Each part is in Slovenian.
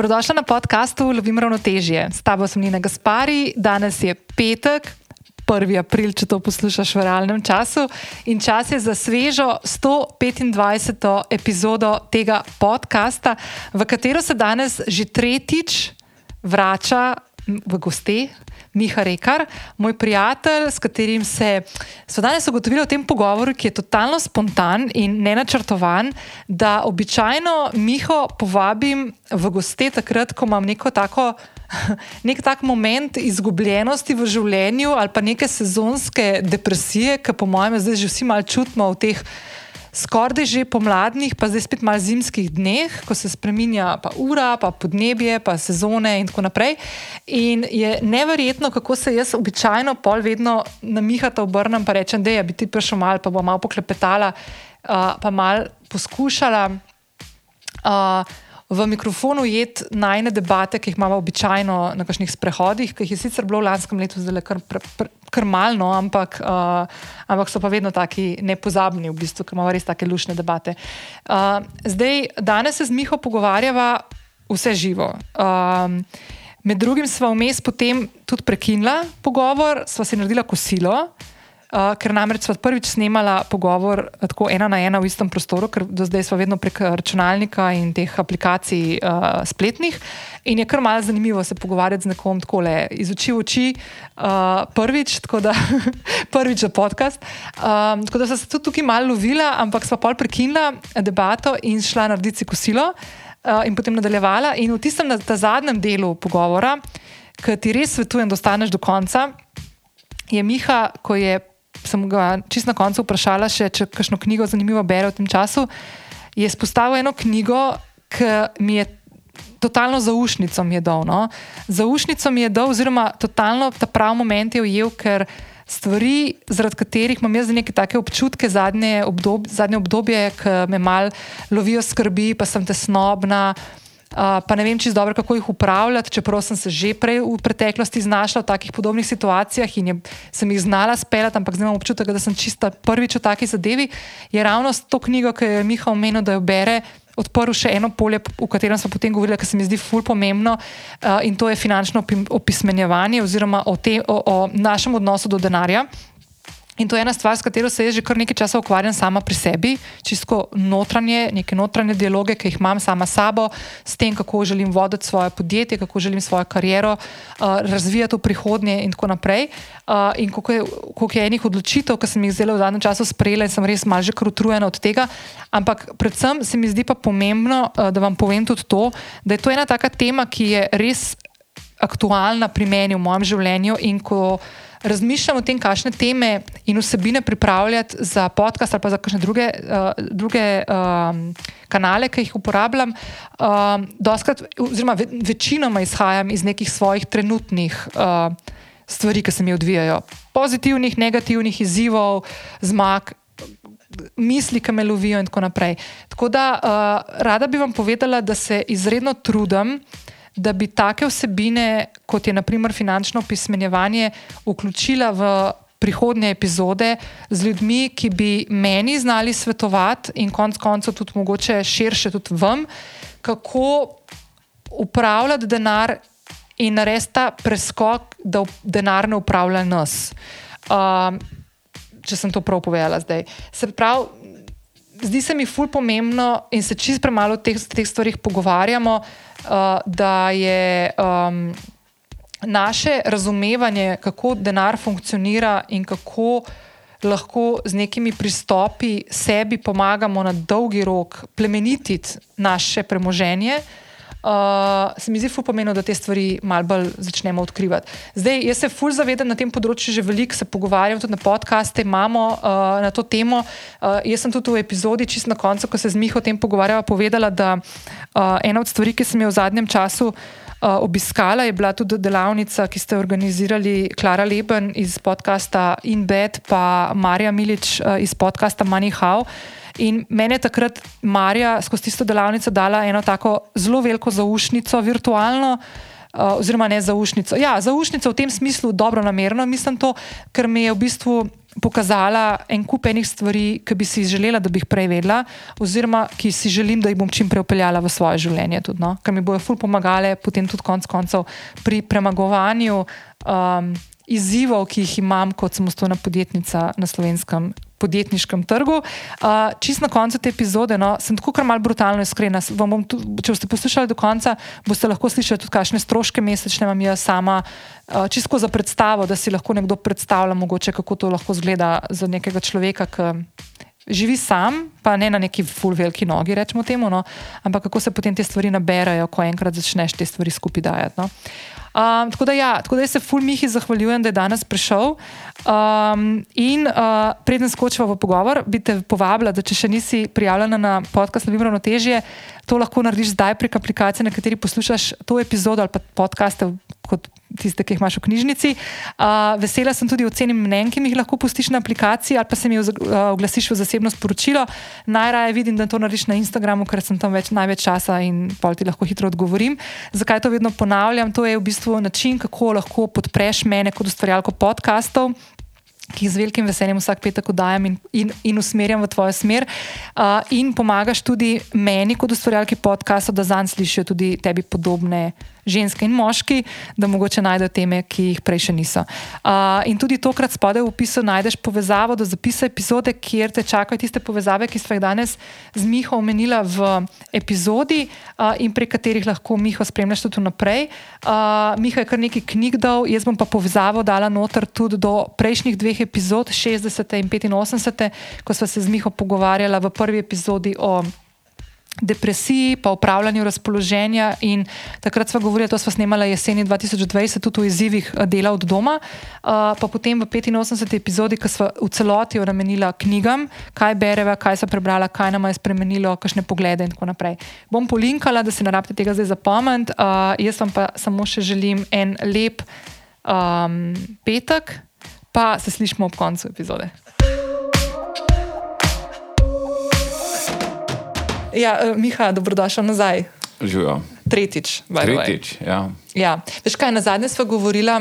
Dobrodošla na podkastu Lovim ravnotežje. S tabo sem Nina Gaspari, danes je petek, 1. april, če to poslušaš v realnem času. In čas je za svežo 125. epizodo tega podcasta, v katero se danes že tretjič vrača v gosti. Miha Rekar, moj prijatelj, s katerim se smo danes ugotovili v tem pogovoru, ki je totalno spontan in nenačrtovan, da običajno Miho povabim v gosti takrat, ko imam neko tako. Nek tak moment izgubljenosti v življenju ali pa neke sezonske depresije, ki po mojem zdaj že vsi malo čutimo v teh skoraj že pomladnih, pa zdaj spet malo zimskih dneh, ko se spremenja pa ura, pa podnebje, pa sezone in tako naprej. In je neverjetno, kako se jaz običajno pol vedno na Mihata obrnem in rečem, da je bi ti prišel mal, pa bo malo poklepetala, uh, pa mal poskušala. Uh, v mikrofonu jed najne debate, ki jih imamo običajno na kakšnih sprehodih, ki jih je sicer bilo v lanskem letu zelo kar, kar malno, ampak, uh, ampak so pa vedno taki nepozabni, v bistvu, ker imamo res take lušne debate. Uh, zdaj, danes se z Miho pogovarjava vse živo. Um, med drugim smo vmes potem tudi prekinila pogovor, sva si naredila kosilo. Uh, ker namreč smo prvič snemala pogovor tako ena na ena v istem prostoru, ker do zdaj smo vedno prek računalnika in teh aplikacij uh, spletnih. In je kar malce zanimivo se pogovarjati z nekom tako le iz oči v oči, uh, prvič, tako da prvič za podcast. Um, tako da sem se tudi tukaj malo lovila, ampak smo pol prekinila debato in šla narediti kosilo in potem nadaljevala. In v tistem zadnjem delu pogovora, ki ti res svetujem, da ostaneš do konca. Je Miha, ko je sem ga čist na koncu vprašala, še, če kakšno knjigo zanimivo bere v tem času. Je izpostavil eno knjigo, ki mi je totalno zaušnico mi je dal. No? Zaušnico mi je dal, oziroma totalno ta pravi moment je ujel, ker stvari, zaradi katerih imam jaz neke take občutke zadnje, obdob, zadnje obdobje, ki me mal lovijo skrbi, pa sem tesnobna. Uh, pa ne vem, je dobro, kako jih upravljati, čeprav sem se že prej v preteklosti znašla v takih podobnih situacijah in je, sem jih znala speljati, ampak zdaj imam občutek, da sem čista prvič v taki zadevi. Je ravno to knjigo, ki je Miha omenil, da jo bere, odprl še eno polje, v katerem smo potem govorili, kar se mi zdi ful pomembno uh, in to je finančno opismenjevanje oziroma o, te, o, o našem odnosu do denarja. In to je ena stvar, s katero se jaz že kar nekaj časa ukvarjam sama pri sebi, čisto notranje, neke notranje dialoge, ki jih imam sama s sabo, s tem, kako želim voditi svoje podjetje, kako želim svojo kariero uh, razvijati v prihodnje in tako naprej. Uh, in koliko je, koliko je enih odločitev, ki sem jih zelo v zadnjem času sprejela in sem res malo že kar utrujena od tega. Ampak predvsem se mi zdi pa pomembno, uh, da vam povem tudi to, da je to ena taka tema, ki je res aktualna pri meni v mojem življenju in ko razmišljam o tem, kakšne teme in vsebine pripravljati za podcast ali pa za kakšne druge, uh, druge um, kanale, ki jih uporabljam. Um, doskrat, oziroma ve, večinoma izhajam iz nekih svojih trenutnih uh, stvari, ki se mi odvijajo. Pozitivnih, negativnih izzivov, zmag. Misli, ki me lovijo, in tako naprej. Tako da, uh, rada bi vam povedala, da se izredno trudim, uh, da bi take vsebine, kot je naprimer finančno pismenjevanje, vključila v prihodnje epizode z ljudmi, ki bi meni znali svetovati in konec koncev tudi mogoče širše tudi vam, kako upravljati denar in narediti ta preskok, da denar ne upravlja nas. Um, če sem to prav povedala zdaj. Se pravi, zdi se mi ful pomembno in se čist premalo o teh, teh stvarih pogovarjamo, uh, da je um, naše razumevanje, kako denar funkcionira in kako lahko z nekimi pristopi sebi pomagamo na dolgi rok plemenititi naše premoženje. Uh, se mi zdi, fu pomeni, da te stvari malo bolj začnemo odkrivati. Zdaj, jaz se ful zavedam na tem področju, že veliko se pogovarjam, tudi na podkaste imamo uh, na to temo. Uh, jaz sem tudi v epizodi, čist na koncu, ko se z Miho o tem pogovarjava, povedala, da uh, ena od stvari, ki sem jo v zadnjem času uh, obiskala, je bila tudi delavnica, ki ste organizirali Klara Leben iz podcasta In Bed, pa Marija Milič uh, iz podcasta Money How. In meni je takrat Marija skozi tisto delavnico dala eno tako zelo veliko zaušnico, virtualno, uh, oziroma ne zaušnico. Ja, zaušnico v tem smislu dobro namerno, mislim to, ker mi je v bistvu pokazala en kup enih stvari, ki bi si želela, da bi jih prej vedela, oziroma ki si želim, da jih bom čim prej upeljala v svoje življenje. Tudi, no? Ker mi bojo ful pomagale potem tudi konc koncev pri premagovanju. Um, Izzivov, ki jih imam kot samostojna podjetnica na slovenskem podjetniškem trgu. Uh, čist na koncu te epizode, no, sem tako kar mal brutalno iskrena. Tu, če boste poslušali do konca, boste lahko slišali tudi, kakšne stroške mesečne imam jaz sama, uh, čisto za predstavo, da si lahko nekdo predstavlja, mogoče, kako to lahko zgleda za nekega človeka, živi sam, pa ne na neki full veliki nogi, rečemo temu, no, ampak kako se potem te stvari naberajo, ko enkrat začneš te stvari skupaj dajati. No. Um, tako, da ja, tako da se ful Mihi zahvaljujem, da je danes prišel. Um, in uh, preden skočiva v pogovor, bi te povabila, da če še nisi prijavljena na podcast Lovim ravnotežje, to lahko narediš zdaj prek aplikacije, na kateri poslušaš to epizodo ali pa podcaste kot tiste, ki jih imaš v knjižnici. Uh, vesela sem tudi ocenim mnen, ki jih lahko pustiš na aplikaciji ali pa se mi oglasiš v zasebno sporočilo. Najraje vidim, da to narediš na Instagramu, ker sem tam več, največ časa in pol ti lahko hitro odgovorim. Zakaj to vedno ponavljam? To je v bistvu način, kako lahko podpreš mene kot ustvarjalko podkastov ki jih z velikim veseljem vsak petek oddajam in, in, in usmerjam v tvojo smer, uh, in pomagaš tudi meni, kot ustvarjalki podcastov, da zanj slišijo tudi tebi podobne ženske in moški, da mogoče najdejo teme, ki jih prej še niso. Uh, in tudi tokrat spodaj v opisu najdeš povezavo do zapisa epizode, kjer te čakajo tiste povezave, ki smo jih danes z Miho omenila v epizodi uh, in prek katerih lahko Miho spremljaš tudi naprej. Uh, Miha je kar nekaj knjig dal, jaz bom pa povezavo dala noter tudi do prejšnjih dveh epizod, 60. in 85. ko smo se z Miho pogovarjala v prvi epizodi o depresiji, pa upravljanju razpoloženja. In takrat smo govorili, to smo snemali jeseni 2020, tudi o izzivih eh, dela od doma. Uh, pa potem v 85. epizodi, ki smo v celoti namenili knjigam, kaj bereva, kaj so prebrala, kaj nam je spremenilo, kakšne poglede in tako naprej. Bom polinkala, da se ne rabite tega zdaj zapomniti. Uh, jaz vam pa samo še želim en lep um, petek, pa se slišmo ob koncu epizode. Ja, uh, Miha, dobrodošel nazaj. Živijo. Tretjič. Tretjič ja. Ja. Veš kaj, na zadnje smo govorili,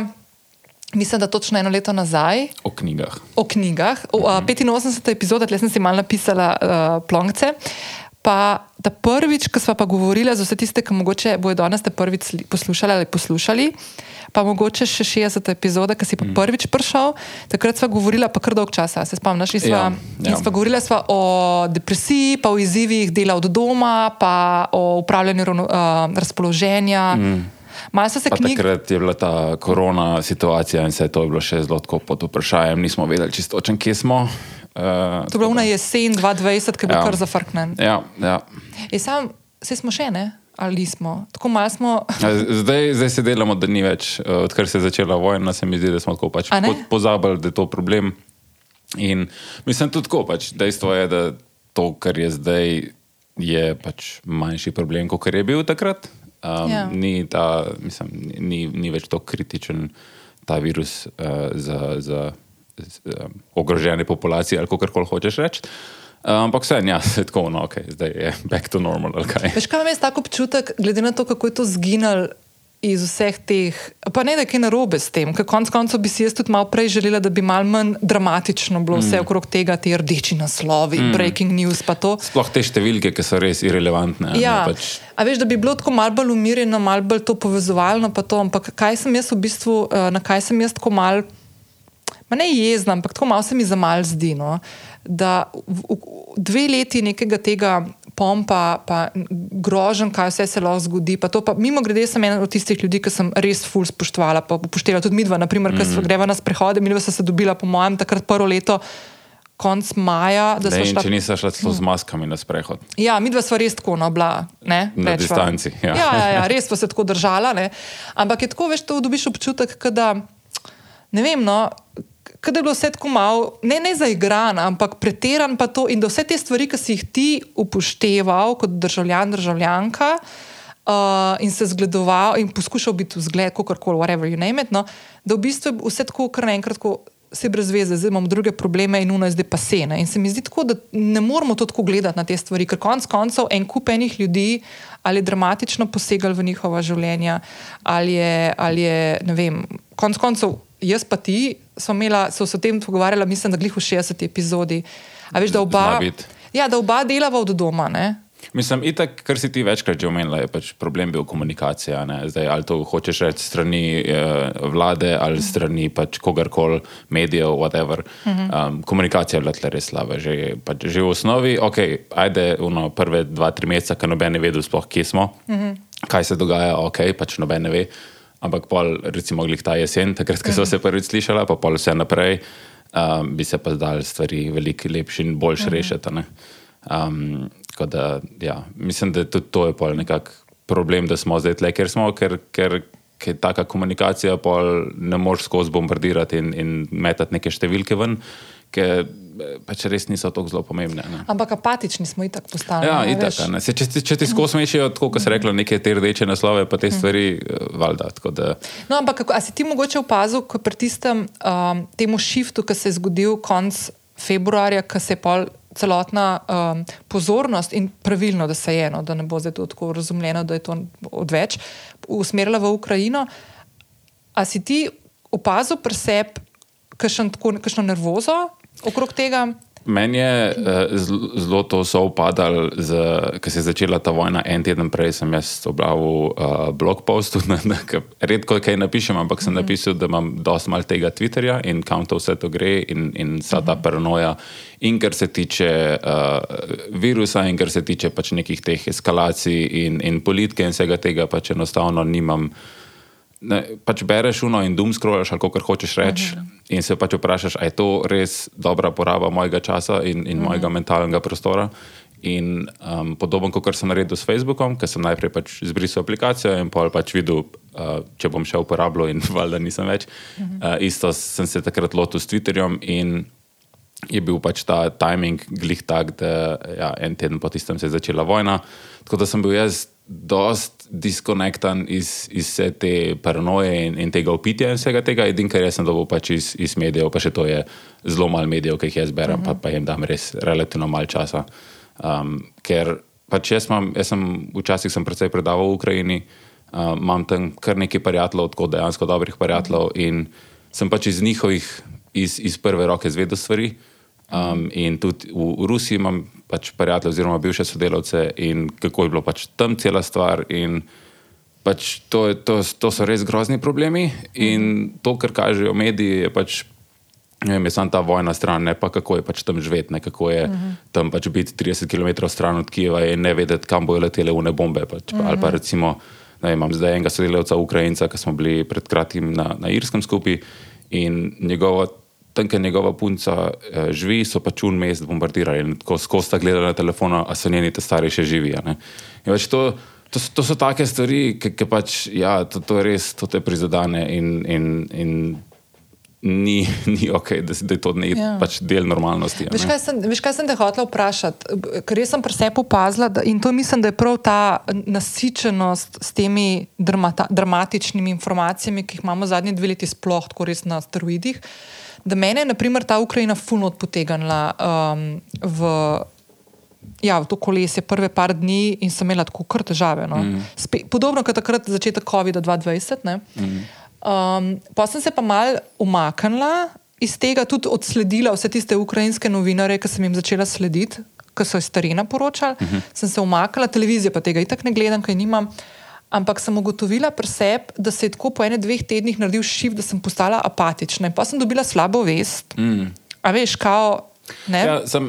mislim, da točno eno leto nazaj. O knjigah. O knjigah. O, uh, 85. epizoda, tle sem si malo napisala uh, plonce. Pa ta prvič, ko smo pa govorili za vse tiste, ki mogoče bojo danes te prvič poslušali ali poslušali. Pa mogoče še 60 epizode, ki si pa mm. prvič prišel. Takrat smo govorili, pa kar dolg časa, se spomniš. In smo ja, ja. govorili sva o depresiji, pa o izzivih dela od doma, pa o upravljanju uh, razpoloženja. Mm. Knjig... Takrat je bila ta korona situacija in se je to bilo še zelo pod vprašanjem. Nismo vedeli čisto, o čem smo. Uh, to je bila jesen 2020, ki je bil ja. kar zafrknen. Ja, ja. Sam, vse smo še ne ali smo. smo... zdaj, zdaj se delamo, da ni več, eh, odkar se je začela vojna, se mi zdi, da smo tako pač pozabili, da je to problem. In mislim tudi tako, pač, dejstvo je, da to, kar je zdaj, je pač manjši problem, kot je bil takrat. Um, ja. ni, ta, mislim, ni, ni več tako kritičen ta virus uh, za, za, za um, ogrožene populacije, ali kako koli hočeš reči. Ampak vse, ja, se tako, no, okay, zdaj je back to normal. Veš, kaj imaš tako občutek, glede na to, kako je to zginilo iz vseh teh, pa ne da je kaj narobe s tem, ker konec koncev bi si jaz tudi malo prej želela, da bi malo manj dramatično bilo vse mm. okrog tega, ti rdeči naslovi, mm. breaking news. Sploh te številke, ki so res irrelevantne. Ja, pač... a veš, da bi bilo tako malo bolj umirjeno, malo bolj to povezovalno, pa to, ampak kaj sem jaz v bistvu, eh, na kaj sem jaz tako mal, ma ne jezna, ampak tako malo se mi za mal zdi. No? Da dve leti nekega tega pompa, pa grožen, kaj vse se lahko zgodi. Pa pa, mimo grede, sem ena od tistih ljudi, ki sem res ful spoštovala, pa upoštevala tudi midva, naprimer, mm -hmm. smo greva na sprehode, midva se dobila, po mojem, takrat prvo leto. Konc maja, da smo šli. Če nisi šla celo z maskami na sprehod. Ja, mi dva smo res tako nobla. Ne, na Rečva. distanci. Ja. Ja, ja, ja, res smo se tako držala. Ampak je tako, veš, to dobiš občutek, da ne vem. No, da je bilo vse tako malo, ne, ne zaigran, ampak pretiran pa to in da vse te stvari, ki si jih ti upošteval kot državljan, državljanka uh, in se zgledoval in poskušal biti vzgled, kako koli, whatever you name it, no, da v bistvu je vse tako kar naenkrat. Vse brez veze, zdaj imamo druge probleme, in uno je zdaj pa sena. In se mi zdi tako, da ne moramo to tako gledati na te stvari, ker konec koncev en kup enih ljudi ali je dramatično posegal v njihova življenja, ali je, ali je ne vem, konec koncev jaz pa ti smo imela, so se o tem pogovarjala, mislim, da glih v 60 epizodi. A veš, da oba, ja, da oba delava od doma, ne? Mislim, itak, kar si ti večkrat že omenila, je pač problem bil komunikacija. Zdaj, ali to hočeš reči strani eh, vlade ali strani pač kogarkoli, medijev, whatever. Um, komunikacija je bila tle res slaba. Že, pač, že v osnovi, ok, ajde, uno, prve dva, tri meseca, ko noben ne vedel, sploh kje smo, uh -huh. kaj se dogaja, ok, pač noben ne ve. Ampak pol, recimo, glih ta jesen, takrat, ko so se prvič slišala, pa pol vse naprej, um, bi se pa zdaj stvari veliko lepše in boljše -huh. rešiti. Um, da, ja, mislim, da tudi to je pol nekak problem, da smo zdaj tle, ker smo, ker, ker, ker taka komunikacija pol ne moreš skozi bombardirati in, in metati neke številke ven, ker pač res niso tako zelo pomembne. Ne. Ampak apatični smo i tako postali. Ja, ne, itak, ne. Se, če, če ti skozi mešijo, tako kot se reklo, neke te rdeče naslove, pa te mhm. stvari, hmm. valjda. Da... No, ampak a si ti mogoče opazil, ko pri tistem um, temu shiftu, ki se je zgodil konc februarja, ko se je pol celotna um, pozornost in pravilno, da se je eno, da ne bo zdaj tako razumljeno, da je to odveč, usmerila v Ukrajino. A si ti opazil pri sebi kakšno nervozo okrog tega? Meni je uh, zelo to sovpadalo, ker se je začela ta vojna en teden prej. Sem jaz objavil uh, blog post, redko kaj napišem, ampak sem mm -hmm. napisal, da imam dosti mal tega Twitterja in kam to vse to gre in, in vsa ta mm -hmm. paranoja. In kar se tiče uh, virusa, in kar se tiče pač nekih teh eskalacij in, in politike in vsega tega, pač enostavno nimam ne, pač bereš uno in dum skrolaš, ali kar hočeš reči, uh -huh. In se pač vprašaš, ali je to res dobra poraba mojega časa in, in uh -huh. mojega mentalnega prostora. In um, podobno, kot sem naredil s Facebookom, ker sem najprej pač zbrisal aplikacijo in pol pač videl, uh, če bom še uporabljal, in valjda nisem več. Uh -huh. uh, isto sem se takrat lotil s Twitterjem in je bil pač ta timing glih tak, da ja, en teden po tistem se je začela vojna. Tako da sem bil jaz dost diskonektan iz, iz vse te paranoje in, in tega opitja in vsega tega. Edino, kar jaz sem dobil pač iz, iz medijev, pa še to je zelo malo medijev, ki jih jaz berem, uh -huh. pa, pa jim dam res relativno malo časa. Um, ker pač jaz, mam, jaz sem včasih sem predvsej predaval v Ukrajini, um, imam tam kar nekaj prijateljev, tako dejansko dobrih prijateljev in sem pač iz njihovih, iz, iz prve roke zvedel stvari. Um, in tudi v, v Rusiji imam pač prijatelje, oziroma bivše sodelavce, in kako je bilo pač tam cela stvar. Pač to, je, to, to so res grozni problemi. In to, kar kažejo mediji, je pač. Vem, je samo ta vojna stran, ne pa kako je pač tam živeti, kako je uh -huh. tam pač biti 30 km stran od Kijeva in ne vedeti, kam bojo letele une bombe. Pač. Uh -huh. Ali pa recimo, da imam zdaj enega sodelavca, Ukrajinca, ki smo bili pred kratkim na, na Irskem skupaj in njegova tam, kjer njegova punca uh, živi, so pač un mest bombardirali in ko skozi ta gleda na telefon, a so njeni te stari še živijo. Pač to, to, to so take stvari, ki pač, ja, to, to res, to te prizadene in, in, in ni, ni ok, da, da je to ne, ja. pač del normalnosti. Veš kaj, sem, veš, kaj sem te hotel vprašati? Ker sem pri sebi opazila in to mislim, da je prav ta nasičenost s temi dramata, dramatičnimi informacijami, ki jih imamo zadnji dve leti, sploh tako res na steroidih da mene je naprimer, ta Ukrajina fulno odpotegnila um, v, ja, v to kolesje prve par dni in sem imela tako kar težave. No. Mm. Spe, podobno kot takrat začetek COVID-20. Mm. Um, pa sem se pa mal umaknila iz tega, tudi odsledila vse tiste ukrajinske novinare, ki sem jim začela slediti, ki so iz Starina poročali. Mm -hmm. Sem se umaknila, televizijo pa tega itak ne gledam, kaj nimam. Ampak sem ugotovila pri sebi, da se je tako po enem, dveh tednih naredil šiv, da sem postala apatična. In pa sem dobila slabo vest. Mm. A veš, kao. Ja, sem,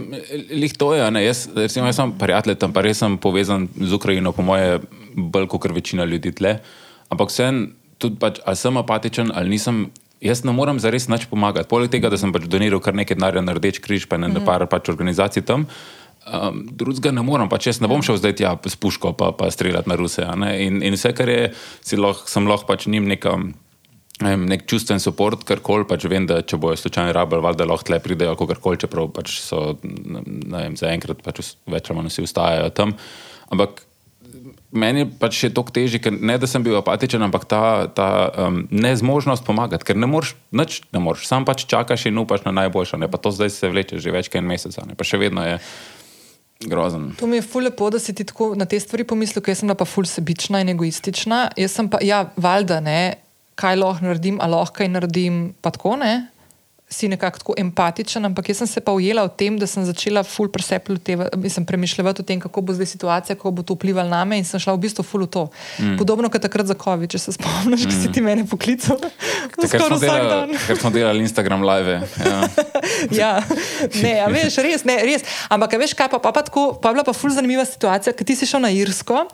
lih to je, ne, jaz, recimo, jaz sem prijatelj tam, pa res sem povezan z Ukrajino, po moje, bolj kot večina ljudi tle. Ampak sem tudi, pač, ali sem apatičen ali nisem, jaz ne morem zares nič pomagati. Poleg tega, da sem pač doniral kar nekaj denarja na Rdeč križ, pa ne mm -hmm. par pač organizacij tam um, drugega ne morem, pač jaz ne bom šel zdaj tja s puško pa, pa streljati na Ruse. In, in vse, kar je, lahko, sem lahko pač njim nekam. Nek čustven podpor, kar koli pač vem, da če bojo slučajno rabili, da lahko tle pridejo, kako koli, čeprav pač so zaenkrat pač več ali manj vsi ustajajo tam. Ampak meni pač je to težje, ker ne da sem bil apatičen, ampak ta, ta um, nezmožnost pomagati, ker ne moreš, nič ne moreš, sam pač čakaš in upaš na najboljše. Pa to zdaj se vleče že več kot en mesec, pa še vedno je grozen. To mi je ful lepo, da si ti tako na te stvari pomislil, ker sem pa ful sebična in egoistična. Jaz sem pa, ja, valjda ne. kaj lahko naredim, a lahko kaj naredim, pa tako ne si nekako tako empatičen, ampak jaz sem se pa ujela v tem, da sem začela ful premišljati o tem, kako bo zdaj situacija, kako bo to vplivalo na me in sem šla v bistvu ful v to. Mm. Podobno kot takrat za COVID, če se spomniš, mm. ki si ti mene poklical. Ker smo, delali Instagram live. Ja. ja, ne, a veš, res, ne, res. Ampak veš, kaj pa, pa, pa, tako, pa je bila pa ful zanimiva situacija, ker ti si šel na Irsko,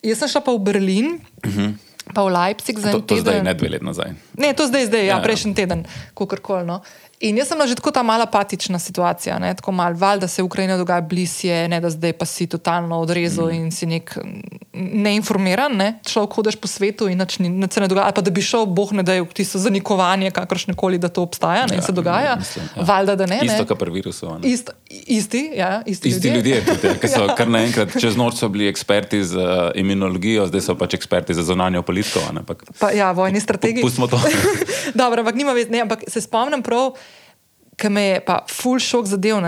jaz sem šla pa v Berlin. Mm -hmm pa v Leipzig za en teden. To zdaj ne dve leti nazaj. Ne, to zdaj, zdaj, ja, ja, ja. prejšnji teden, kakorkoli. No. In jaz sem že tako ta mala apatična situacija, ne, tako mal, val, da se Ukrajina dogaja bližje, ne da zdaj pa si totalno odrezal mm. in si nek neinformiran, ne, šel hodeš po svetu in nič se ne dogaja, ali pa da bi šel, boh ne da je tisto zanikovanje, kakršne koli, da to obstaja ne, ja, in se dogaja. Mislim, ja. Valjda, da ne. Isto, kot pri virusu. Ist, isti, ja, isti, isti ljudje. ljudje tudi, ja, ki so ja. kar naenkrat čez noč bili eksperti za uh, imunologijo, zdaj so pač eksperti za zonanjo politiko. Ne, pa, ja, vojni strategiji. Pustimo to. Dobro, ampak nima več, ne, ampak se spomnim prav ki me je pa full šok zadev.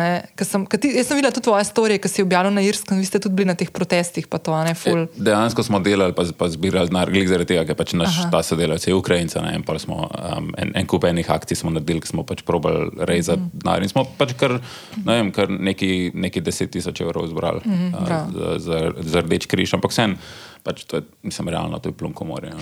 Sem, ti, jaz sem videla tudi tvoje storije, ki si objavila na Irskem, vi ste tudi bili na teh protestih. To, ne, e, dejansko smo delali, pa, pa zbirali denar, zaradi tega, ker pač naš Aha. ta sodelavec je Ukrajinca. Ne, in smo, um, en, en kup enih akcij smo naredili, ki smo pač probali rezati mm. denar. In smo pač kar, ne vem, kar neki, neki deset tisoč evrov zbrali mm, uh, za, za, za rdeč križ. Ampak vsem, pač to je, mislim, realno, to je plunko morja.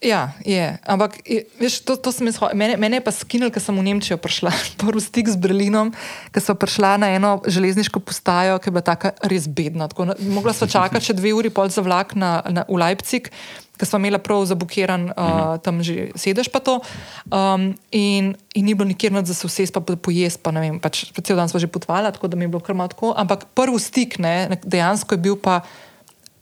Ja, je. Ampak veš, to, to mene, mene je pa skinil, ker sem v Nemčijo prišla, prvi stik z Berlinom, ker sem prišla na eno železniško postajo, ki je bila tako res bedna. Tako, mogla sem čakati še dve uri pol za vlak na, na, v Leipzig, ker sem imela prav zabukiran uh, tam že sedež pa to. Um, in, in ni bilo nikjer nad za se vse, pa pojesti, pa ne vem, pač cel dan smo že potovali, tako da mi je bilo kar malo tako. Ampak prvi stik, ne, dejansko je bil pa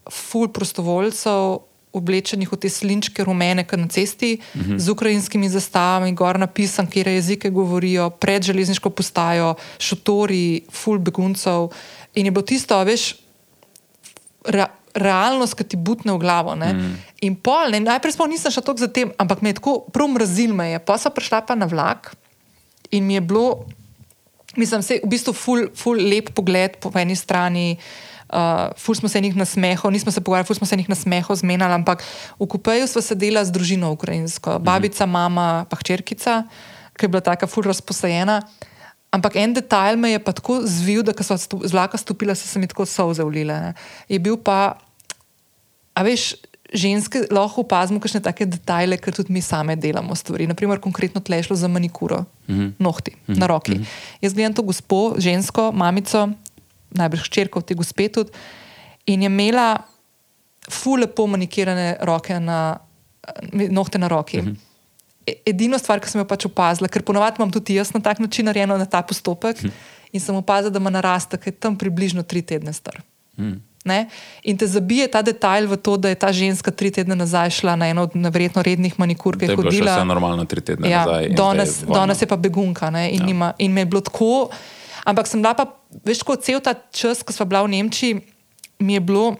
ful prostovoljcev oblečenih v te slinčke rumene, ki na cesti, uh. -huh. z ukrajinskimi zastavami, gor napisan, kje jezike govorijo, pred železniško postajo, šotori, full beguncev. In je bilo tisto, veš, ra, realnost, ki ti butne v glavo. Uh. -huh. In pol, ne, najprej smo nisem šel tako za tem, ampak me je tako prav mrazil me je. Pa sem prišla pa na vlak in mi je bilo, mislim, se, v bistvu full, full lep pogled po eni strani. Uh, ful smo se jih nasmehali, nismo se pogovarjali, ful smo se jih nasmehali, zmenjali, ampak v kupeju smo sedeli z družino ukrajinsko, babica, mama, pa hčerkica, ki je bila tako ful razposajena. Ampak en detajl me je pa tako zvil, da so z vlaka stopila, so se mi tako solze ulile. Je bil pa, a veš, ženske lahko opazimo kakšne take detajle, ker tudi mi same delamo stvari. Naprimer, konkretno tlešlo za manikuro, mm -hmm. nohti mm -hmm. na roki. Mm -hmm. Jaz gledam to gospo, žensko, mamico, najbrž črko, te gospe tudi. In je imela fule pomanikirane roke na nohte na roki. Uh mhm. -huh. E, edino stvar, ki sem jo pač opazila, ker ponovadi imam tudi jaz na tak način narejeno na ta postopek, uh mhm. -huh. in sem opazila, da ima naraste, ki je tam približno tri tedne star. Uh mhm. -huh. In te zabije ta detajl v to, da je ta ženska tri tedne nazaj šla na eno od nevrjetno rednih manikur, ki je hodila. To je bilo normalno tri tedne ja, nazaj. Danes, danes je pa begunka. In, ja. nima, in me je bilo tako. Ampak sem bila pa, veš, kot cel ta čas, ko smo bila v Nemčiji, mi je bilo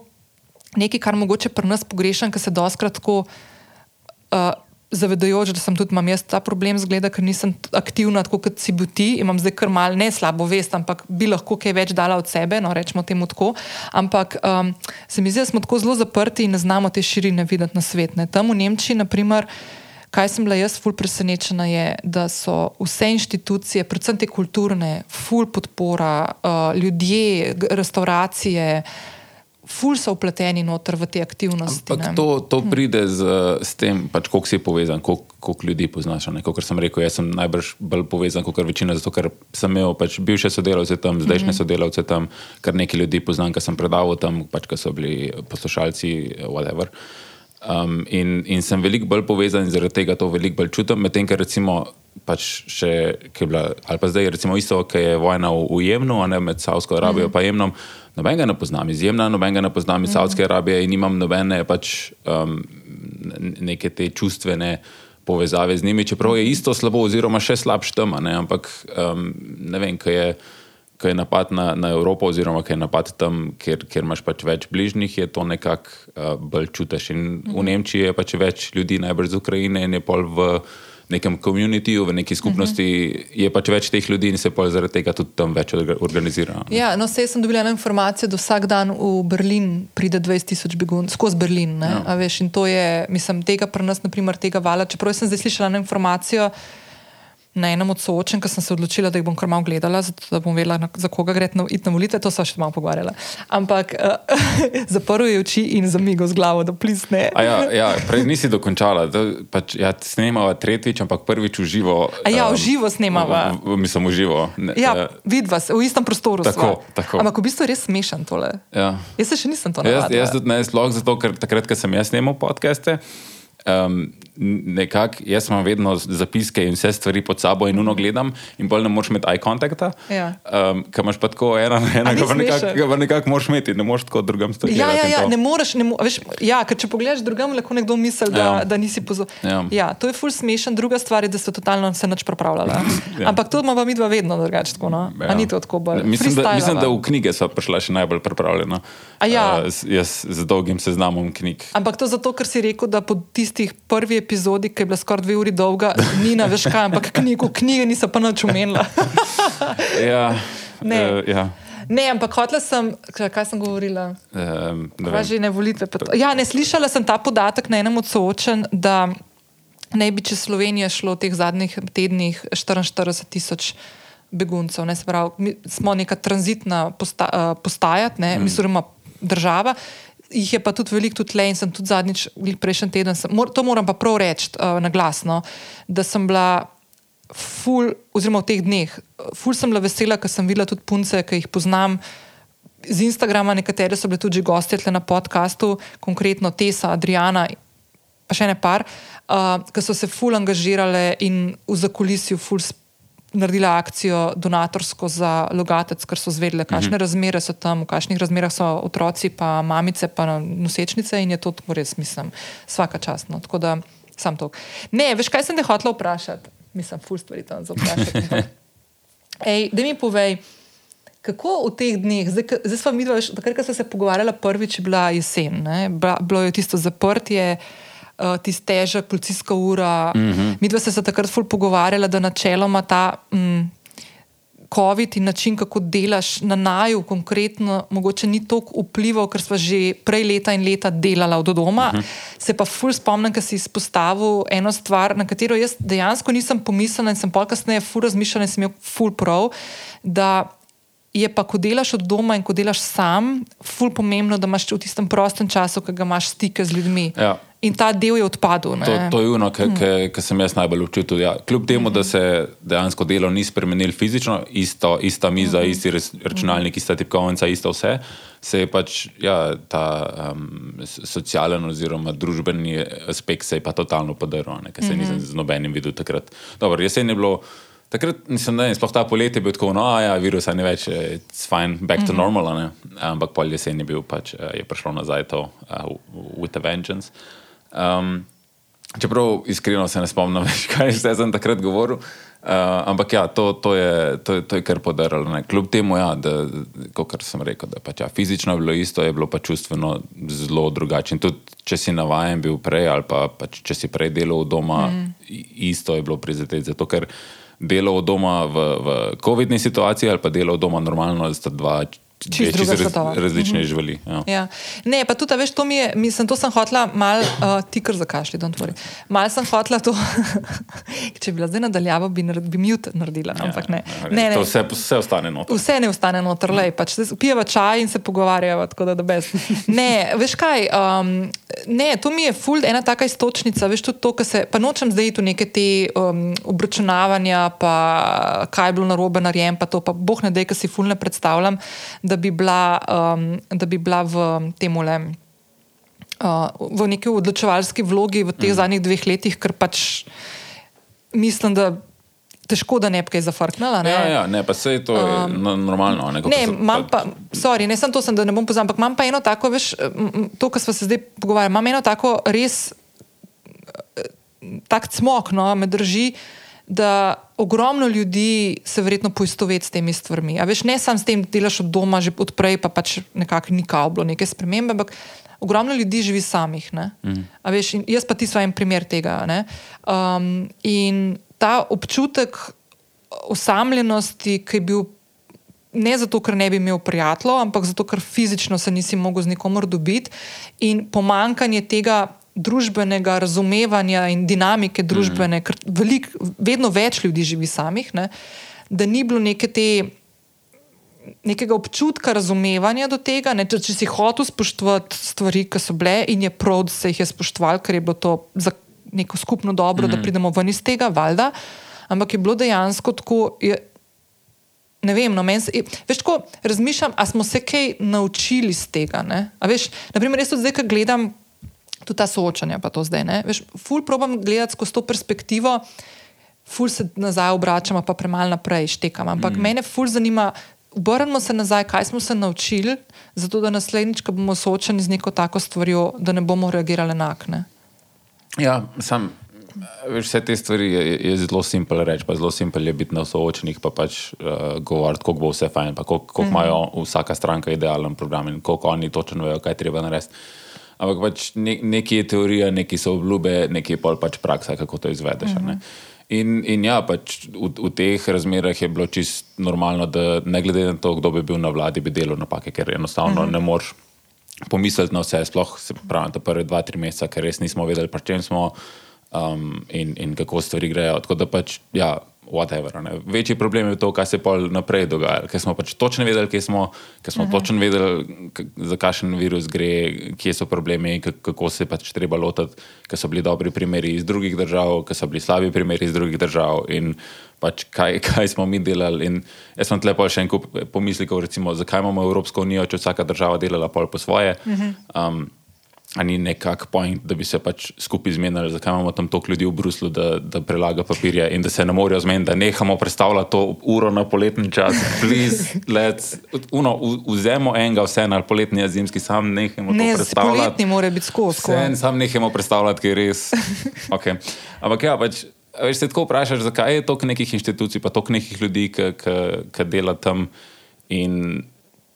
nekaj, kar mogoče pri nas pogrešam, ker se doskrat tako uh, zavedajoč, da sem tudi imel jaz ta problem, zgleda, ker nisem aktivna, tako kot si bil ti. Imam zdaj kar mal ne slabo vest, ampak bi lahko kaj več dala od sebe, no rečemo temu tako. Ampak um, se mi zdi, da smo tako zelo zaprti in ne znamo te širine videti na svet. Ne. Tam v Nemčiji, naprimer. Kaj sem bila jaz ful presenečena, je, da so vse inštitucije, predvsem te kulturne, ful podpora, uh, ljudje, restauracije, ful so upleteni noter v te aktivnosti. Ampak to, to hm. pride z, z tem, pač, koliko si povezan, koliko, koliko ljudi poznaš. Kot sem rekel, jaz sem najbrž bolj povezan kot večina, zato ker sem imel pač bivše sodelavce tam, zdajšnje mm -hmm. sodelavce tam, kar nekaj ljudi poznam, ker sem predaval tam, pač, ker so bili poslušalci, whatever. Um, in, in sem veliko bolj povezan in zaradi tega to veliko bolj čutim. Medtem, ker recimo, pač še, bila, ali pa zdaj, recimo, isto, ki je vojna v, v Jemnu, a ne med Saudsko Arabijo in mm -hmm. Jemnom, nobenega ne poznam iz Jemna, nobenega ne poznam iz mm -hmm. Saudske Arabije in nimam nobene pač, um, neke te čustvene povezave z njimi, čeprav je isto slabo, oziroma še slabše tam, ampak um, ne vem, kaj je ko je napad na, na Evropo, oziroma ko je napad tam, kjer, kjer imaš pač več bližnjih, je to nekako uh, bolj čutiš. In v mhm. Nemčiji je pač več ljudi, najbrž iz Ukrajine, in je pol v nekem komunitiju, v neki skupnosti, uh -huh. je pač več teh ljudi in se pa zaradi tega tudi tam več organizira. Ja, no, se sem dobila eno informacijo, da vsak dan v Berlin pride 20 tisoč beguncev, skozi Berlin. Ja. Veš, in to je, mislim, tega pri nas, naprimer, tega vala. Čeprav sem zdaj slišala eno informacijo na enem od soočen, ko sem se odločila, da jih bom kar malo gledala, zato, da bom vedela, za koga gre na, na volitve. To so še malo pogovarjala. Ampak uh, zaprl je oči in zamigo z glavo, da plisne. ja, ja, prej nisi dokončala. Pač, ja, snemava tretjič, ampak prvič v živo. A ja, v um, živo snemava. V, v, mislim, v živo. Ne, ja, uh, vidva se v istem prostoru. Tako, tako. Ampak v bistvu je res smešen tole. Ja. Jaz se še nisem to naučila. Jaz, jaz tudi ne, sploh zato, ker takrat, ko sem jaz snemal podcaste. Um, nekako, jaz imam vedno zapiske in vse stvari pod sabo in uno gledam, in bolj ne moreš imeti eye contacta. Ja. Um, Kaj imaš pa tako ena na ena, ki ga nekako moraš imeti, ne moreš tako drugam stvari. Ja, ja, ja, ne moreš, ne moreš. Ja, ker če pogledaš drugam, lahko nekdo misli, da, ja. da nisi pozoril. Ja. ja, to je ful smešen, druga stvar je, da se totalno se nič pripravljala. ja. Ampak to imamo mi dva vedno drugače. No? Ja. Ni to tako bolj. Mislim, da, mislim, da v knjige so prišla še najbolj pripravljena. Ja. Uh, jaz z dolgim seznamom knjig. Ampak to zato, ker si rekel, da po tistih prvih epizodi, ki je bila skoraj dve uri dolga, ni na veš kaj, ampak knjigo, knjige niso pa nič umenila. ja, ne. Uh, ja. Ne, ampak hotela sem, kaj sem govorila? Um, že ne volitve. Ja, ne slišala sem ta podatek na enem od soočen, da ne bi čez Slovenijo šlo v teh zadnjih tednih 44 tisoč beguncev. Ne, pravi, mi smo neka tranzitna posta, uh, postaja, ne, mm. mislim, država jih je pa tudi veliko, tudi le in sem tudi zadnjič, prejšnji teden, sem, to moram pa prav reči uh, na glasno, da sem bila ful, oziroma v teh dneh, ful sem bila vesela, ker sem videla tudi punce, ki jih poznam. Z Instagrama, nekatere so bile tudi gosti na podkastu, konkretno Tesa, Adriana, pa še ne par, uh, ki so se ful angažirale in v zakulisju ful spremljali naredila akcijo donatorsko za logatec, ker so zvedele, kakšne mm -hmm. razmere so tam, v kakšnih razmerah so otroci, pa mamice, pa nosečnice in je to res, mislim, vsaka čast. No. Tako da sam to. Ne, veš, kaj sem te hotela vprašati? Mislim, ful stvari tam za vprašati. Ej, da mi povej. Kako v teh dneh, zdaj, zdaj smo mi, takrat, ko smo se pogovarjali, prvič bila jesen, ne? bilo je tisto zaprtje, uh, uh, tisti težek, policijska ura. Mm -hmm. Mi dva se takrat ful pogovarjala, da načeloma ta mm, COVID in način, kako delaš na naju, konkretno, mogoče ni toliko vplival, ker smo že prej leta in leta delala od doma. Mm -hmm. Se pa ful spomnim, ker si izpostavil eno stvar, na katero jaz dejansko nisem pomislila in sem pa kasneje ful razmišljala in sem imel ful prav. Je pa, ko delaš od doma in ko delaš sam, ful pomembno, da imaš v tistem prostem času, ki ga imaš stike z ljudmi. Ja in ta del je odpadel. To, to je ono, kar mm. sem jaz najbolj občutil. Ja. Kljub temu, da se dejansko delo ni spremenilo fizično, isto, ista miza, mm. isti računalnik, ista tipkovnica, isto vse, se je pač ja, ta um, socialen oziroma družbeni aspekt se je pa totalno podaril, ker se mm -hmm. nisem z nobenim videl takrat. Dobro, jesen je bilo. Takrat nisem, ne, sploh ta poletje je bil tako, no, ja, virus je več, it's fine, back to mm -hmm. normal, ne. ampak pol jesen je bil pač, eh, je prišlo nazaj to, uh, with a vengeance. Um, čeprav iskreno se ne spomnim več, kaj ste sem takrat govoril. Uh, ampak ja, to, to, je, to, to je kar podarilo. Kljub temu, ja, da, kot sem rekel, da pač, ja, fizično je bilo isto, je bilo pa čustveno zelo drugače. Tudi če si navaden bil prej, ali pa pač, če si prej delal doma, mm. isto je bilo prizadeti. Zato, ker delo doma v, v COVID-ni situaciji ali pa delo doma normalno, sta dva Čisto druga raz, različne mm -hmm. živali. Ja. Ja. Ne, pa tudi, veš, to mi je, mislim, to sem hotla mal, uh, ti kar zakašli, da tvori. Mal sem hotla to, če bi bila zdaj nadaljava, bi, bi mute naredila, ja, ampak ne. ne, ne. To vse, vse ostane noter. Vse ne ostane noter, lej, pač pijeva čaj in se pogovarjava, tako da, da bez. Ne, veš kaj, um, ne, to mi je ful, ena taka istočnica, veš, tudi to, kar se, pa nočem zdaj tu neke te um, obračunavanja, pa kaj je bilo narobe narejen, pa to, pa boh ne dej, kar si ful ne predstavljam da bi bila, um, da bi bila v tem le. Uh, v neki odločevalski vlogi v teh mm. zadnjih dveh letih, ker pač mislim, da težko, da ne bi kaj zafrknila. Ne? Ja, ja, ne, pa se je to um, normalno. Ne, ne imam pa, sorry, ne sem to, sem, da ne bom pozval, ampak imam pa eno tako, veš, to, kar smo se zdaj pogovarjali, imam eno tako res tak cmok, no, me drži. Uh, da ogromno ljudi se verjetno poistoveti s temi stvarmi. A veš, ne samo s tem, da delaš od doma, že odprej, pa pač nekako ni kao bilo neke spremembe, ampak ogromno ljudi živi samih. Mm. Veš, jaz pa ti svojem primer tega. Um, in ta občutek osamljenosti, ki je bil ne zato, ker ne bi imel prijateljev, ampak zato, ker fizično se nisi mogel z nikomor dobiti in pomankanje tega. Družbenega razumevanja in dinamike družbene, mm. ker velik, vedno več ljudi živi samih, ne, da ni bilo neke te nekega občutka razumevanja do tega. Ne, če, če si hotel spoštovati stvari, ki so bile in je prav, da se jih je spoštoval, ker je bilo to za neko skupno dobro, mm -hmm. da pridemo ven iz tega, valjda. Ampak je bilo dejansko tako. Je, Ne vem, no, meni se. Veš, ko razmišljam, ali smo se kaj naučili iz tega. Veš, naprimer, jaz tudi zdaj, ko gledam tudi ta soočanja, pa to zdaj. Ne? Veš, ful probam gledati skozi to perspektivo, ful se nazaj obračam, pa premalo naprej štekam. Ampak mm. mene ful zanima, obrnimo se nazaj, kaj smo se naučili, zato da naslednjič, ko bomo soočeni z neko tako stvarjo, da ne bomo reagirali enakne. Ja, sam. Veš, vse te stvari je, je zelo simpel reči, pa zelo simpel je biti na soočenih, pa pač uh, govoriti, kako bo vse fajn, pa koliko mm -hmm. imajo vsaka stranka idealen program in koliko oni točno vejo, kaj treba narediti. Ampak pač ne, nekaj je teorija, nekaj so obljube, nekaj je pač praksa, kako to izvedeš. Mm -hmm. In, in ja, pač v, v teh razmerah je bilo čisto normalno, da ne glede na to, kdo bi bil na vladi, bi delal napake, ker enostavno uh mhm. -huh. ne moreš pomisliti na vse, sploh se pravi, da prve dva, tri mesece, ker res nismo vedeli, pri čem smo um, in, in kako stvari grejo. Tako da pač, ja, whatever. Ne. Večji problem je to, kaj se pol naprej dogaja. Ker smo pač točno vedeli, kje smo, ker smo uh mhm. točno vedeli, za kakšen virus gre, kje so problemi, kako se pač treba lotiti, ker so bili dobri primeri iz drugih držav, ker so bili slabi primeri iz drugih držav. In pač kaj, kaj smo mi delali. In jaz sem tlepo še en kup pomislekov, recimo, zakaj imamo Evropsko unijo, če vsaka država delala pol po svoje. Uh mhm. -huh. um, ni nekak point, da bi se pač skupaj zmenili, zakaj imamo tam toliko ljudi v Bruslu, da, da prelaga papirje in da se ne morejo zmeniti, da nehamo predstavljati to uro na poletni čas. Vzemo enega, vse na poletni, zimski, sam nehamo ne, predstavljati. Poletni mora biti skozi. Vse, sam nehamo predstavljati, ker je res. Okay. Ampak ja, pač. Veš, se tako vprašaš, zakaj je toliko nekih inštitucij, pa toliko nekih ljudi, ki dela tam. In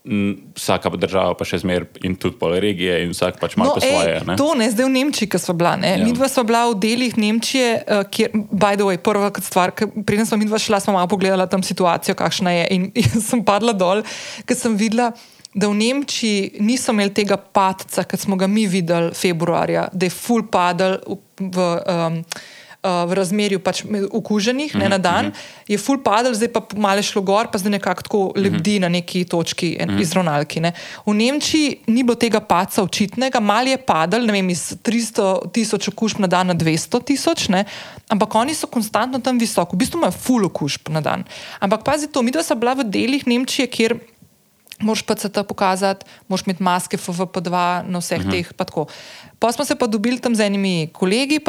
vsaka država pa še zmeraj in tudi pol regije in vsak pač ima no, po svoje. Ne? To ne zdaj v Nemčiji, ki smo bila. Ja. Mi dva smo bila v delih Nemčije, uh, kjer, by the way, prva stvar, preden smo mi dva šla, smo malo pogledala tam situacijo, kakšna je. In sem padla dol, ker sem videla. Da v Nemčiji niso imeli tega padca, kot smo ga mi videli februarja, da je full padal v, v um, uh, v razmerju pač okuženih ne, na mhm, dan, mhm. je full padel, zdaj pa malo šlo gor, pa zdaj nekako tako lebdi na neki točki en, mhm. izravnalki. Ne. V Nemčiji ni bilo tega paca očitnega, mal je padel, ne vem, iz 300 tisoč okužb na dan na 200 tisoč, ampak oni so konstantno tam visoko, v bistvu imajo full okužb na dan. Ampak pazi to, mi dva smo bila v delih Nemčije, kjer moš pa ta pokazati, moš imeti maske FVP2 na vseh uh mhm. -huh. teh. Pa smo se pa dobili tam z enimi kolegi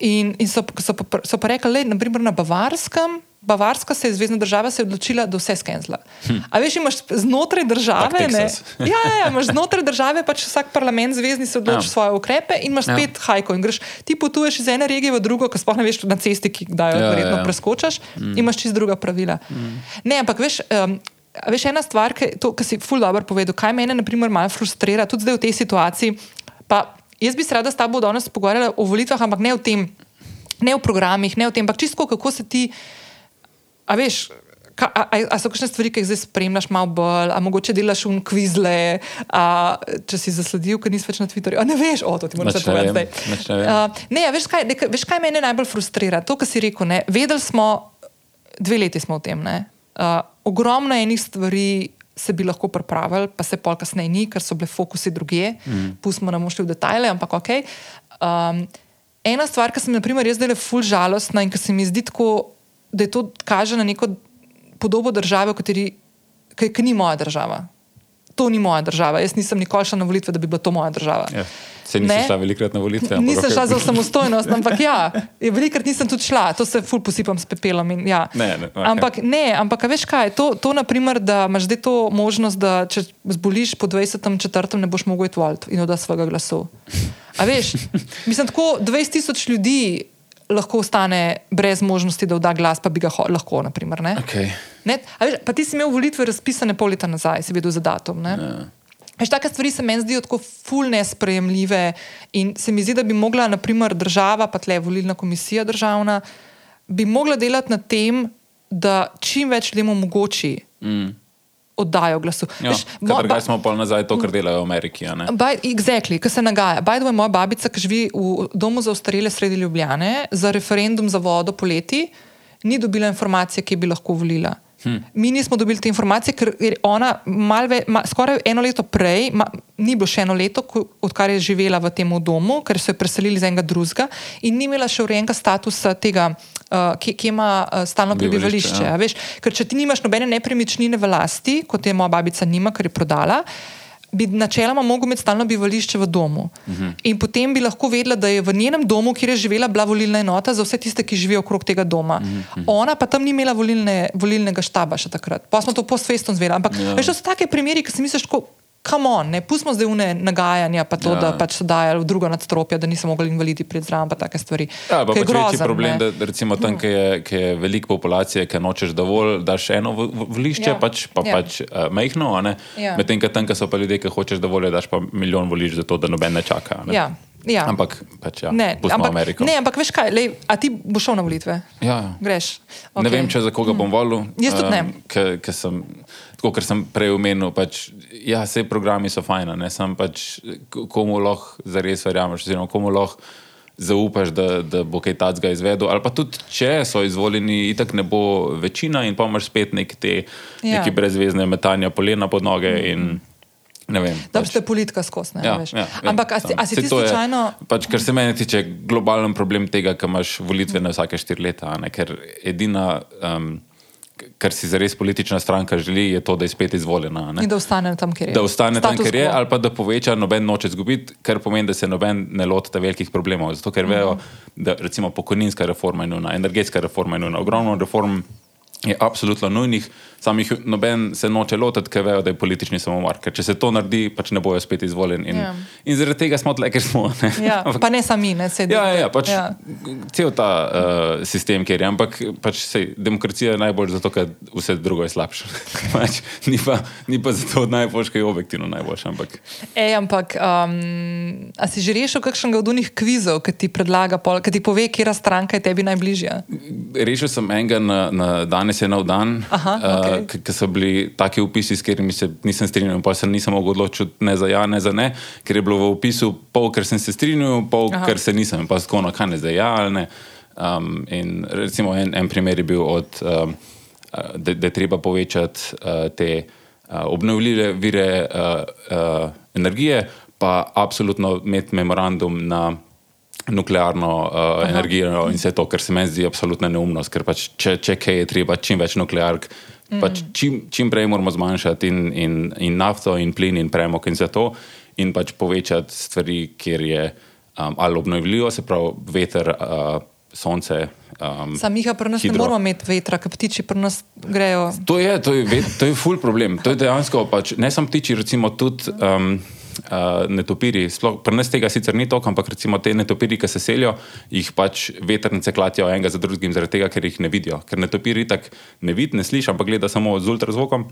in, in so, so, pa, so pa rekli, da naprimer na Bavarskem. Bavarska se je zvezdna država se odločila, da vse skenzla. Hm. A veš, imaš znotraj države, ne, ja, ja, ja, imaš znotraj države, pač vsak parlament zvezdni se odloči ja. svoje ukrepe in imaš ja. spet hajko. In greš, ti potuješ iz ene regije v drugo, ko sploh ne veš na cesti, ki jo ja, verjetno ja. preskočaš, hm. imaš čist druga pravila. Hm. Ne, ampak veš, um, veš, ena stvar, ki si ful dobro povedal, kaj mene naprimer malo frustrira, tudi zdaj v tej situaciji. Pa jaz bi se rada s tabo danes pogovarjala o volitvah, ampak ne v tem, ne v programih, ne v tem, ampak čisto kako se ti, a veš. Ka, a, a so kakšne stvari, ki jih zdaj spremljaš, malo bolj, a mogoče delaš v kvizle, a, če si zasledil, ker nisi več na Twitterju. A ne veš, o to ti moraš povedati zdaj. Ne, ne, veš, kaj, ne, veš, kaj mene najbolj frustrira? To, kar si rekel. Ne, vedeli smo, dve leti smo v tem. Ne, a, ogromno enih stvari se bi lahko pripravili, pa se pol kasneje ni, ker so bile fokusi druge. Mm. Pustimo nam šli v detajle, ampak ok. Um, ena stvar, ki se mi je zdela ful žalostna in ki se mi zdi tako, da je to kaže na neko podobo države, ki ni moja država. To ni moja država. Jaz nisem nikoli šla na volitve, da bi bila to moja država. Ja. Se nisi šla velikrat na volitve? Nisem šla za samostojnost, ampak ja, velikrat nisem tudi šla, to se ful posipam s pepelom. In, ja. ne, ne, okay. Ampak ne, ampak veš kaj, to, to naprimer, da imaš zdaj to možnost, da če zboliš po 20. četrtem, ne boš mogel iti v alt in oddati svojega glasu. A veš, mislim, tako 20 tisoč ljudi lahko ostane brez možnosti, da vda glas, pa bi ga lahko, naprimer. Okay. Veš, pa ti si imel volitve razpisane pol leta nazaj, si videl za datum. Ja. Veš, take stvari se meni zdijo tako ful nesprejemljive in se mi zdi, da bi mogla, naprimer, država, pa tle volilna komisija državna, bi mogla delati na tem, da čim več ljudem omogoči. Mm. Oddajo glasu. Ja, Zdaj smo pa nazaj to, kar delajo v Ameriki. Exactly, ki se nagaja. Bajdo je moja babica, ki živi v domu za ostarele sredi Ljubljane, za referendum za vodo poleti, ni dobila informacije, ki bi lahko volila. Hmm. Mi nismo dobili te informacije, ker je ona malve, mal, skoraj eno leto prej, ma, ni bilo še eno leto, ko, odkar je živela v tem domu, ker so jo preselili z enega drugega in ni imela še urejenega statusa tega, uh, ki, ki ima uh, stalno prebivališče. Ja. Ker če ti nimaš nobene nepremičnine v lasti, kot je moja babica nima, ker je prodala. Bi načeloma mogel imeti stalno bivališče v domu. Uh mhm. -huh. In potem bi lahko vedela, da je v njenem domu, kjer je živela, bila volilna enota za vse tiste, ki živijo okrog tega doma. Uh mhm. -huh. Ona pa tam ni imela volilne, volilnega štaba še takrat. Pa smo to post-festom zvedeli. Ampak ja. veš, to so take primeri, ki si misliš, tako kam on, ne pustimo zdaj une nagajanja, pa to, ja. da pač so dajali v drugo nadstropje, da niso mogli invalidi priti zraven, pa take stvari. Ja, pa pač večji problem, ne. da recimo tam, kjer je, je veliko populacije, ki nočeš dovolj, daš eno volišče, ja. pač, pa ja. pač uh, majhno, ja. medtem, ker tam, kjer so pa ljudje, ki hočeš dovolj, daš pa milijon volišč za to, da noben ne čaka. Ne? Ja. Ja. Ampak, pač, ja, ne, ampak, ne, ampak veš kaj, lej, a ti boš šel na volitve? Ja. Greš. Okay. Ne vem, če za koga bom volil. Jaz tudi ne. Um, Tako, ker sem prej omenil, pač, ja, vse programi so fajn, ne sem pač komu lahko zares verjameš, oziroma komu lahko zaupaš, da, da bo kaj takega izvedel. Ali pa tudi, če so izvoljeni, itak ne bo večina in pa imaš spet nek te, ja. neki brezvezne metanja polena pod noge. In, Ne vem, da pač, ste politika skozi. Ja, ja, Ampak, a si, a si ti slučajno? Pač, kar se meni tiče, globalen problem tega, da imaš volitve na vsake štiri leta. Ne, ker edina. Um, kar si za res politična stranka želi, je to, da je spet izvoljena. Ne? In da ostane tam, kjer je. Da ostane Status tam, kjer je, ali pa da poveča, noben noče izgubiti, kar pomeni, da se noben ne loti velikih problemov. Zato, ker mm -hmm. vejo, da recimo pokojninska reforma je nujna, energetska reforma je nujna, ogromno reform je absolutno nujnih, samih noben se noče lotiti, ker vejo, da je politični samomor. Ker če se to naredi, pač ne bojo spet izvoljeni. In, ja. in zaradi tega smo tle, ker smo. Ne? Ja, pa ne sami, ne sedaj. Ja, ja, ja, pač ja. cel ta uh, sistem, kjer je, ampak pač sej, demokracija je najbolj zato, ker vse drugo je slabše. pač, ni, ni pa zato najboljš, kaj je objektivno najboljše. Ampak, Ej, ampak um, a si že rešil kakšnega od unih kvizov, ki ti predlaga, ki ti pove, kera stranka je tebi najbližja? Rešil sem enega na, na danes je nov dan, okay. uh, ker so bili taki upisi, s katerimi se nisem strinjal. Pa se nisem mogel odločiti ne za ja, ne za ne, ker je bilo v opisu pol, ker sem se strinjal, pol, Aha. ker se nisem. Pa tako, no, kaj ne za ja ali ne. Um, in recimo en, en primer je bil, od, um, da, da je treba povečati uh, te uh, obnovljive vire uh, uh, energije, pa absolutno imeti memorandum na nuklearno uh, energijo in vse to, kar se meni zdi absolutna neumnost, ker pač če, če kaj je treba, čim več nukleark, mm. pač čim, čim prej moramo zmanjšati in, in, in nafto, in plin, in premog in vse to, in pač povečati stvari, kjer je um, ali obnovljivo, se pravi veter, uh, sonce. Um, Sam jih pri nas hidro. ne moramo imeti vetra, ki ptiči pri nas grejo. To je, to je, to je ful problem. To je dejansko, pač, ne samo ptiči, recimo tudi. Um, uh, netopiri. Pri nas tega sicer ni toliko, ampak recimo te netopiri, ki se selijo, jih pač veternice klatijo enega za drugim, zaradi tega, ker jih ne vidijo. Ker netopiri tako ne vidi, ne sliši, ampak gleda samo z ultrazvokom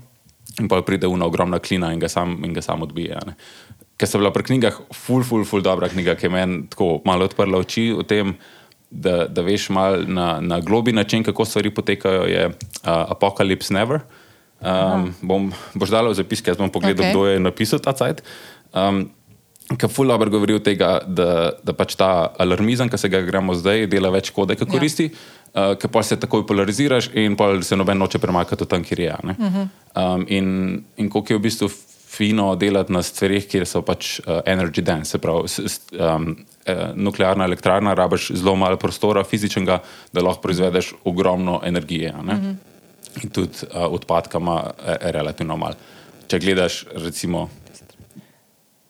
in pa pride v ogromna klina in ga sam, in ga sam odbije. Ne. Ker so bila pri knjigah ful, ful, ful dobra knjiga, ki je meni tako malo odprla oči o tem. Da, da veš malo na, na globi način, kako stvari potekajo, je uh, Apocalypse Never. Um, bom, boš dal zapis, jaz bom pogledal, okay. kdo je napisal ta cajt. Um, Kaj ful dobro govori o tem, da, da pač ta alarmizem, ki se ga gremo zdaj, dela več škode, kot ja. koristi, ja. uh, ker pa se takoj polariziraš in pa se noben noče premakati tam, kjer je. Uh -huh. um, in in koliko je v bistvu fino delati na stvarih, kjer so pač uh, energy dense, se pravi, s, s, um, uh, nuklearna elektrarna, rabaš zelo malo prostora fizičnega, da lahko proizvedeš ogromno energije. Uh -huh. In tudi uh, odpadka ima uh, relativno malo. Če gledaš, recimo.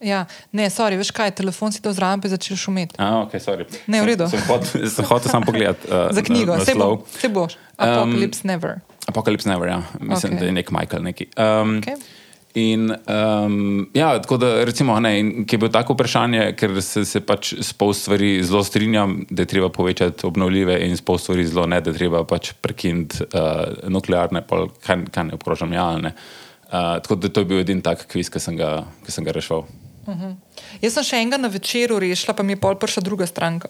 Ja, ne, sorry, veš kaj, telefon si to zraven, pa začneš šumeti. A, ok, sorry. Ne, v redu. Sem hotel samo pogledati. Uh, Za knjigo, se, bo, se boš. Apocalypse um, Never. Apocalypse Never, ja. Mislim, okay. da je nek Michael neki. Um, okay. In um, ja, tako da, recimo, ne, ki je bilo tako vprašanje, ker se, se pač s pol stvari zelo strinjam, da je treba povečati obnovljive in s pol stvari zelo ne, da je treba pač prekiniti uh, nuklearne, pol, kaj, kaj ne obkrožam, ja, ne. Uh, tako da to je bil edini tak kviz, ki sem ga, ki sem ga rešil. Uh -huh. Jaz sem še enega na večeru rešila, pa mi je pol prišla druga stranka.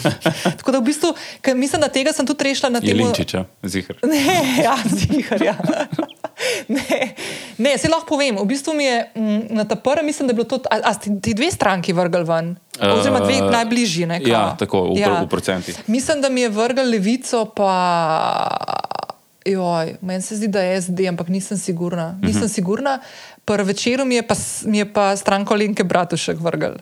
Tako da v bistvu, mislim, da tega sem tudi rešila na tem. Jelinčiča, zihar. Ne, ja, zihar. Ja. Ne, ne, se lahko povem. V bistvu mi je m, mm, na ta prvi, mislim, da je bilo to, a, a ste ti dve stranki vrgli ven, oziroma dve uh, najbližji. Ne, ja, tako v, ja. v procentih. Mislim, da mi je vrgel levico, pa. Joj, meni se zdi, da je SD, ampak nisem sigurna. Nisem uh mhm. -huh. sigurna. Prvi večer mi, mi je pa stranko Linke Bratušek vrgel.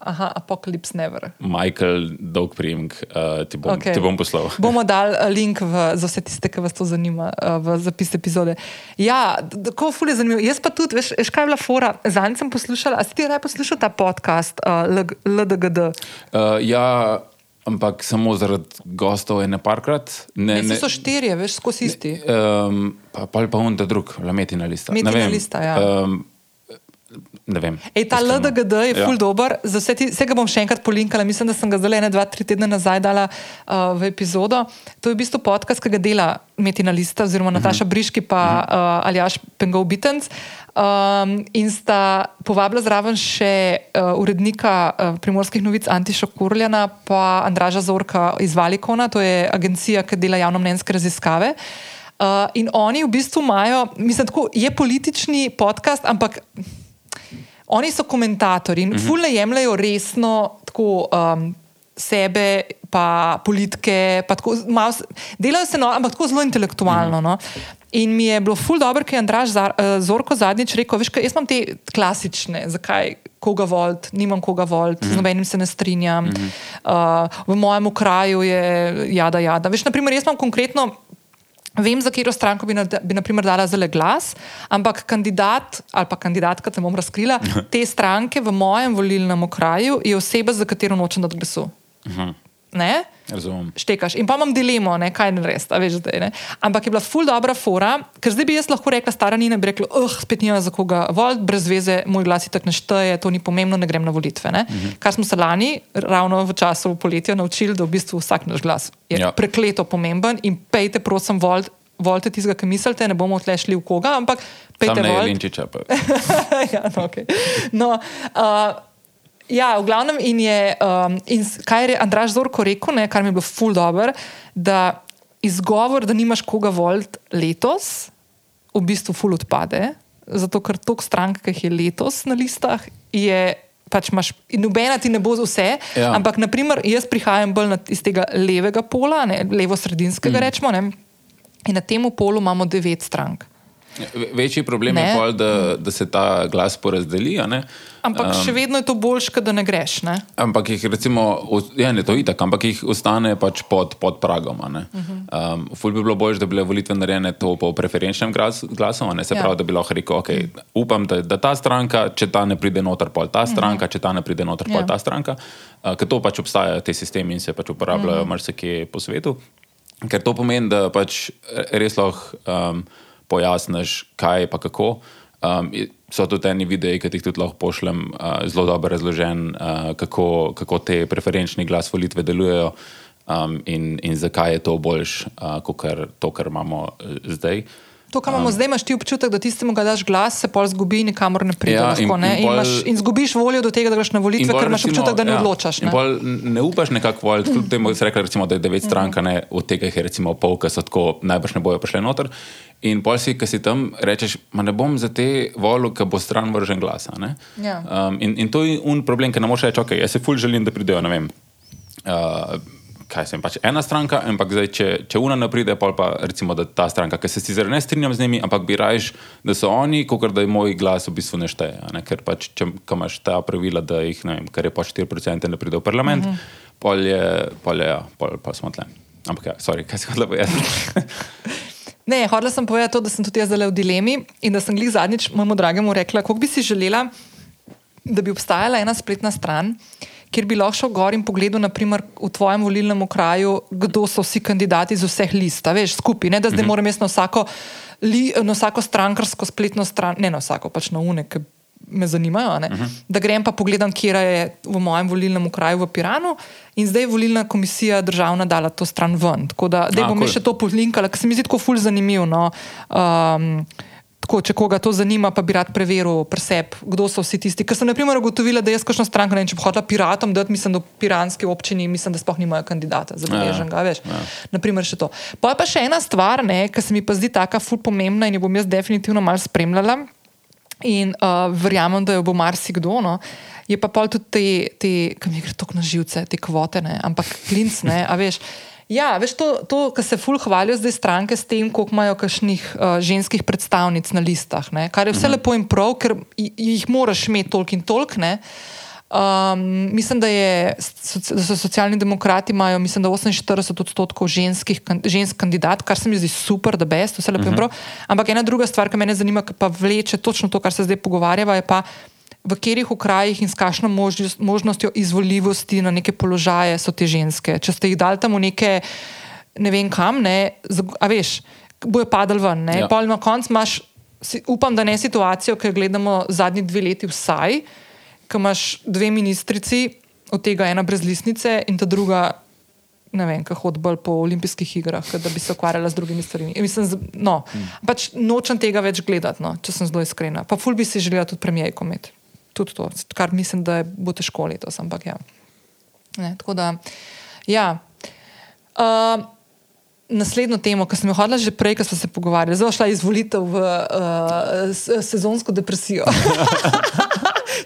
Aha, Apocalypse Never. Michael Dogprim, uh, ti, bom, okay. ti bom poslal. Bomo dali uh, link v, za vse tiste, ki vas to zanima, uh, v zapis epizode. Ja, tako fulje zanimivo. Jaz pa tudi, veš, veš kaj je bila fora. Zanj sem poslušala, a si ti raje poslušal ta podcast uh, LDGD? Uh, ja. Ampak samo zaradi gostov je ne parkrat. Ne, ne, so štirje, veš, skozi isti. Um, pa pa pa on ta drug, metina lista. Metina lista, ja. Um, ne vem. Ej, ta iskreno. LDGD je ja. ful dober, vse, ti, vse ga bom še enkrat polinkala, mislim, da sem ga zdaj dva, tri tedne nazaj dala uh, v epizodo. To je v bistvu podcast, ki ga dela Metina Lista oziroma Nataša uh mhm. -huh. Briški pa uh -huh. uh, Aljaš Pengov Bitens. Um, in sta povabila zraven še uh, urednika uh, primorskih novic Antiša Kurljana pa Andraža Zorka iz Valikona, to je agencija, ki dela javno-mnenjske raziskave. Uh, in oni v bistvu imajo, mislim, tako je politični podcast, ampak oni so komentatorji in uh -huh. fulne jemljajo resno tako, um, sebe, pa politike, pa tako, malo, delajo se, no, ampak tako zelo intelektualno. Uh -huh. no. In mi je bilo ful dobro, ker je Andraš uh, Zorko zadnjič rekel: veš, kaj, Jaz imam te klasične, zakaj koga volt, nimam koga volt, mm -hmm. z nobenim se ne strinjam. Mm -hmm. uh, v mojem kraju je jada, jada. Veš, naprimer, jaz imam konkretno. Vem, za katero stranko bi, bi naprimer, dala zelo glas, ampak kandidat ali pa kandidatka, te bom razkrila, te stranke v mojem volilnem okraju je oseba, za katero nočem dati glasu. Uh mhm. -huh. Štekaš. In pa imam dilemo, ne, kaj ne res, veš, zdaj, ne. Ampak je bila ful dobra fora, ker zdaj bi jaz lahko rekla, stara Nina bi rekla, oh, spet nima za koga volt, brez veze, moj glas je tako nešteje, to ni pomembno, ne grem na volitve. Ne. Mhm. Kar smo se lani, ravno v času poletja, naučili, da v bistvu vsak naš glas je ja. prekleto pomemben in pejte, prosim, volt volite tistega, ki mislite, ne bomo odlešli v koga, ampak pejte. Ne, Linčiča ja, no, okay. no, uh, ja, v glavnem in je, um, in kaj je Andraš Zorko rekel, ne, kar mi je bilo ful dobr, da izgovor, da nimaš koga volt letos, v bistvu ful odpade, zato ker toliko strank, ki jih je letos na listah, je Pač imaš, in nobena ti ne bo za vse, ja. ampak naprimer, jaz prihajam bolj iz tega levega pola, levo-sredinskega, mm. rečemo, ne, In na tem polu imamo devet strank. Večji problem ne? je, pol, da, da se ta glas porazdeli. Ampak um, še vedno je to boljše, da ne greš. Ne? Ampak jih, recimo, ja, ne to itak, ampak jih ostane pač pod, pod pragom. Uh -huh. um, ful bi bilo bolje, da bi bile volitve narejene po preferenčnem glasu, ne se ja. pravi, da bi lahko rekel, okay, upam, da, da ta stranka, če ta ne pride noter, pol ta mhm. stranka, uh -huh. če ta ne pride noter, pol ja. ta stranka. Uh, ker to pač obstaja, te sistemi in se pač uporabljajo uh -huh. marsikje po svetu. Ker to pomeni, da pač res lahko um, pojasniš, kaj pa kako. Um, so tudi eni videi, ki jih tudi lahko pošljem, uh, zelo dobro razložen, uh, kako, kako te preferenčni glas volitve delujejo um, in, in zakaj je to boljš, uh, kot to, kar imamo uh, zdaj. To, kar imamo um, zdaj, imaš ti občutek, da tistemu, ki daš glas, se pol zgubi in nikamor ne pride. Ja, lahko, ne? in, in, pol, in, imaš, in zgubiš voljo do tega, da greš na volitve, ker imaš občutek, da ne ja, odločaš. Ne, ne upaš nekako voliti, kljub temu, da si rekel, recimo, da je devet strank, ne, od tega jih je recimo pol, ki so tako najbrž ne bojo prišli noter. In pol si, ki si tam, rečeš, ma ne bom za te volju, ki bo stran vržen glas. Ja. Um, in, in to je un problem, ker ne moreš reči, ok, jaz se ful želim, da pridejo, ne vem. Uh, kaj sem pač ena stranka, ampak zdaj, če, če una ne pride, pa recimo, da ta stranka, ki se sicer ne strinjam z njimi, ampak bi rajš, da so oni, kot da je moj glas v bistvu nešteje. Ne? Ker pač, če imaš ta pravila, da jih ne vem, kar je pa 4% ne pride v parlament, mm -hmm. pol je, pol je, ja, pol pa smo tle. Ampak ja, sorry, kaj si hodila povedati? ne, hodila sem povedati to, da sem tudi jaz zdaj v dilemi in da sem glih zadnjič mojemu dragemu rekla, koliko bi si želela, da bi obstajala ena spletna stran kjer bi lahko šel gor in pogledal, naprimer, v tvojem volilnem okraju, kdo so vsi kandidati iz vseh list, veš, skupaj. Ne, da zdaj -hmm. moram jaz na vsako, li, na vsako strankarsko spletno stran, ne na vsako, pač na unek. Me zanimajo, uh mhm. -huh. da grem pa pogledam, kje je v mojem volilnem okraju v Piranu, in zdaj je volilna komisija državna dala to stran ven. Tako da, da bom cool. še to polinkala, ker se mi zdi tako ful zanimivo. No. Um, tako, če koga to zanima, pa bi rad preveril preseb, kdo so vsi tisti. Ker sem na primer ugotovila, da jaz kakšno stranko ne vem, če bi hodila piratom, da mislim, da v piranski občini mislim, da sploh nimajo kandidata za beleženega, ja, veš. Ja. Naprimer še to. Pa je pa še ena stvar, ki se mi pa zdi taka ful pomembna in jo bom jaz definitivno mal spremljala in uh, verjamem, da jo bo marsikdo. No. Je pa pol tudi te, te kam je gre tok na živce, te kvote, ne, ampak klinc, ne, a veš. Ja, veš, to, to kar se ful hvalijo zdaj stranke s tem, koliko imajo kakšnih uh, ženskih predstavnic na listah, ne? kar je vse mhm. lepo in prav, ker jih moraš imeti toliko in toliko. Um, mislim, da, je, da so socialni demokrati imajo, mislim, da 48 odstotkov ženskih, žensk kandidat, kar se mi zdi super, da best, vse lepo in mhm. prav. Ampak ena druga stvar, ki me zanima, ki pa vleče točno to, kar se zdaj pogovarjava, je pa v katerih okrajih in s kakšno možnostjo izvoljivosti na neke položaje so te ženske. Če ste jih dali tam v neke, ne vem kam, ne, a veš, bojo padali ven. Ja. Pa na koncu imaš, upam, da ne situacijo, ki jo gledamo zadnji dve leti vsaj, ko imaš dve ministrici, od tega ena brez lisnice in ta druga. Ne vem, kako hodi bolj po olimpijskih igrah, da bi se ukvarjala z drugimi stvarmi. Mislim, no, hmm. pač nočem tega več gledati, no, če sem zelo iskrena. Pa ful bi si želela tudi premijejko imeti tudi to, kar mislim, da bo težko letos. Ampak ja. Ne, tako da, ja. Uh, naslednjo temo, ki sem jo hodila že prej, ko smo se pogovarjali, zelo šla izvolitev v uh, sezonsko depresijo.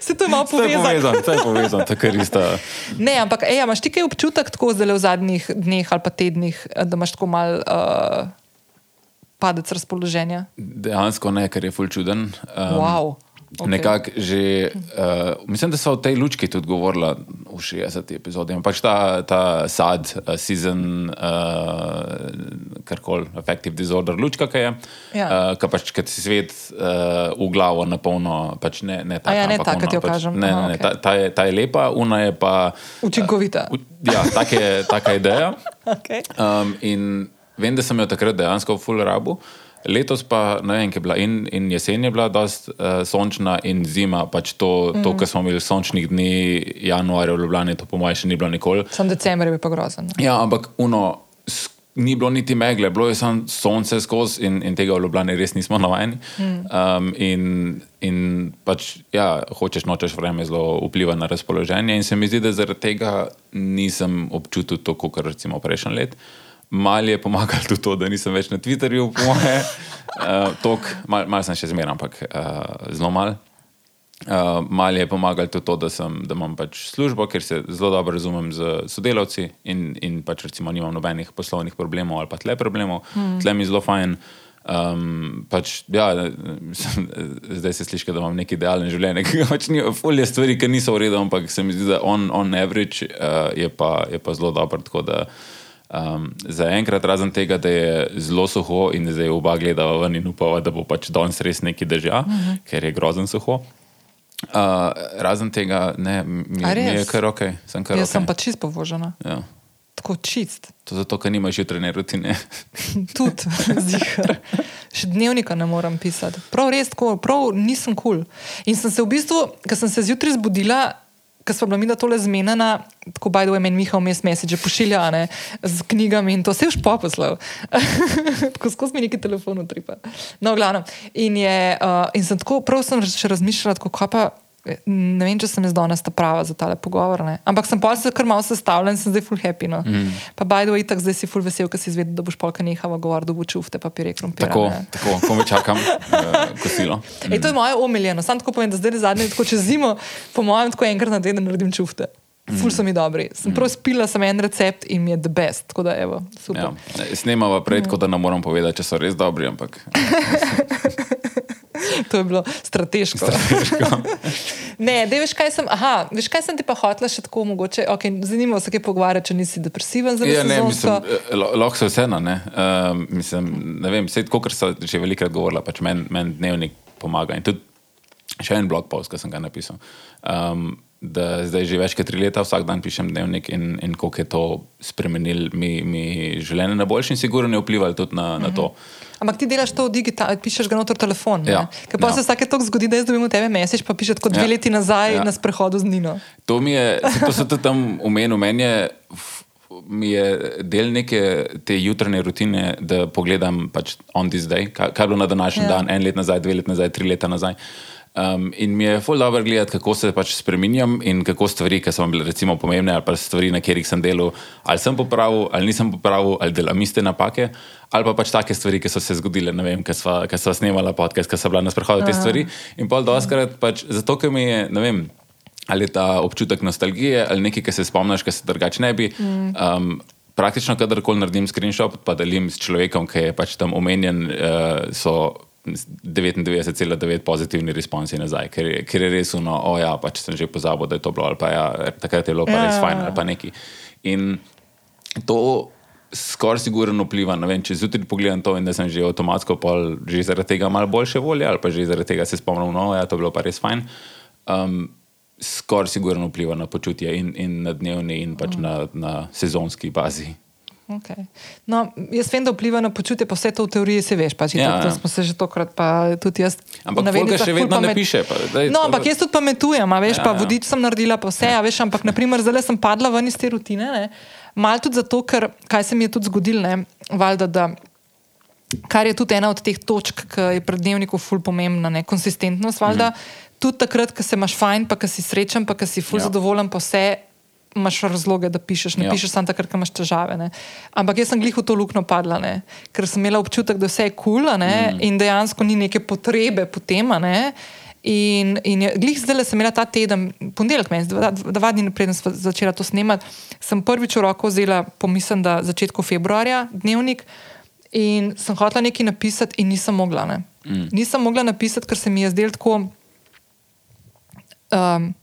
Se to ima povezano? To je povezano, tako je isto. Ne, ampak ej, imaš ti kaj občutek tako zdaj v zadnjih dneh ali pa tednih, da imaš tako mal uh, padec razpoloženja? Dejansko ne, ker je fulčuden. Um, wow. Okay. Nekako že, uh, mislim, da so o tej lučki tudi govorili v 60 epizodih. Pač ta, ta sad, uh, season, uh, karkoli, affective disorder, lučka, ki je. Ja. Uh, ki pač, kad si svet uh, v glavo na polno, pač ne, ne tako. Ja, ne tako, kot jo pač, kažem. Ne, ne, ne, okay. ta, ta, je, ta je lepa, una je pa. Učinkovita. Uh, ja, tak je, taka ideja. okay. um, in vem, da sem jo takrat dejansko v full rabu. Letos pa ne vem, kaj je bila in, in jesen je bila dosti uh, sončna, in zima, pač to, mm. to kar smo imeli sončnih dni, januarja v Ljubljani, to po mojem še ni bilo nikoli. Sam decembr je bil pa grozen. Ja, ampak uno, ni bilo niti megle, bilo je samo sonce skozi in, in tega v Ljubljani res nismo navajeni. Mm. Um, in, in pač, ja, hočeš nočeš vreme zelo vpliva na razpoloženje, in se mi zdi, da zaradi tega nisem občutil to, kot recimo prejšnji let. Mal je pomagal tudi to, da nisem več na Twitterju, po moje. Uh, mal, mal sem še zmeraj, ampak uh, zelo mal. Uh, mal je pomagal tudi to, da, sem, da imam pač službo, ker se zelo dobro razumem z sodelavci in, in pač recimo nimam nobenih poslovnih problemov ali pa tle problemov. Mm. Tle mi je zelo fajn. Um, pač, ja, zdaj se sliši, da imam neki idealen življenje, ki ga pač ni, fulje stvari, ki niso v redu, ampak se mi zdi, da on, on average uh, je, pa, je pa zelo dober. Um, za enkrat, razen tega, da je zelo suho in zdaj oba gledava ven in upava, da bo pač danes res neki drža, uh mhm. -huh. ker je grozen suho. Uh, razen tega, ne, mi, mi je kar ok. Sem kar Jaz okay. sem pa čist povožena. Ja. Tako čist. To zato, ker nimaš jutrajne rutine. Tudi, zihar. Še dnevnika ne moram pisati. Prav res, tako, prav nisem kul. Cool. In sem se v bistvu, ker sem se zjutraj zbudila, ker smo bila mi da tole zmenjena, tako baj doj meni Miha vmes mesiče pošilja ne, z knjigami in to se je už poposlal. tako skozi mi neki telefon utripa. No, glavno. In, je, uh, in sem tako, prav sem še razmišljala, kako pa ne vem, če sem jaz danes ta prava za tale pogovor. Ne? Ampak sem pa se kar malo sestavljen in sem zdaj full happy. No? Mm. Pa baj do itak, zdaj si full vesel, ker si izvedel, da boš polka nehava govoriti, da bo čufte papirje krompir. Tako, tako, ko me čakam, uh, kosilo. Mm. Ej, to je moje omiljeno. Sam tako povem, da zdaj zadnje, tako čez zimo, po mojem, tako enkrat na teden naredim čufte. Ful so mi dobri. Sem mm. prav spila sem en recept in mi je the best. Tako da, evo, super. Ja. Snemava prej, mm. tako da ne moram povedati, če so res dobri, ampak. to je bilo strateško. strateško. ne, veš kaj, sem, aha, veš, kaj sem ti pa hotla še tako mogoče? Okay, zanimivo se je pogovarjati, če nisi depresiven. Ja, ne, mislim, eh, lahko se vseeno. Ne, uh, mislim, ne vem, vse, kot sem že velikrat govorila, pač meni men dnevnik pomaga. In tudi še en blog post, ki sem ga napisal. Um, Da zdaj že več kot tri leta vsak dan pišem dnevnik in, in kako je to spremenilo mi, mi življenje na boljši in sigurno je vplivalo tudi na, na to. Uh, Ampak ti delaš to digitalno, pišeš ga noter telefon. Ja. Ker pa ja. se vsake toliko zgodi, da jaz dobim v tebe mesec, pa pišeš kot dve ja. leti nazaj ja. na sprehodu z Nino. To mi je, to se tudi tam umenil, meni je mi je del neke te jutranje rutine, da pogledam pač on this day, kaj, kaj je bilo na današnji ja. dan, en let nazaj, dve leti nazaj, tri leta nazaj. Um, in mi je zelo dobro gledati, kako se pač spremenjam in kako stvari, ki so bile recimo pomembne, ali pa stvari, na katerih sem delal, ali sem popravil, ali nisem popravil, ali delam iste napake, ali pa pač take stvari, ki so se zgodile, ne vem, ki so snemala podcast, ki so bila na sprehodu te stvari. In pa doskrat pač zato, ker mi je, ne vem, ali ta občutek nostalgije ali nekaj, ki se spomniš, ki se drugače ne bi. Um, Praktično, kadarkoli naredim screenshot, pa delim s človekom, ki je pač tam omenjen, uh, so 99,9 pozitivni responsi nazaj, ker, ker je res uno, o ja, pač sem že pozabil, da je to bilo, ali pa ja, takrat je bilo pa res ja. fajn, ali pa neki. In to skoraj sigurno vpliva, ne vem, če zjutraj pogledam to in da sem že avtomatsko pol, že zaradi tega malo boljše volje, ali pa že zaradi tega se spomnim, no, ja, to je bilo pa res fajn. Um, Skoraj sigurno vpliva na počutje in, in na dnevni, in pač mm. na, na sezonski bazi. Okay. No, jaz vem, da vpliva na počutje, pa vse to v teoriji se veš. Pač, ja, to, to smo se že tokrat, pa tudi jaz. Ampak nekaj še vedno pamet... ne piše. Pa, daj, no, ampak jaz tudi pametujem, veš, ja, pa ja. vodič sem naredila, pa vse. Ja. Veš, ampak, naprimer, zdaj sem padla ven iz te rutine. Ne? Mal tudi zato, ker kaj se mi je tudi zgodilo, valjda, da. Kar je tudi ena od teh točk, ki je pred dnevnikom ful pomembna, ne? konsistentnost. Valjda, mm. Tudi takrat, ko se imaš fajn, pa si srečen, pa si ful ja. zadovoljen, pa vse imaš razloge, da pišeš, ne ja. pišeš samo takrat, ko imaš težave. Ne. Ampak jaz sem glih v to luknjo padla, ne. ker sem imela občutek, da vse je kul cool, mm. in dejansko ni neke potrebe po tem. In, in glih zdaj sem imela ta teden, ponedeljek, dva, dva dni preden sem začela to snemati, sem prvič v roko vzela, pomislim, da začetku februarja, dnevnik. In sem hotela nekaj napisati, in nisem mogla. Mm. Nisem mogla napisati, ker se mi je zdelo tako. Um,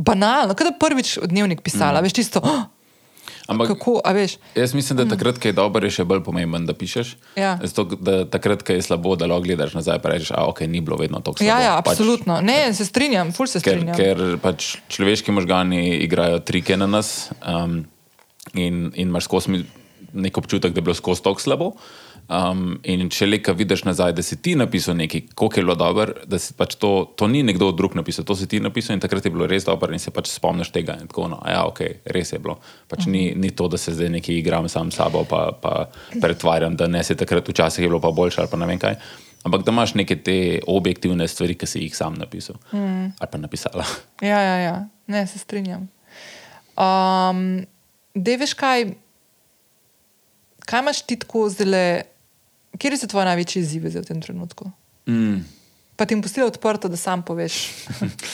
banalno, kot da prvič dnevnik pisala, mm. veš, čisto. Oh, Ampak, kako? Jaz mislim, da mm. takrat, ko je dobro, je še bolj pomemben, da pišeš. Ja. Zato, da takrat, ko je slabo, da lahko gledaš nazaj in rečeš, da okay, ni bilo vedno tako slabo. Ja, ja pač absolutno. Pač, ne, se strinjam, ful se strinjam. Ker, ker pač človeški možgani igrajo trike na nas um, in, in imaš skozi nek občutek, da je bilo skozi tako slabo. Um, in če le kaj vidiš nazaj, da si ti napisal nekaj, kako je bilo dobro, da si pač to, to ni nekdo drug napisal, to si ti napisal in takrat je bilo res dobro in se pač spomniš tega. In tako, no, ja, ok, res je bilo. Pač ni, ni to, da se zdaj nekaj igram sam s sabo, pa, pa pretvarjam, da ne se takrat včasih je bilo pa boljše ali pa ne vem kaj. Ampak da imaš neke te objektivne stvari, ki si jih sam napisal mm. ali pa napisala. Ja, ja, ja. ne se strinjam. Um, Deveš kaj, kaj imaš ti tako zelo? Kje so tvoje največje izzive v tem trenutku? Mm. Pa ti jim postili odprto, da sam poveš.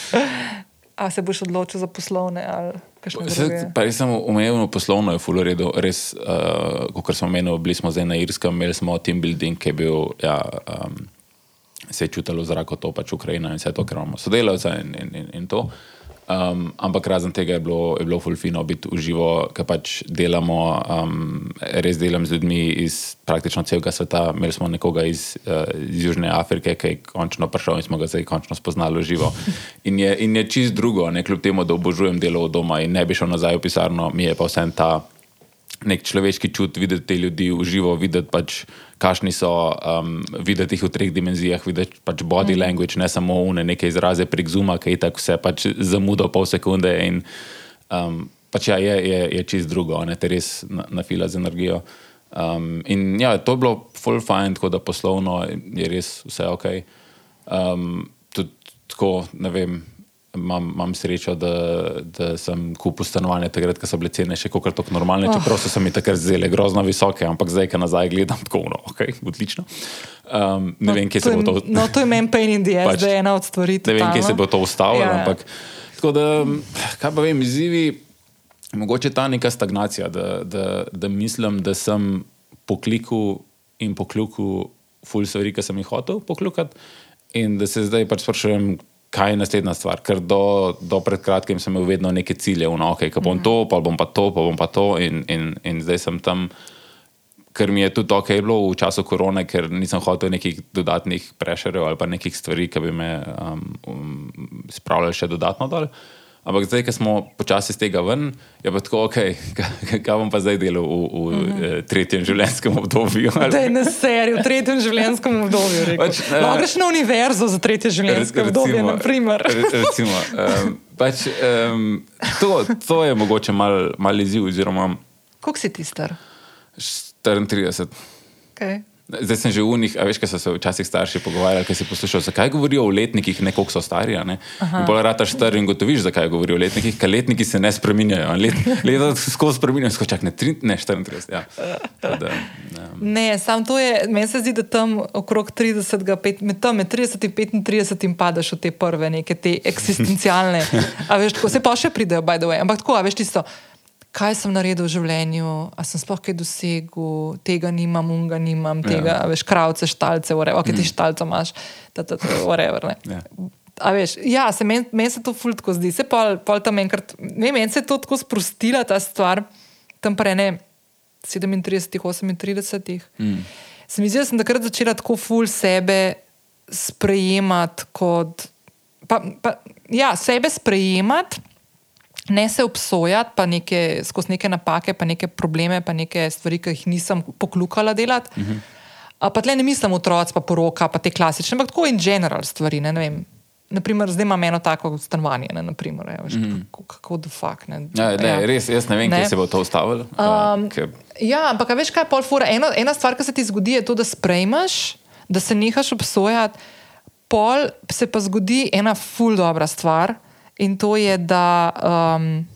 A se boš odločil za poslovne ali kakšne druge? Res sem umevno poslovno, je fulo redo. Res, uh, kot smo menili, bili smo zdaj na Irskem, imeli smo team building, ki je bil, ja, um, se je čutilo zrako to, pač Ukrajina in vse to, ker imamo sodelavce in, in, in, in to. Um, ampak razen tega je bilo, je bilo fulfino biti v živo, ker pač delamo, um, res delam z ljudmi iz praktično celega sveta. Imeli smo nekoga iz, uh, iz Južne Afrike, ki je končno prišel in smo ga zdaj končno spoznali v živo. In je, in je čist drugo, ne kljub temu, da obožujem delo od doma in ne bi šel nazaj v pisarno, mi je pa vsem ta nek človeški čut videti te ljudi v živo, videti pač kakšni so, um, videti jih v treh dimenzijah, videti pač body mm. language, ne samo une, nekaj izraze prek zuma, ki je tako vse pač zamudo pol sekunde. In, um, pač ja, je, je, je čist drugo, ne te res na, na fila z energijo. Um, in ja, to je bilo full fine, tako da poslovno je res vse ok. Um, tudi tako, ne vem imam, imam srečo, da, da sem kupil stanovanje takrat, ko so bile cene še kako tako normalne, oh. čeprav so mi takrat zelo grozno visoke, ampak zdaj, ko nazaj gledam, tako no, okay, odlično. Um, ne no, vem, kje se bo to. No, to je meni pain in the ass, pač, da je ena od stvari. Ne vem, kje se bo to ustavilo, ja. ampak tako da, kaj pa vem, izzivi, mogoče ta neka stagnacija, da, da, da mislim, da sem poklikal in poklukal ful stvari, ki sem jih hotel poklukati. In da se zdaj pač sprašujem, kaj je naslednja stvar. Ker do, do pred kratkim sem imel vedno neke cilje, no, okay, ki bom mm. to, pa bom pa to, pa bom pa to. In, in, in zdaj sem tam, ker mi je tudi ok bilo v času korone, ker nisem hotel nekih dodatnih prešerjev ali pa nekih stvari, ki bi me um, um, spravljali še dodatno dol. Ampak zdaj, ko smo počasi iz tega ven, je pa tako, okay, kaj, bom pa zdaj delal v, v uh mhm. -huh. Eh, tretjem življenjskem obdobju. Da je na seriju, v tretjem življenjskem obdobju. Pač, uh, greš na univerzo za tretje življenjsko obdobje, na primer. Recimo, um, pač, um, to, to je mogoče mal, mal izziv. Oziroma, Koliko si ti star? 34. Okay. Zdaj sem že v njih, a veš, kaj so se včasih starši pogovarjali, kaj si poslušal, zakaj govorijo o letnikih, ne koliko so stari. Ne? In bolj rataš star in gotoviš, zakaj govorijo o letnikih, ker letniki se ne spreminjajo. Let, leta skozi spreminjajo, skozi čak ne, tri, ne 34. Ja. Tada, ne. ne, sam to je, meni se zdi, da tam okrog 30, pet, med, tam, med 30 in 35 padaš v te prve, neke te eksistencialne. A veš, tako se pa še pridejo, by the way. Ampak tako, a veš tisto kaj sem naredil v življenju, ali sem sploh kaj dosegel, tega nimam, unga nimam, tega, ja. veš, kravce, štalce, whatever, ok, ti mm. štalce imaš, da to je whatever. Ja. A veš, ja, se meni men se to fultko zdi, se pa pol tam enkrat, ne, meni se je to tako sprostila ta stvar, tam pre ne 37, 38. Mm. Se mi zdi, da sem takrat začela tako ful sebe sprejemati kot, pa, pa, ja, sebe sprejemati ne se obsojati, pa neke, skozi neke napake, pa neke probleme, pa neke stvari, ki jih nisem poklukala delati. Uh -huh. Pa tle ne mislim otroci, pa poroka, pa te klasične, ampak tako in general stvari. Ne, ne Naprimer, zdaj imam eno tako stanovanje, ne, naprimer, je, veš, mm -hmm. kako, kako da fuk. Ja, ja. Res, jaz ne vem, ne. kje se bo to ustavilo. Um, uh, ja, ampak veš, kaj je pol fura. Eno, ena stvar, ki se ti zgodi, je to, da sprejmeš, da se nehaš obsojati, pol se pa zgodi ena ful dobra stvar in to je, da um,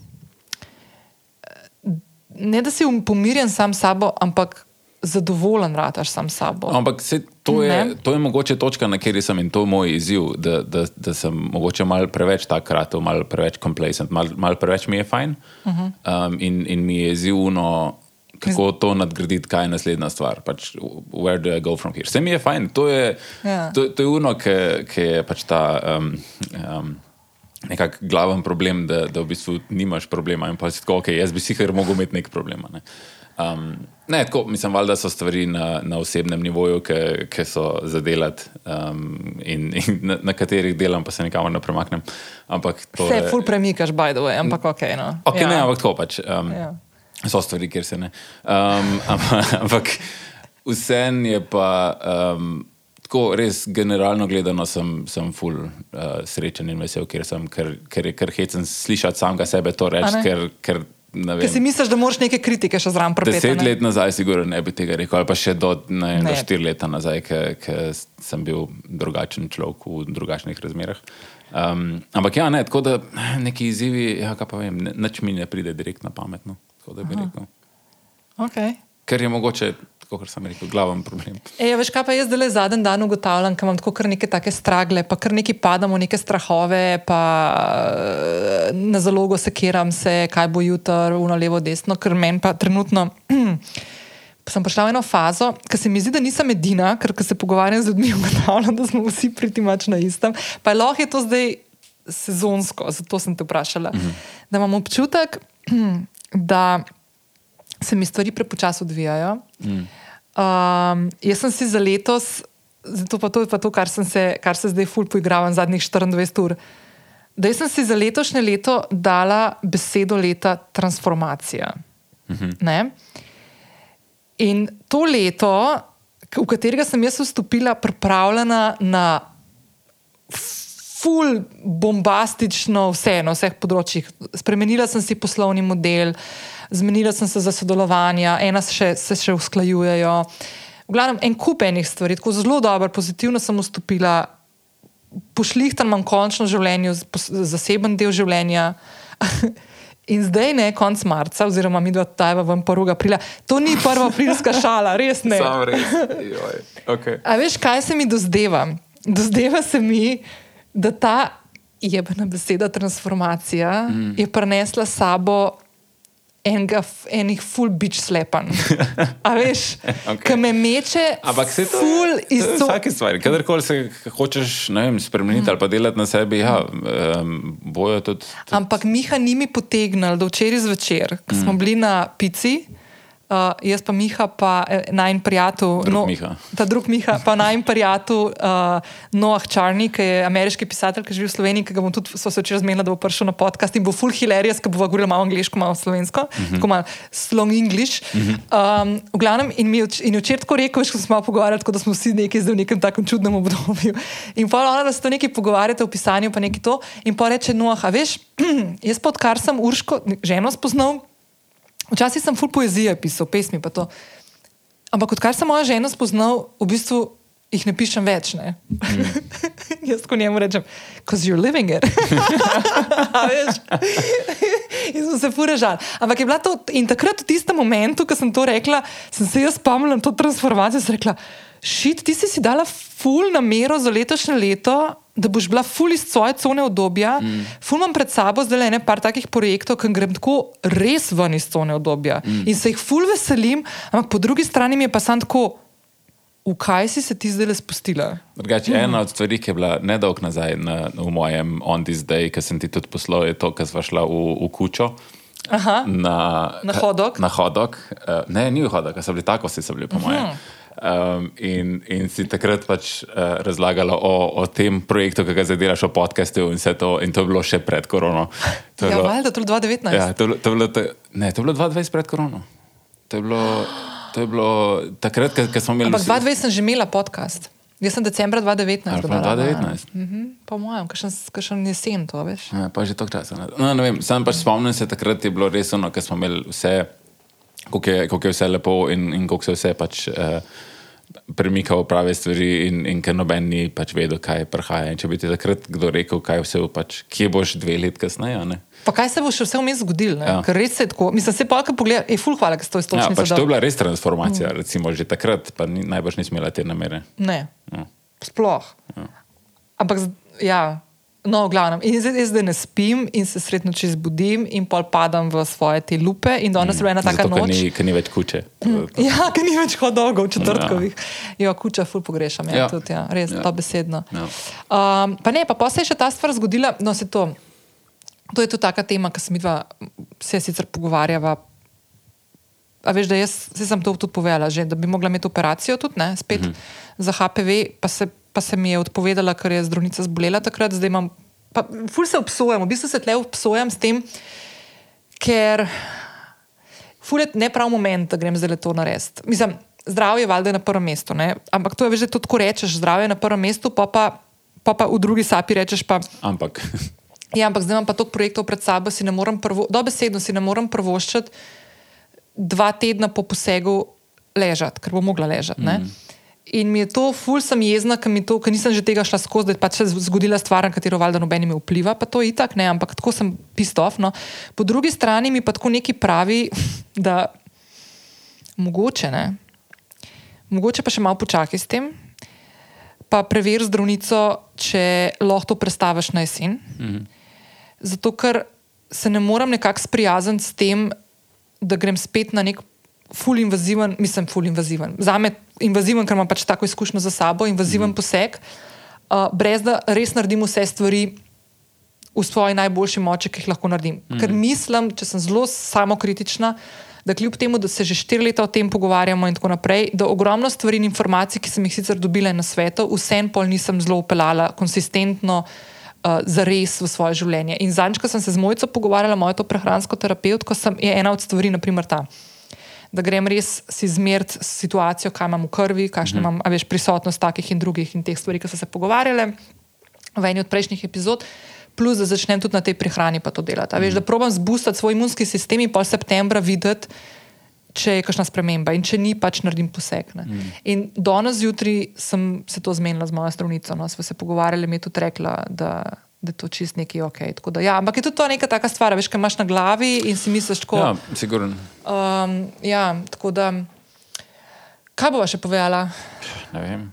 ne da si um, pomirjen sam s sabo, ampak zadovoljen rataš sam s sabo. Ampak se, to, je, to je mogoče točka, na kateri sem in to je moj izziv, da, da, da sem mogoče malo preveč takrat, malo preveč complacent, malo mal preveč mi je fajn uh mhm. -huh. um, in, in mi je izzivno. Kako to nadgraditi, kaj je naslednja stvar, pač, where do I go from here? Vse mi je fajn, to je, ja. to, to je uno, ki je pač ta. Um, um, nekak glaven problem, da, da v bistvu nimaš problema in pa si tako, ok, jaz bi si kar mogel imeti nek problem. Ne? Um, ne, tako, mislim, da so stvari na, na osebnem nivoju, ki so zadelati um, in, in na, na katerih delam, pa se nikamor ne premaknem. Vse je full premikaš, by the way, ampak ok. No. okay ja. Ne, ampak tako pač. Um, ja. So stvari, kjer se ne. Um, ampak vse je pa. Um, tako res generalno gledano sem, sem full uh, srečen in vesel, ker, sem, ker, ker je kar hecen slišati samega sebe to reči. Ker, ker, Ker si misliš, da moraš neke kritike še zraven prebrati? Deset let nazaj, sigurno ne bi tega rekel, ali pa še do, ne, ne. do štiri leta nazaj, ker sem bil drugačen človek v drugačnih razmerah. Um, ampak ja, ne, tako da neki izzivi, ja, pa vem, nič mi ne pride direkt na pamet. No, okay. Ker je mogoče kot sem rekel, glaven problem. E, ja, veš, kaj pa jaz zdaj zadnji dan ugotavljam, ker imam tako kar neke take stragle, pa kar neki padamo, neke strahove, pa eh, na zalogo sekiram se, kaj bo jutro, uno levo, desno, ker meni pa trenutno. Sem prišla v eno fazo, ki se mi zdi, da nisem edina, ker se pogovarjam z ljudmi, ugotavljam, da smo vsi pritimač na istem. Pa je lahko je to zdaj sezonsko, zato sem te vprašala. Mhm. Da imam občutek, da se mi stvari prepočasno odvijajo. Mhm. Um, jaz sem si za letos, zato pa to je pa to, kar, se, kar se zdaj ful poigravam zadnjih 24 ur. Da sem si za letošnje leto dala besedo leta transformacija. Mhm. In to leto, v katerega sem jaz vstopila, pripravljena na ful bombastično vse na vseh področjih. Spremenila sem si poslovni model, uh, zmenila sem se za sodelovanje, ena še, se še usklajujejo. V glavnem, en kup enih stvari, tako zelo dobro, pozitivno sem vstopila, pošlihtan imam končno življenje, zaseben del življenja. In zdaj, ne, konc marca, oziroma mi dva tajva v 1. aprila, to ni prva aprilska šala, res ne. Sam res. Okay. A veš, kaj se mi dozdeva? Dozdeva se mi, da ta jebena beseda transformacija mm. je prenesla sabo enega, enih full bitch slepan. A veš, okay. ki me meče, ampak se to full iz tega. Vsake stvari, kadarkoli se hočeš vem, spremeniti mm. ali pa delati na sebi, ja, um, bojo tudi, tudi. Ampak Miha ni mi potegnil do včeraj zvečer, ko mm. smo bili na pici. Uh, jaz pa Miha, pa eh, naj prijatelj. No, ta drug Miha, pa naj prijatelj uh, Noah Charney, ki je ameriški pisatelj, ki živi v Sloveniji, ki ga bom tudi se včeraj zmenila, da bo prišel na podcast in bo full hilarious, ki bo govoril malo angliško, malo slovensko, uh mhm. -huh. tako malo slong English. Uh -huh. um, v glavnem, in mi je včeraj tako rekel, ko smo se pogovarjali, da smo vsi nekaj zdaj v nekem takem čudnem obdobju. In pa ona, da se to nekaj pogovarjate v pisanju, pa nekaj to. In pa reče Noah, a veš, jaz pa odkar sem Urško ženo spoznal Včasih sem full poezije pisal, pesmi pa to. Ampak odkar sem moja žena spoznal, v bistvu jih ne pišem več. Ne? Mm. Jaz ko njemu rečem, because you're living it. in sem se furežal. Ampak je bila to in takrat v tistem momentu, ko sem to rekla, sem se jaz spomnila na to transformacijo. Sem rekla, šit, ti si si dala full namero za letošnje leto. Da boš bila ful iz svoje cone obdobja, mm. ful imam pred sabo zdaj le nekaj takih projektov, ki grem tako res ven iz cone obdobja mm. in se jih ful veselim, ampak po drugi strani mi je pa sam tako, v kaj si se ti zdaj le spustila? Drugač, mm. Ena od stvari, ki je bila nedolgo nazaj na, v mojem On This Day, ki sem ti tudi poslal, je to, kar sva šla v, v kučo. Aha, na, na hodok. Na hodok. Uh, ne, ni v hodok, so bili tako, si so bili, po mojem. Uh -huh. Um, in, in si takrat pač uh, razlagala o, o tem projektu, ki ga zdaj delaš, o podkastu in vse to. In to je bilo še pred korono. To je ja, bilo, to je bilo 2019. Ja, to, to, to, to, ne, to je bilo 2020 pred korono. To je bilo. To je bilo takrat, ko smo imeli. Ampak 2020 sem že imela podcast. Jaz sem decembra 2019. Ali pa 2019? Uh -huh. Po mojem, kaj še jesen to, veš. Ja, pa že toliko časa. No, ne vem, sam pač spomnim se, takrat je bilo res ono, ker smo imeli vse, kako je, je vse lepo in, in kako se vse pač. Uh, premikal prave stvari, in, in ker noben ni pač vedel, kaj prihaja. In če bi ti takrat kdo rekel, kaj vse, pač, kje boš dve leti kasneje. Pa kaj se bo še vse vmes zgodilo? Ja. Ker res je tako. Mislim, se pa, ki pogledaj, je full hvala, da ste to iztočili. Ja, pač to je bila res transformacija, mm. recimo že takrat, pa ni, najbrž nismo imeli te namere. Ne. Ja. Sploh. Ja. Ampak, ja. No, v glavnem, in zdaj, zdaj ne spim, in se sredno čez budim, in pol padam v svoje te lupe. In danes je mm, ena taka noč. Ker ni, ni več kuče. Mm, ja, ker ni več hodogov, četrtkovih. Ja, kuča, ful pogrešam, ja, ja. tudi, ja, res, ja. to besedno. Ja. Um, pa ne, pa, pa se je še ta stvar zgodila, no se to. To je tudi taka tema, ki se mi dva se sicer pogovarjava. A veš, da jaz sem to tudi povedala, že, da bi mogla imeti operacijo tudi, ne, spet mm -hmm. za HPV, pa se pa se mi je odpovedala, ker je zdravnica zbolela takrat, zdaj imam. Pa, ful se obsojam, v bistvu se tle obsojam s tem, ker ful je ne prav moment, da grem zdaj to narediti. Mislim, zdravje je valjda na prvem mestu, ne? ampak to je že to, ko rečeš, zdravje je na prvem mestu, pa pa, pa, pa v drugi sapi rečeš pa. Ampak. Ja, ampak zdaj imam pa toliko projektov pred sabo, si ne morem prvo, dobesedno si ne morem prvoščati dva tedna po posegu ležati, ker bo mogla ležati. Mm. In mi je to, ful sem jezna, ker nisem že tega šla skozi, da je pač se zgodila stvar, na katero valjda noben mi vpliva, pa to je itak, ne, ampak tako sem pistov. No. Po drugi strani mi pa tako neki pravi, da mogoče ne. Mogoče pa še malo počakaj s tem, pa preveri zdravnico, če lahko to predstaviš na jesen. Mhm. Zato, ker se ne morem nekako sprijazniti s tem, da grem spet na nek ful invaziven, mislim, ful invaziven. Za me invaziven, ker imam pač tako izkušnjo za sabo, invaziven mm. poseg, uh, brez da res naredim vse stvari v svoji najboljši moči, ki jih lahko naredim. Mm. Ker mislim, če sem zelo samokritična, da kljub temu, da se že štiri leta o tem pogovarjamo in tako naprej, da ogromno stvari in informacij, ki sem jih sicer dobila na svetu, vsem pol nisem zelo upeljala konsistentno. Uh, za res v svoje življenje. In zadnjič, ko sem se z mojico pogovarjala, mojo prehransko terapeutko, je ena od stvari, naprimer, ta da grem res si zmeriti situacijo, kaj imam v krvi, kakšno -hmm. imam veš, prisotnost takih in drugih in teh stvari, ki so se pogovarjale v eni od prejšnjih epizod. Plus, da začnem tudi na tej prehrani pa to delati. -hmm. veš, da probujem zbustiti svoj imunski sistem in pol septembra videti, če je kakšna sprememba in če ni, pač naredim poseg. Mm. In danes zjutraj sem se to zmenila z mojo zdravnico. No, Sva se pogovarjali, mi je tudi rekla, da da je to čist neki ok. Da, ja, ampak je tudi to neka taka stvar, veš, kaj imaš na glavi in si misliš, tako. Ja, sigurno. Um, ja, tako da. Kaj bova še povedala? Ne vem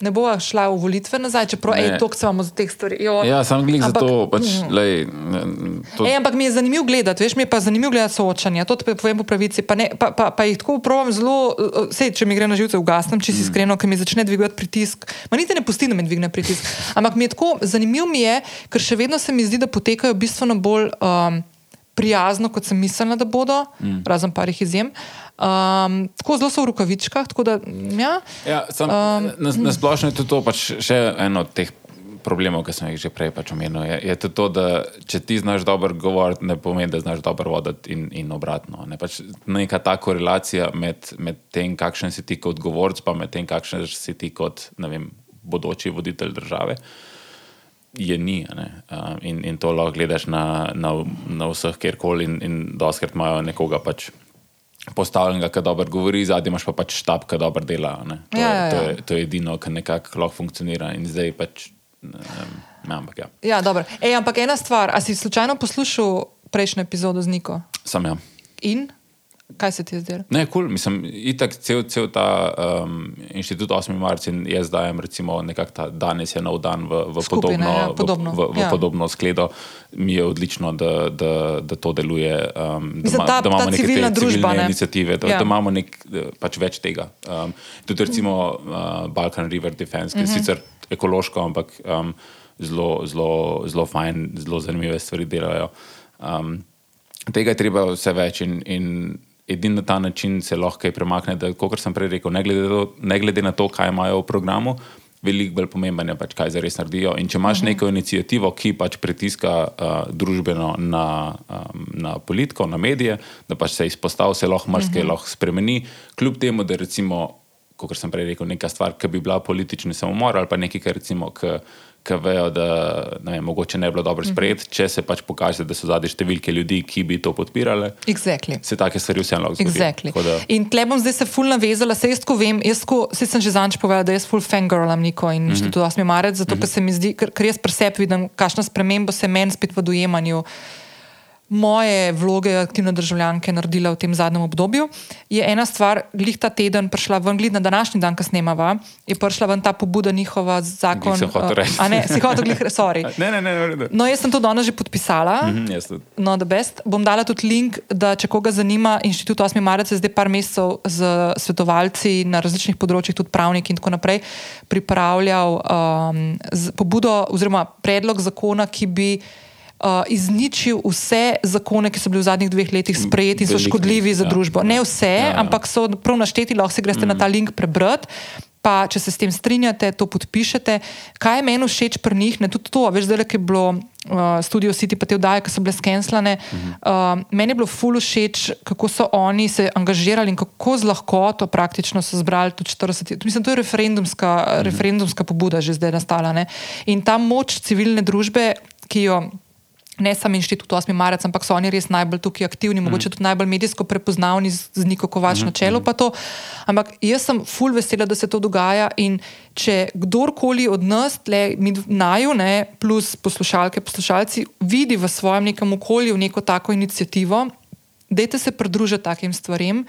ne bo šla v volitve nazaj, čeprav je to, kar imamo za teh stvari. Jo, ja, sam gledam za to. Pač, mm. lej, to... Ej, ampak mi je zanimivo gledati, veš, mi je pa zanimivo gledati soočanje. To te povem po pravici. Pa, ne, pa, pa, pa jih tako upravljam zelo, vse, če mi gre na živce, ugasnem, če si mm. iskreno, ker mi začne dvigovati pritisk. Ma niti ne pusti, da mi dvigne pritisk. Ampak mi je tako zanimivo, ker še vedno se mi zdi, da potekajo bistveno bolj um, prijazno, kot sem mislila, da bodo, mm. razen parih izjem. Um, tako zelo so v rokavičkah. Da, ja. Ja, sam, um, na, na splošno je to pač še eno od teh problemov, ki sem jih že prej pač omenil. Je, je to, to, da če ti znaš dobro govoriti, ne pomeni, da znaš dobro voditi in, in obratno. Ne? Pač neka ta korelacija med, med tem, kakšen si ti kot govorc, pa med tem, kakšen si ti kot vem, bodoči voditelj države. Je ni. Uh, in, in to lahko gledaš na, na, na vseh, kjerkoli, in, in doskrat imajo nekoga pač. Postavljenega, ki dobro govori, zadnji imaš pa pač štab, ki dobro dela. To, ja, ja, ja. To, je, to je edino, kar nekako lahko funkcionira. In zdaj pač. Um, ampak, ja. Ja, Ej, ampak ena stvar, a si slučajno poslušal prejšnjo epizodo z Niko? Sam ja. In? Kaj se ti je zdelo? Ne, kul, cool. mislim, itak cel, cel ta um, inštitut 8. marca in jaz dajem, recimo, nekako ta danes je nov dan v, v, Skupine, podobno, ja, podobno. v, v, v ja. podobno skledo, mi je odlično, da, da, da to deluje. Um, mislim, da, ta, da imamo neke civilne družbe, ne? inicijative, da, ja. da imamo nek, pač več tega. Um, tudi recimo uh, Balkan River Defense, ki je mhm. -huh. sicer ekološko, ampak um, zelo, zelo, zelo fajn, zelo zanimive stvari delajo. Um, tega je treba vse več in, in edini na ta način se lahko kaj premakne. Da, kot sem prej rekel, ne glede, do, ne glede na to, kaj imajo v programu, veliko bolj pomembno je, pač, kaj za res naredijo. In če imaš mhm. neko inicijativo, ki pač pritiska uh, družbeno na, um, na politiko, na medije, da pač se izpostavi, se lahko marsikaj uh mhm. -huh. lahko spremeni, kljub temu, da recimo. Kot sem prej rekel, neka stvar, ki bi bila politični samomor ali pa nekaj, kar recimo, ki ki vejo, da ne, vem, mogoče ne bi bilo dobro mhm. sprejeti, mm če se pač pokaže, da so zadnji številke ljudi, ki bi to podpirali. Exactly. Se take stvari vseeno lahko zgodijo. Exactly. Da... In tle bom zdaj se fulno navezala, se jaz ko vem, jaz ko, se sem že zanč povedala, da jaz full fangirlam Niko in mm -hmm. to 8. marec, zato mm -hmm. ker se mi zdi, ker, ker jaz presep vidim, kakšna sprememba se meni spet v dojemanju moje vloge aktivne državljanke naredila v tem zadnjem obdobju, je ena stvar, glih ta teden prišla ven, glih na današnji dan, ki snemava, je prišla ven ta pobuda njihova zakon. A ne, si hotel glih, sorry. ne, ne, ne, ne, ne. No, jaz sem to danes že podpisala. Mm -hmm, no, the best. Bom dala tudi link, da če koga zanima, inštitut 8. marca je zdaj par mesecev z svetovalci na različnih področjih, tudi pravniki in tako naprej, pripravljal um, pobudo oziroma predlog zakona, ki bi uh, izničil vse zakone, ki so bili v zadnjih dveh letih sprejeti in so škodljivi za ja, družbo. Ne vse, ja, ja. ampak so prav našteti, lahko si greste mm. na ta link prebrati. Pa, če se s tem strinjate, to podpišete. Kaj je meni všeč pri njih, ne tudi to, veš, zdaj, ki je bilo uh, Studio City, pa te vdaje, ki so bile skenslane. Uh, meni je bilo ful všeč, kako so oni se angažirali in kako z lahkoto praktično so zbrali tudi 40. Mislim, to je referendumska, mhm. referendumska pobuda že zdaj nastala. Ne? In ta moč civilne družbe, ki jo ne samo inštitut 8. marec, ampak so oni res najbolj tukaj aktivni, mm. mogoče tudi najbolj medijsko prepoznavni z, z Niko Kovač mm. na čelu. Mm. Ampak jaz sem full vesela, da se to dogaja in če kdorkoli od nas, le mi naju, ne, plus poslušalke, poslušalci, vidi v svojem nekem okolju neko tako inicijativo, dajte se pridružiti takim stvarem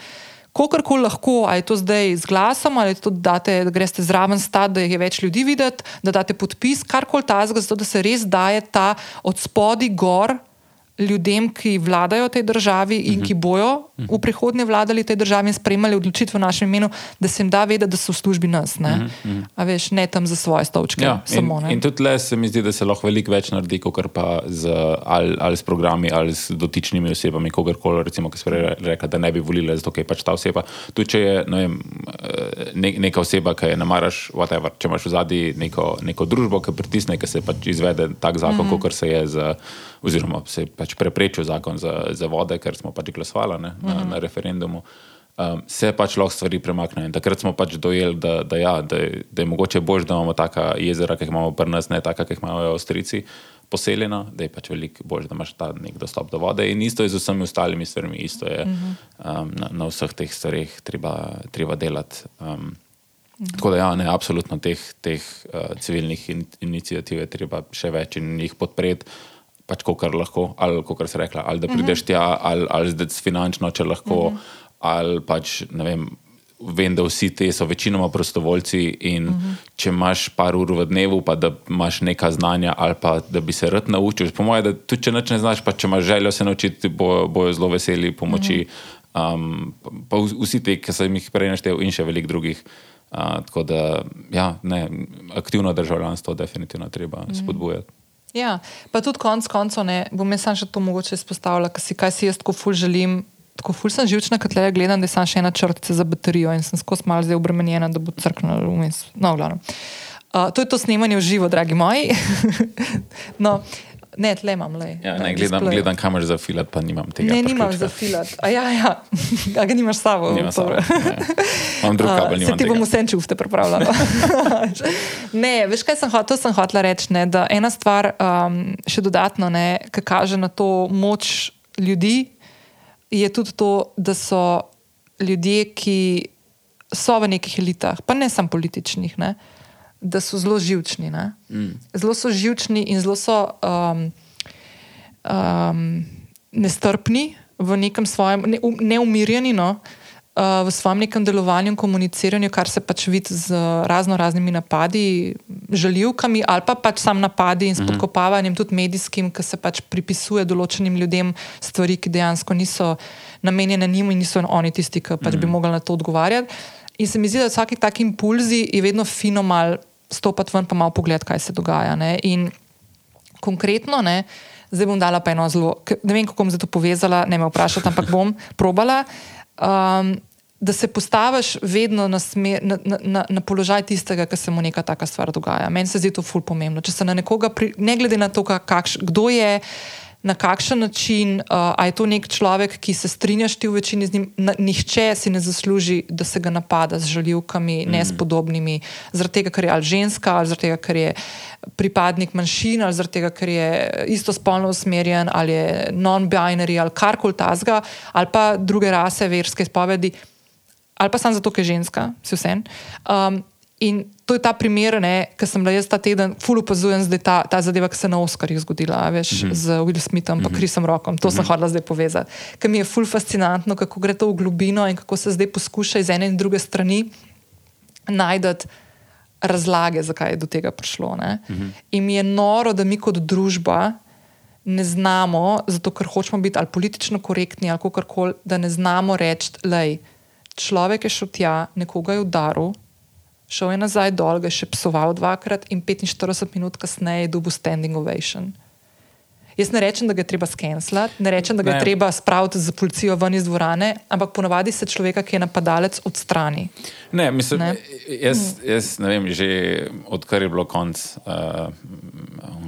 kakorkoli lahko, ali je to zdaj z glasom, ali to, da, date, da greste zraven stati, da je več ljudi videti, da date podpis, karkoli ta zgo, zato da se res daje ta od spodi gor ljudem, ki vladajo tej državi in uh mhm. -huh. ki bojo uh -huh. v prihodnje vladali tej državi in sprejemali odločitve v našem imenu, da se jim da vedeti, da so v službi nas. Ne, uh -huh. A veš, ne tam za svoje stolčke. Ja, samo, in, in tudi le se mi zdi, da se lahko veliko več naredi, kot pa z, ali, ali s programi ali s dotičnimi osebami, kogarkoli, recimo, ki so rekli, da ne bi volili, zato je pač ta oseba. Tudi če je ne vem, ne, neka oseba, ki je ne maraš, whatever, če imaš v zadnji neko, neko družbo, ki pritisne, ki se pač izvede tak zakon, uh -huh. kot se je z oziroma se je pač preprečil zakon za, za vode, ker smo pač glasovali ne, na, na referendumu, um, se pač lahko stvari premaknejo. Takrat smo pač dojeli, da, da, ja, da, da je mogoče bolj, da imamo taka jezera, ki jih imamo pri nas, ne taka, ki jih imajo Avstrijci. Poseljena, da je pač veliko bolje, da imaš ta nek dostop do vode, in isto je z vsemi ostalimi stvarmi, isto je um, na, na vseh teh stvareh treba, treba delati. Um, tako da, ja, ne, absolutno teh, teh uh, civilnih in, inicijativ je treba še več in jih podpreti pač kar lahko, ali kako se reče, ali da prideš tja, ali, ali zdaj finančno, če lahko, uh -huh. ali pač ne vem. Vem, da vsi ti so večinoma prostovoljci, in uh -huh. če imaš par ur v dnevu, pa da imaš neka znanja, ali pa da bi se rad naučil. Po mojem, da tudi če ne znaš, pa če imaš željo se naučiti, bojo, bojo zelo veseli pomoči. Uh -huh. um, pa vsi ti, ki sem jih prej naštel, in še veliko drugih. Uh, tako da, ja, ne, aktivno državljanstvo, definitivno treba uh -huh. spodbujati. Ja, pa tudi konec koncev, ne bom jaz še to mogoče izpostavila, kaj si, kaj si jaz tako ful želim. Tako ful sem živčna, kot le gledam, da sem še ena črtica za baterijo in sem skozi malo zdaj obremenjena, da bo crknila vmes. No, uh, to je to snemanje v živo, dragi moji. no, Ne, tle imam le. Ja, ne, gledam, gledam kamer za filat, pa nimam tega. Ne, nimam za filat. A ja, ja. A ga nimaš sabo. Nimam sabo. Imam drug kabel. Se ti bom vse čufte pripravljala. ne, veš kaj sem hotel, sem hotela reči, ne, da ena stvar um, še dodatno, ki kaže na to moč ljudi, je tudi to, da so ljudje, ki so v nekih elitah, pa ne samo političnih. Ne, da so zelo živčni. Ne? Mm. Zelo so živčni in zelo so um, um, nestrpni v nekem svojem, ne, neumirjeni no? uh, v svojem nekem delovanju in komuniciranju, kar se pač vidi z razno raznimi napadi, žaljivkami ali pa pač sam napadi in mhm. spodkopavanjem, tudi medijskim, ki se pač pripisuje določenim ljudem stvari, ki dejansko niso namenjene njim in niso oni tisti, ki pač mm. bi mhm. mogli na to odgovarjati. In se mi zdi, da vsake take impulzi je vedno fino mal stopiti ven, pa malo pogledati, kaj se dogaja. Ne? In konkretno, ne, zdaj bom dala pa eno zelo, ne vem, kako bom zdaj to povezala, ne me vprašati, ampak bom probala. Um, Da se postaviš vedno na, smer, na, na, na položaj tistega, ki se mu neka taka stvar dogaja. Meni se zdi to ful pomembno. Če se na nekoga, pri, ne glede na to, kakš, kdo je, na kakšen način, uh, je to nek človek, ki se strinjaš ti v večini z njim, na, nihče si ne zasluži, da se ga napada z žaljivkami, mm. nespodobnimi, zaradi tega, ker je ali ženska, ali zaradi tega, ker je pripadnik manjšin, ali zaradi tega, ker je istospolno usmerjen, ali je non-binary, ali karkoli tazga, ali pa druge rase, verske izpovedi, ali pa samo zato, ker je ženska, si vse en. Um, In to je ta primer, ki sem ga jaz ta teden fully opazujem, zdaj ta, ta zadeva, ki se je na Oskarjih zgodila, veš, mm -hmm. z Will Smithom in mm -hmm. Chrisom Rockom. To mm -hmm. sem mhm. hodila zdaj povezati. Ker mi je fully fascinantno, kako gre to v globino in kako se zdaj poskuša iz ene in druge strani najti razlage, zakaj je do tega prišlo. Mm -hmm. In mi je noro, da mi kot družba ne znamo, zato ker hočemo biti ali politično korektni ali kako koli, da ne znamo reči, da je človek šel tja, nekoga je udaril šel je nazaj dol, ga je še psoval dvakrat in 45 minut kasneje je dobil standing ovation. Jaz ne rečem, da ga treba skenslati, ne rečem, da ga ne. treba spraviti za policijo ven iz dvorane, ampak ponavadi se človeka, ki je napadalec, odstrani. Ne, mislim, ne? Jaz, jaz ne vem, že odkar je bilo konc. Uh,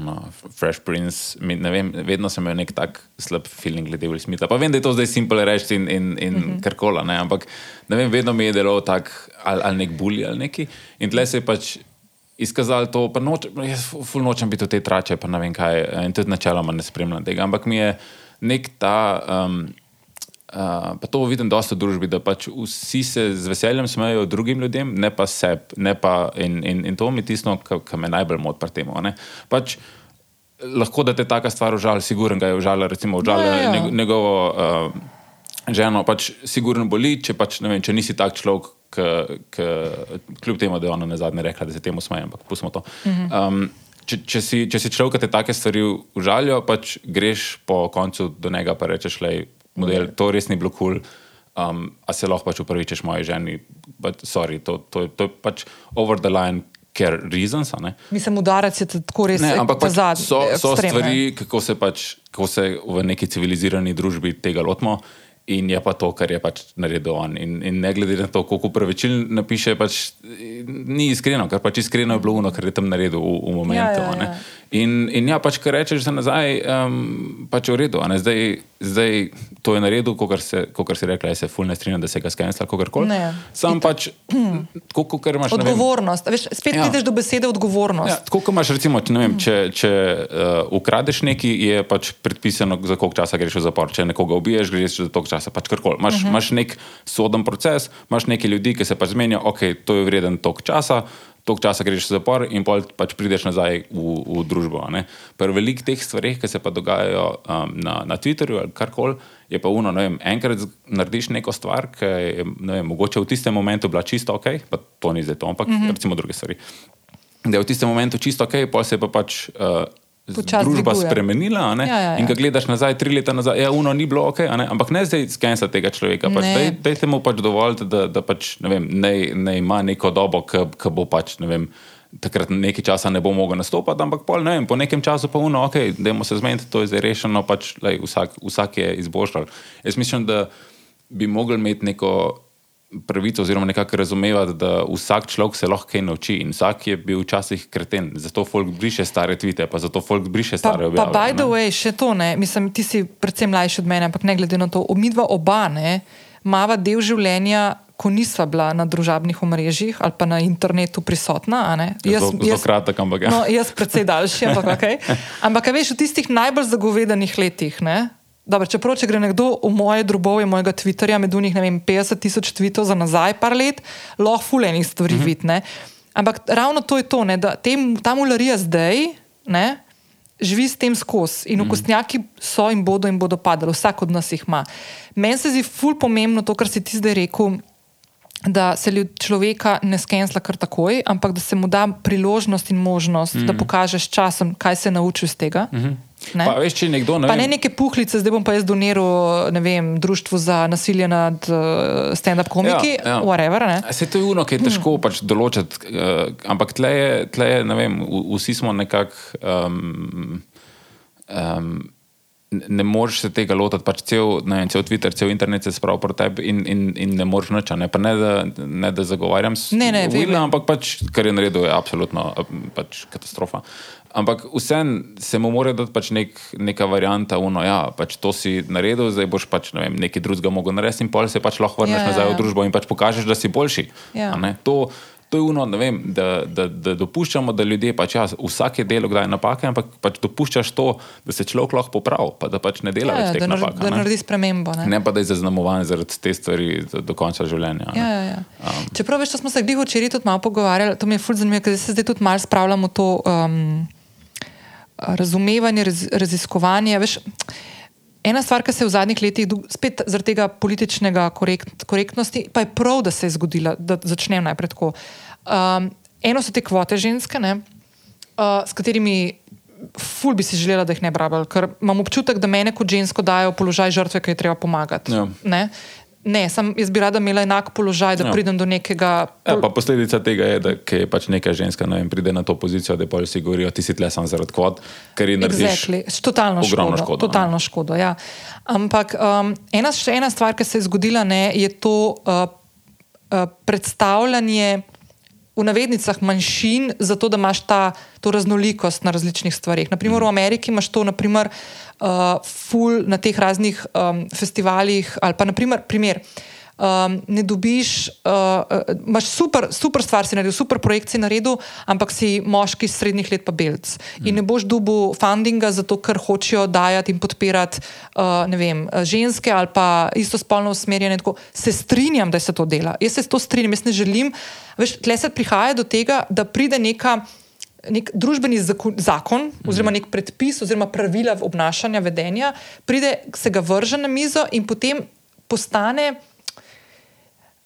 no, Fresh Prince, ne vem, vedno sem imel nek tak slab feeling glede Will Smitha. Pa vem, da je to zdaj simpel reči in, in, in mm -hmm. karkoli, ampak ne vem, vedno mi je delo tak ali, ali nek bully ali neki. In tle se je pač izkazalo to, pa noč, jaz ful nočem biti v tej trače, pa ne vem kaj, in tudi načeloma ne spremljam tega, ampak mi je nek ta. Um, Uh, pa to vidim dosta v družbi, da pač vsi se z veseljem smejijo drugim ljudem, ne pa sebi. In, in, in to mi je tisto, kar me najbolj moti pri tem. Pač, lahko da te taka stvar užali, sigurno ga je užala, recimo, užala ja. njegovo uh, ženo, pač sigurno boli, če, pač, vem, če nisi tak človek, k, kljub temu, da je ona na zadnje rekla, da se temu smeje, ampak pustimo to. Um, če, če, si, če si človek, ki te take stvari užalijo, pač greš po koncu do njega in rečeš, da je to res ni bilo kul. Cool. Um, a se lahko pač upravičeš moji ženi, but sorry, to, to, to je pač over the line, ker reasons. Mislim, udarec je tako res. Ne, ampak pač so, so stvari, kako se, pač, kako se v neki civilizirani družbi tega lotimo. In je pa to, kar je pač naredil on. In, in ne glede na to, koliko pravičil napiše, pač ni iskreno, ker pač iskreno je bilo uno, kar je tam naredil v, v momentu. Ja, ja, ja. In, in ja, pač kar rečeš za nazaj, um, pač v redu. Zdaj, zdaj to je naredil, kot se, se rekla, se fulne strinja, da se ga skenira, kogarkoli. Sam pač, tako kot imaš. Odgovornost. Vem, Veš, spet ja. prideš do besede odgovornost. Ja, tako kot imaš, recimo, če, vem, če, če uh, ukradeš nekaj, je pač predpisano, za koliko časa greš v zapor. Če nekoga ubiješ, greš za toliko časa, pač karkoli. Imaš, uh mhm. -huh. imaš nek soden proces, imaš nekaj ljudi, ki se pač zmenijo, ok, to je vreden toliko časa. Tok časa greš v zapor, in pač prideš nazaj v, v družbo. Pri velikih teh stvareh, ki se pa dogajajo um, na, na Twitterju ali karkoli, je pa uno, vem, enkrat narediš neko stvar, ki je vem, mogoče v tistem momentu bila čisto ok, pa to ni zdaj to, ampak mm -hmm. recimo druge stvari. Da je v tistem momentu čisto ok, pa se pa pač. Uh, družba dviguje. spremenila. Ja, ja, ja. In ko gledaš nazaj, tri leta nazaj, je ja, uno ni bilo ok, ampak ne zdaj skensa tega človeka. Pač, dej, dejte mu pač dovolj, da, da pač, ne, vem, ne, ne ima neko dobo, ki bo pač. Ne vem, Takrat nekaj časa ne bo mogel nastopati, ampak pol, ne vem, po nekem času pa uno, ok, da je se zmeniti, to je zdaj rešeno, pač, lej, vsak, vsak je izboljšal. Jaz mislim, da bi mogli imeti neko pravico, oziroma nekako razumevati, da vsak človek se lahko kaj nauči in vsak je bil včasih kreten. Zato folk briše stare tvite, pa zato folk briše stare objave. Pa, by the way, še to ne, mislim, ti si predvsem mlajši od mene, ampak ne glede na to, omidva oba ne, mava del življenja. Ko nisva bila na družabnih omrežjih ali pa na internetu prisotna, jaz, zelo, zelo kratek, ampak ja. no, jaz predvsej daljši. Ampak, okay. ampak veš, v tistih najbolj zagovedanih letih, ne, Dobar, čeprav, če gre nekdo v moje drobove, mojega Twitterja, med njih 50 tisoč tweetov za nazaj, par let, lahko fulejnih stvari -hmm. vidne. Ampak ravno to je to, ne, da tem, ta mularija zdaj ne, živi s tem skozi in okostnjaki mm -hmm. so in bodo in bodo padali, vsak od nas jih ima. Meni se zdi ful pomembno to, kar si ti zdaj rekel. Da se človeka ne skensla kar takoj, ampak da se mu da priložnost in možnost, mm -hmm. da mhm. pokaže s časom, kaj se nauči iz tega. Mm -hmm. Ne? Pa, veš, nekdo, ne, pa ne neke puhlice, zdaj bom pa jaz doniral društvu za nasilje nad uh, stand-up komiki. Ja, ja. Whatever, Se to je uno, ki je težko hmm. pač določiti, uh, ampak tle je, tle je, ne vem, vsi smo nekako. Um, um, Ne moreš se tega lotiti, pač cel, ne, cel Twitter, cel internet se spravi proti tebi in, in, in ne moreš noč. Ne, ne, da, ne da zagovarjam. Ne, ne, ne. Ampak pač, kar je naredil, je absolutno pač katastrofa. Ampak vseeno se mu mora dati pač nek, neka varianta, uno, ja, pač to si naredil, zdaj boš pač ne vem, nekaj drugega mogel narediti, in pol se pač lahko vrneš ja, nazaj ja, ja. v družbo in pač pokažeš, da si boljši. Ja. To, to je uno, vem, da, da, da dopuščamo, da ljudje pač ja, vsake delo kdaj napake, ampak pač dopuščaš to, da se človek lahko popravi, pa da pač ne dela ja, več teh da napak. Da naredi spremembo. Ne? ne pa da je zaznamovan zaradi te stvari do, do konca življenja. Ja, ja, ja. Um, Čeprav veš, smo se glih včeraj tudi malo pogovarjali, to mi je fulj zanimivo, ker se zdaj tudi malo spravljamo to. Um, razumevanje, raz, raziskovanje. Veš, ena stvar, ki se je v zadnjih letih, spet zaradi tega političnega korekt, korektnosti, pa je prav, da se je zgodila, da začnem najprej tako. Um, eno so te kvote ženske, ne, uh, s katerimi. Ful bi si želela, da jih ne brabal, ker imam občutek, da me kot žensko dajo v položaj žrtve, ki je treba pomagati. Ja. Ne, sem, jaz bi rada imela enak položaj, da ja. pridem do nekega. Ja, pol... ja, posledica tega je, da je pač neka ženska vem, pride na to pozicijo, da pa vsi govorijo, ti si tle samo zaradi kvot, ker je exactly. totalno škodo. škodo totalno škodo ja. Ampak um, ena, še ena stvar, ki se je zgodila, ne, je to uh, uh, predstavljanje v navednicah manjšin, zato da imaš ta, to raznolikost na različnih stvarih. Naprimer, v Ameriki imaš to, naprimer, uh, ful na teh raznih um, festivalih, ali pa naprimer, primer. Um, ne dobiš, uh, imaš super, super stvar, si naredil, super projekt si naredil, ampak si moški srednjih let, pa belc. Mm. In ne boš dobil fundinga, zato ker hočejo dajati in podpirati uh, vem, ženske ali pa istospolno usmerjene. Tako. Se strinjam, da se to dela. Jaz se to strinjam, jaz ne želim. Veš, tle se prihaja do tega, da pride neka. Nek družbeni zakon, zakon oziroma nek predpis, oziroma pravila obnašanja, vedenja, pride, se ga vrže na mizo in potem postane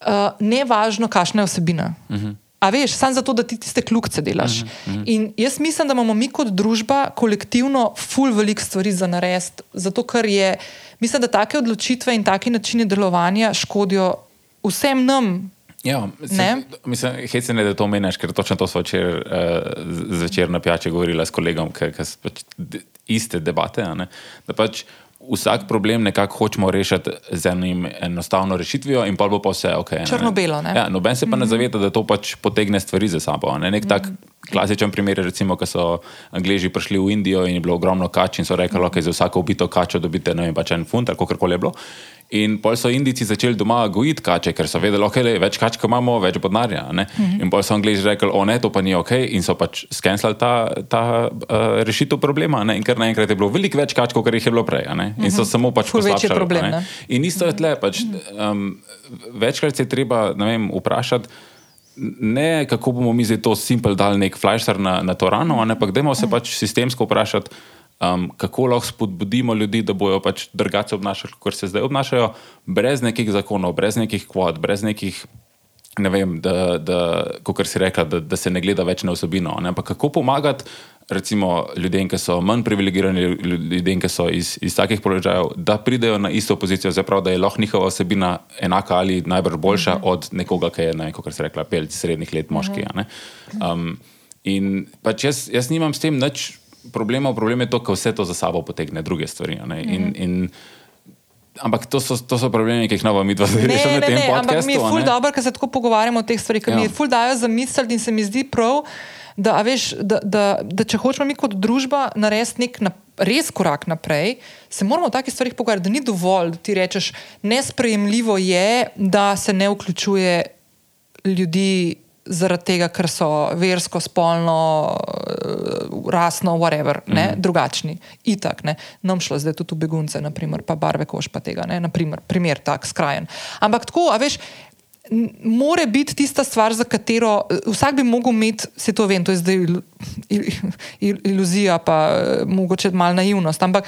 uh, ne važno, kakšna je osebina. Uh -huh. A veš, samo zato, da ti tiste kljukce delaš. Uh -huh. In jaz mislim, da imamo mi kot družba kolektivno ful velik stvari za narediti, zato ker je, mislim, da take odločitve in take načine delovanja škodijo vsem nam. Ja, se, mislim, hej, ne da to meniš, ker točno to so včeraj uh, zvečer na pijači govorila s kolegom, ki so pač iste debate. Da pač vsak problem nekako hočemo rešiti z enim enostavno rešitvijo, in pa bo pa vse ok. Črno-belo. Ja, noben se pa mm -hmm. ne mhm. zaveda, da to pač potegne stvari za sabo. Ne? Nek mm -hmm. tak klasičen primer je, recimo, ko so Angliji prišli v Indijo in je bilo ogromno kač in so rekli, da okay, za vsako ubito kačo dobite ne vem, pač en funt ali kako koli je bilo. In pol so Indijci začeli doma gojiti kače, ker so vedeli, okay, je več kač, ko imamo, več podnarja. Mm -hmm. In pol so Angliji rekli, o ne, to pa ni ok, in so pač skenirali ta, ta uh, rešitev problema. Ne? In ker naenkrat je bilo veliko več kač, kot jih je bilo prej. Mm -hmm. In so mhm. samo pač poslabšali problem. Ne? In isto je tle, pač, um, večkrat se je treba vem, vprašati. Ne, kako bomo mi zdaj to simpel dali nek flasher na, na to rano, ampak dajmo se pač sistemsko vprašati, um, kako lahko spodbudimo ljudi, da bojo pač drugače obnašali, kot se zdaj obnašajo, brez nekih zakonov, brez nekih kvot, brez nekih, ne vem, da, da, kot si rekla, da, da se ne gleda več na osebino. Ampak kako pomagati recimo ljudem, ki so manj privilegirani, ljudem, ki so iz, iz takih položajev, da pridejo na isto pozicijo, zapravo, da je lahko njihova osebina enaka ali najbrž boljša uh mhm. -huh. od nekoga, ki je, ne, kot se rekla, pelc srednjih let moški. Uh -huh. um, in pač jaz, jaz nimam s tem nič problema, problem je to, da vse to za sabo potegne druge stvari. In, mm -hmm. in Ampak to so, to so problemi, ki jih novo mi dva zdaj rešimo. Ne, ne, ne, ampak mi je ful dobro, ker se tako pogovarjamo o teh stvarih, ker ja. mi je ful dajo za misel in se mi zdi prav, da, veš, da, da, da če hočemo mi kot družba narediti nek napredek, res korak naprej, se moramo o takih stvarih pogovarjati, da ni dovolj, da ti rečeš, nesprejemljivo je, da se ne vključuje ljudi zaradi tega, ker so versko, spolno, uh, rasno, whatever, mm -hmm. drugačni. Itak, ne, nam šlo zdaj tudi v begunce, naprimer, pa barve koš pa tega, ne, naprimer, primer tak skrajen. Ampak tako, a veš, More biti tista stvar, za katero vsak bi lahko imel, se to vem, to je zdaj il, il, il, iluzija, pa mogoče malo naivnost. Ampak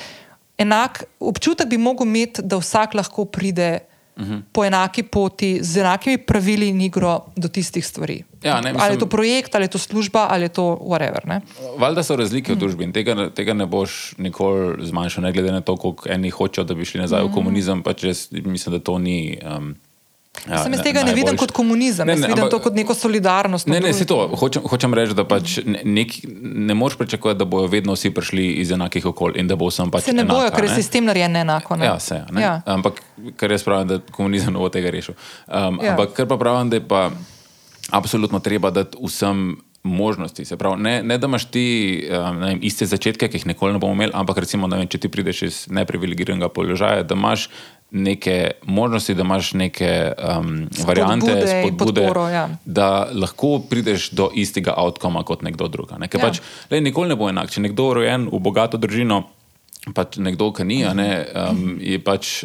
enak občutek bi lahko imel, da vsak lahko pride uh mhm. -huh. po enaki poti, z enakimi pravili in igro do tistih stvari. Ja, ne, mislim, ali je to projekt, ali je to služba, ali je to whatever. Valjda so razlike v družbi in tega, tega ne boš nikoli zmanjšal, ne glede na to, koliko eni hočejo, da bi šli nazaj uh -huh. v mhm. komunizem. Pač jaz mislim, da to ni. Um, Ja, Sem iz tega ne, ne vidim kot komunizem, ne, ne, vidim ampak, to kot neko solidarnost. Ne, ne, to, hočem, hočem reči, da pač ne, nek, ne moreš pričakovati, da bodo vedno vsi prišli iz enakih okolij in da bo vsem pač. Se ne enaka, bojo, ker je sistem narejen enako. Ne? Ja, se. Ja. Ampak kar jaz pravim, da komunizem ne bo tega rešil. Um, ja. Ampak kar pa pravim, da je pa absolutno treba dati vsem. Možnosti. Pravi, ne, ne, da imaš ti um, vem, iste začetke, ki jih nikoli ne bomo imeli, ampak recimo, vem, če ti prideš iz neprivilegiranega položaja, da imaš neke možnosti, da imaš neke um, variante, spodbude, podporo, ja. da lahko prideš do istega outkoma kot nekdo drug. Ne? Ja. Pač, le, nikoli ne bo enak. Če nekdo je rojen v bogato družino, pač nekdo, ki ni, ne, um, je pač,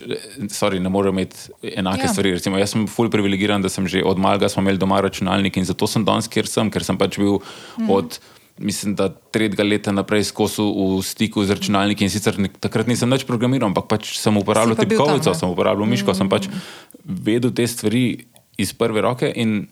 sorry, ne more imeti enake ja. stvari. Recimo, jaz sem fully privilegiran, da sem že od malega imel doma računalnik in zato sem danes, kjer sem, ker sem pač bil mm. od mislim, da tretjega leta naprej skozi v stiku z računalniki in sicer takrat nisem več programiral, ampak pač sem uporabljal tipkovnico, sem uporabljal miško, mm. sem pač vedel te stvari iz prve roke in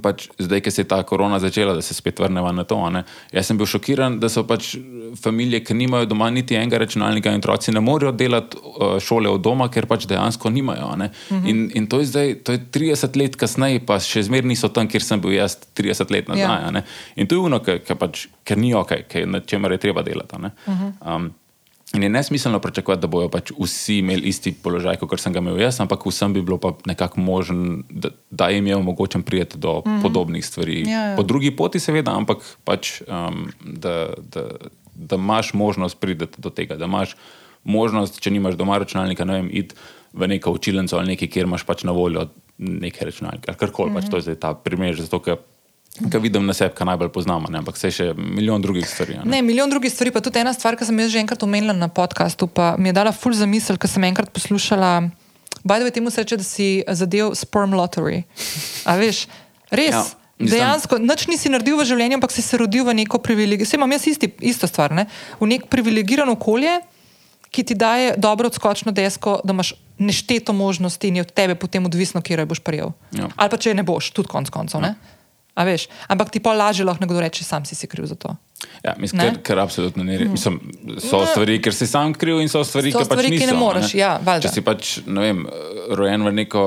pač zdaj, ki se je ta korona začela, da se spet vrnemo na to. Ne? Jaz sem bil šokiran, da so pač družine, ki nimajo doma niti enega računalnika, in otroci ne morejo delati uh, šole od doma, ker pač dejansko nimajo. Uh mhm. in, in to je zdaj, to je 30 let kasneje, pa še zmeraj niso tam, kjer sem bil jaz 30 let nazaj. Ja. In to je ono, ker ni ok, na čemer je treba delati. -huh. um, In je nesmiselno pričakovati, da bodo pač vsi imeli isti položaj, kot sem ga imel jaz, ampak vsem bi bilo pa nekako možen, da, da jim je omogočen prijeti do mm -hmm. podobnih stvari. Ja, ja. Po drugi poti, seveda, ampak pač, um, da, da, da imaš možnost priti do tega, da imaš možnost, če nimaš doma računalnika, ne vem, iti v neko učilnico ali nekaj, kjer imaš pač na voljo nekaj računalnika. Karkoli mm -hmm. pač to je zdaj ta primer, zato ker Kaj vidim na sebi, kaj najbolj poznamo, ne? ampak se še milijon drugih stvari. Ne? ne, milijon drugih stvari, pa tudi ena stvar, ki sem jo že enkrat omenila na podkastu, pa mi je dala ful za misel, ker sem enkrat poslušala. Bajdo je temu reče, da si zadev sperm lottery. A veš, res. Ja. Dejansko, nič nisi naredil v življenju, ampak si se rodil v neko privilegijo. Vse imam jaz isti, isto stvar, ne? v nek privilegirano okolje, ki ti daje dobro odskočno desko, da imaš nešteto možnosti in je od tebe potem odvisno, kje boš prijel. Ja. Ali pa če ne boš, tudi konc koncev. Ja. Ampak ti pa lažje lahko nekdo reče, sam si, si kriv za to. Ja, mislim, ker, ker absolutno ni res. Mislim, so ne. stvari, ker si sam kriv, in so stvari, so ki pač stvari, niso, ki ne moreš. Ne? Ja, Če si pač vem, rojen v neko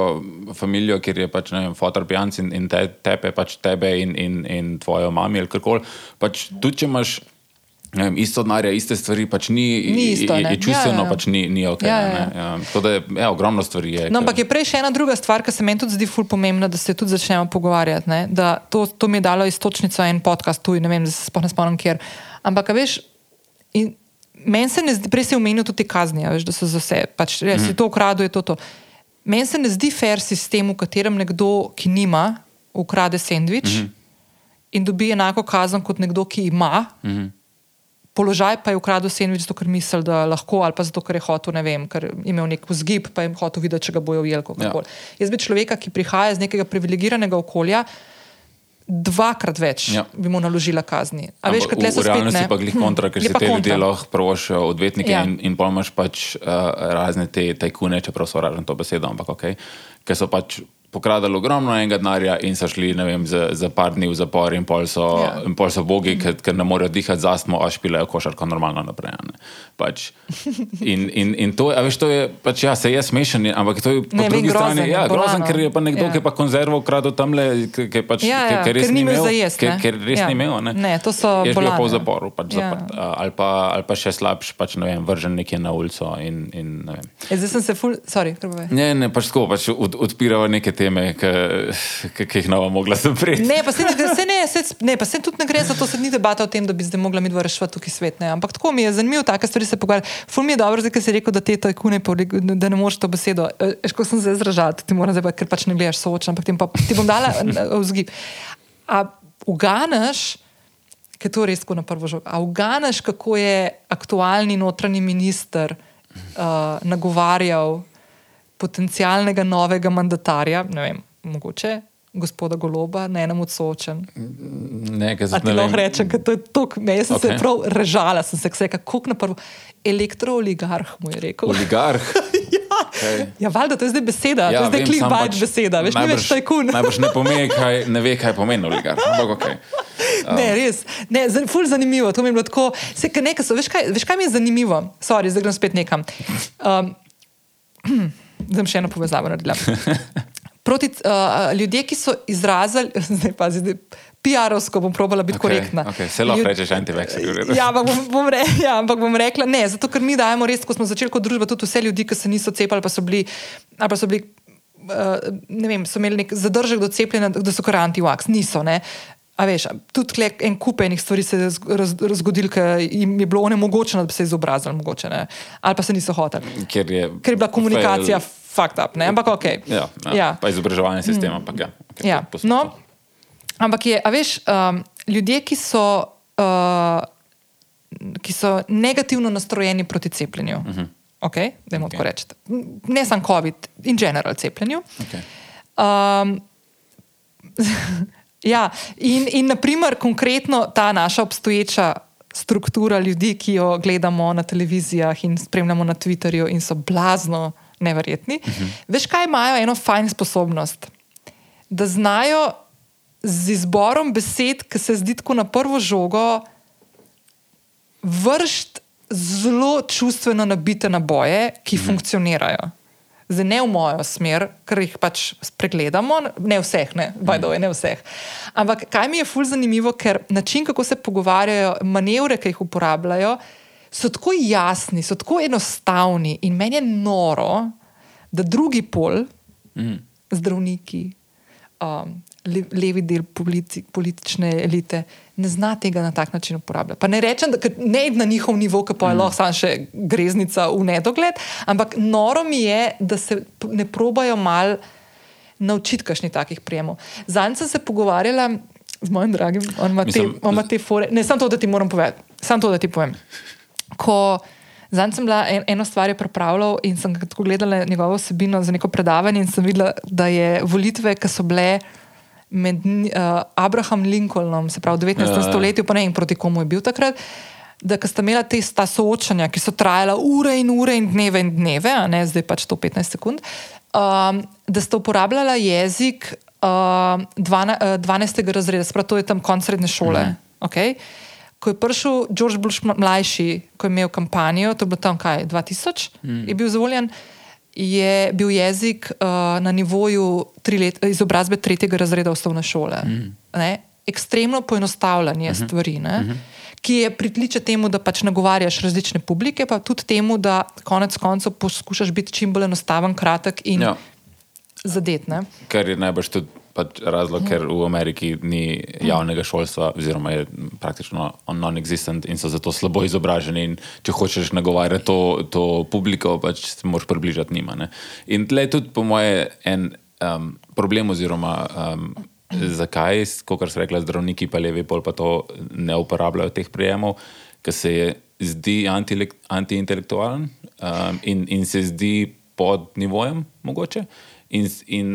družino, kjer je pač fotor pijanc in, in te, tepe pač tebe in, in, in tvojo mami ali karkoli. Pač, tudi če imaš vem, isto denarja, iste stvari, pač ni, ni isto, je, je čustveno, ja, ja. pač ni, ni ok. Ja, ja. Ja, to, da je ja, ogromno stvari. Je, no, ampak je prej še ena druga stvar, ki se meni tudi zdi ful pomembna, da se tudi začnemo pogovarjati. To, to mi je dalo istočnico en podcast, tu ne vem, da se spomnim, spomnim kjer. Ampak, veš, meni se ne zdi, prej si omenil tudi kazni, veš, da so za vse, pač, res, mm -hmm. to ukraduje to. to. Meni se ne zdi fair sistem, v katerem nekdo, ki nima, ukrade sendvič mm -hmm. in dobi enako kazen kot nekdo, ki ima. Mm -hmm položaj pa je ukradel sendvič, zato ker misli, da lahko, ali pa zato, ker je hotel, ne vem, ker je imel nek vzgib, pa je hotel videti, če ga bojo ujeli. Ja. Jaz bi človeka, ki prihaja iz nekega privilegiranega okolja. Dvakrat več ja. bi mu naložila kazni. A veš, kaj se zgodi? Realno si pa glih hm. kontra, ker si te ljudje lahko prošijo odvetnike ja. in, in pa imaš pač uh, razne te tajkune, čeprav so ražen to besedo, ampak ok, ker so pač pokradali ogromno enega denarja in so šli vem, za, za par dni v zapor, in pol so, yeah. Ja. pol so bogi, mm -hmm. ker ne morejo dihati za astmo, a špilajo košarko normalno naprej. Pač. In, in, in to, veš, to je, pač, ja, se je smešen, ampak to je po ne, drugi grozen, strani ja, grozen, ker je pa nekdo, yeah. Ja. ki pa konzervo kradel tam le, ki pač, ja, ja, res ni imel, jest, ker, ker res ja. ni imel. Ne, ne to so je bilo pa v zaporu, pač ja. zaprt, ali, pa, ali pa še slabš, pač, ne vem, vržen nekje na ulico. In, in, ne e, zdaj sem se ful, sorry, ne, ne, pač tako, pač od, odpirajo neke teme. Ki jih nova mogla zapreti. Ne, pa se, se, ne, se, ne, pa se tudi ne gre za to, da ni debata o tem, da bi zdaj mogla mi dva rešiti tukaj svet. Ne. Ampak tako mi je zanimivo, take stvari se pogovarjati. Ful mi je dobro, da si rekel, da te to je kune, da ne moreš to besedo. Eško sem se izražal, ti moram zdaj, ker pač ne gledaš soočen, ampak pa, ti bom dala vzgib. A uganeš, ker to res tako na prvo žogo, a uganeš, kako je aktualni notranji minister uh, nagovarjal potencialnega novega mandatarja, ne vem, mogoče gospoda Goloba na enem odsoočen. Ne, kaj se ti lahko reče, da to je to, ne, jaz sem okay. se prav režala, sem se vse, kako na prvo. Elektrooligarh mu je rekel. Oligarh. ja, okay. ja valjda, to je zdaj beseda, ja, to je zdaj klikbajt pač beseda, veš, najbrž, ni več tajkun. najbrž ne, pomeni, kaj, ne ve, kaj pomeni oligarh. Ampak, okay. um. Ne, res, ne, ful zanimivo, to mi je bilo tako, se, nekaj so, veš, kaj, veš, kaj mi je zanimivo? Sorry, zdaj grem spet nekam. Um, zdaj še eno povezavo naredila. proti uh, ljudem, ki so izrazili, zdaj pa zdaj. PR-ovsko bom probala biti okay, korektna. Okay. Se lahko rečeš, anti-vaxxer. Ja, ampak bom, bom, re, ja, ampak bom rekla ne, zato ker mi dajemo res, ko smo začeli kot družba, tudi vse ljudi, ki se niso cepili, pa so bili. Pa so bili uh, ne vem, so imeli nek zadržek do cepljenja, da so kar anti-vax. Niso. Ne. A veš, tudi en kup enih stvari se je zgodil, ker jim je bilo onemogočeno, da bi se izobrazili, mogoče, ali pa se niso hoteli. Ker je, ker je bila komunikacija. Fail fucked up, ne? ampak ok. Ja, ja. ja. pa izobraževanje sistema. Mm. Ampak, ja. Okay, ja. No, ampak je, a veš, um, ljudje, ki so, uh, ki so negativno nastrojeni proti cepljenju, uh -huh. okay? da jim tako rečete, ne samo COVID, in general cepljenju. Okay. Um, ja, in, in naprimer, konkretno ta naša obstoječa. Struktura ljudi, ki jo gledamo na televizijah in spremljamo na Twitterju, in so blazno neverjetni. Uh mhm. -huh. Veš, kaj imajo eno fajn sposobnost? Da znajo z izborom besed, ki se zdi tako na prvo žogo, vršiti zelo čustveno nabite naboje, ki uh mhm. -huh. funkcionirajo. Zdaj ne v mojo smer, ker jih pač pregledamo, ne vseh, ne, bajdo, mhm. ne vseh. Ampak kaj mi je fulj zanimivo, ker način, kako se pogovarjajo, manevre, ki jih uporabljajo, so tako jasni, so tako enostavni in meni je noro, da drugi pol, mm. zdravniki, um, le, levi del politi, politične elite, ne zna tega na tak način uporabljati. Pa ne rečem, da ne na njihov nivo, ki pa je mm. lahko samo še greznica v nedogled, ampak noro mi je, da se ne probajo mal naučiti kakšnih takih prijemov. Zanj sem se pogovarjala. Z mojim dragim, on ima te, te fore. Ne, samo to, da ti moram povedati. Samo to, da ti povem ko zdaj sem bila en, eno stvar pripravljala in sem gledala njegovo osebino za neko predavanje in sem videla, da je volitve, ki so bile. Med uh, Abraham Lincolnom, se pravi v 19. Ja, stoletju, pa ne vem proti komu je bil takrat, da sta imela te soočanja, ki so trajala ure in ure in dneve in dneve, a ne zdaj pač to 15 sekund, um, da sta uporabljala jezik uh, 12, uh, 12. razreda, pravi, to je tam konc srednje šole. Mhm. Okay? ko je prišel George Bush mlajši, ko je imel kampanjo, to je bilo tam kaj, 2000, mm. je bil zavoljen, je bil jezik uh, na nivoju let, izobrazbe tretjega razreda osnovne šole. Mm. Ekstremno poenostavljanje mm -hmm. stvari. Mm -hmm. Ki je pritliče temu, da pač nagovarjaš različne publike, pa tudi temu, da konec koncev poskušaš biti čim bolj enostaven, kratek in ja. zadet. Kar je najbrž tudi pač razlog, ker v Ameriki ni javnega šolstva, oziroma je praktično non-existent in so zato slabo izobraženi. Če hočeš nagovarjati to, to publiko, pač se moraš približati njima. Ne? In tle je tudi, po moje, en um, problem, oziroma um, zakaj, kot so rekli zdravniki, pa levi pol pa to ne uporabljajo teh prijemov, ker se je zdi anti-intelektualen um, in, in se zdi pod nivojem mogoče. In, in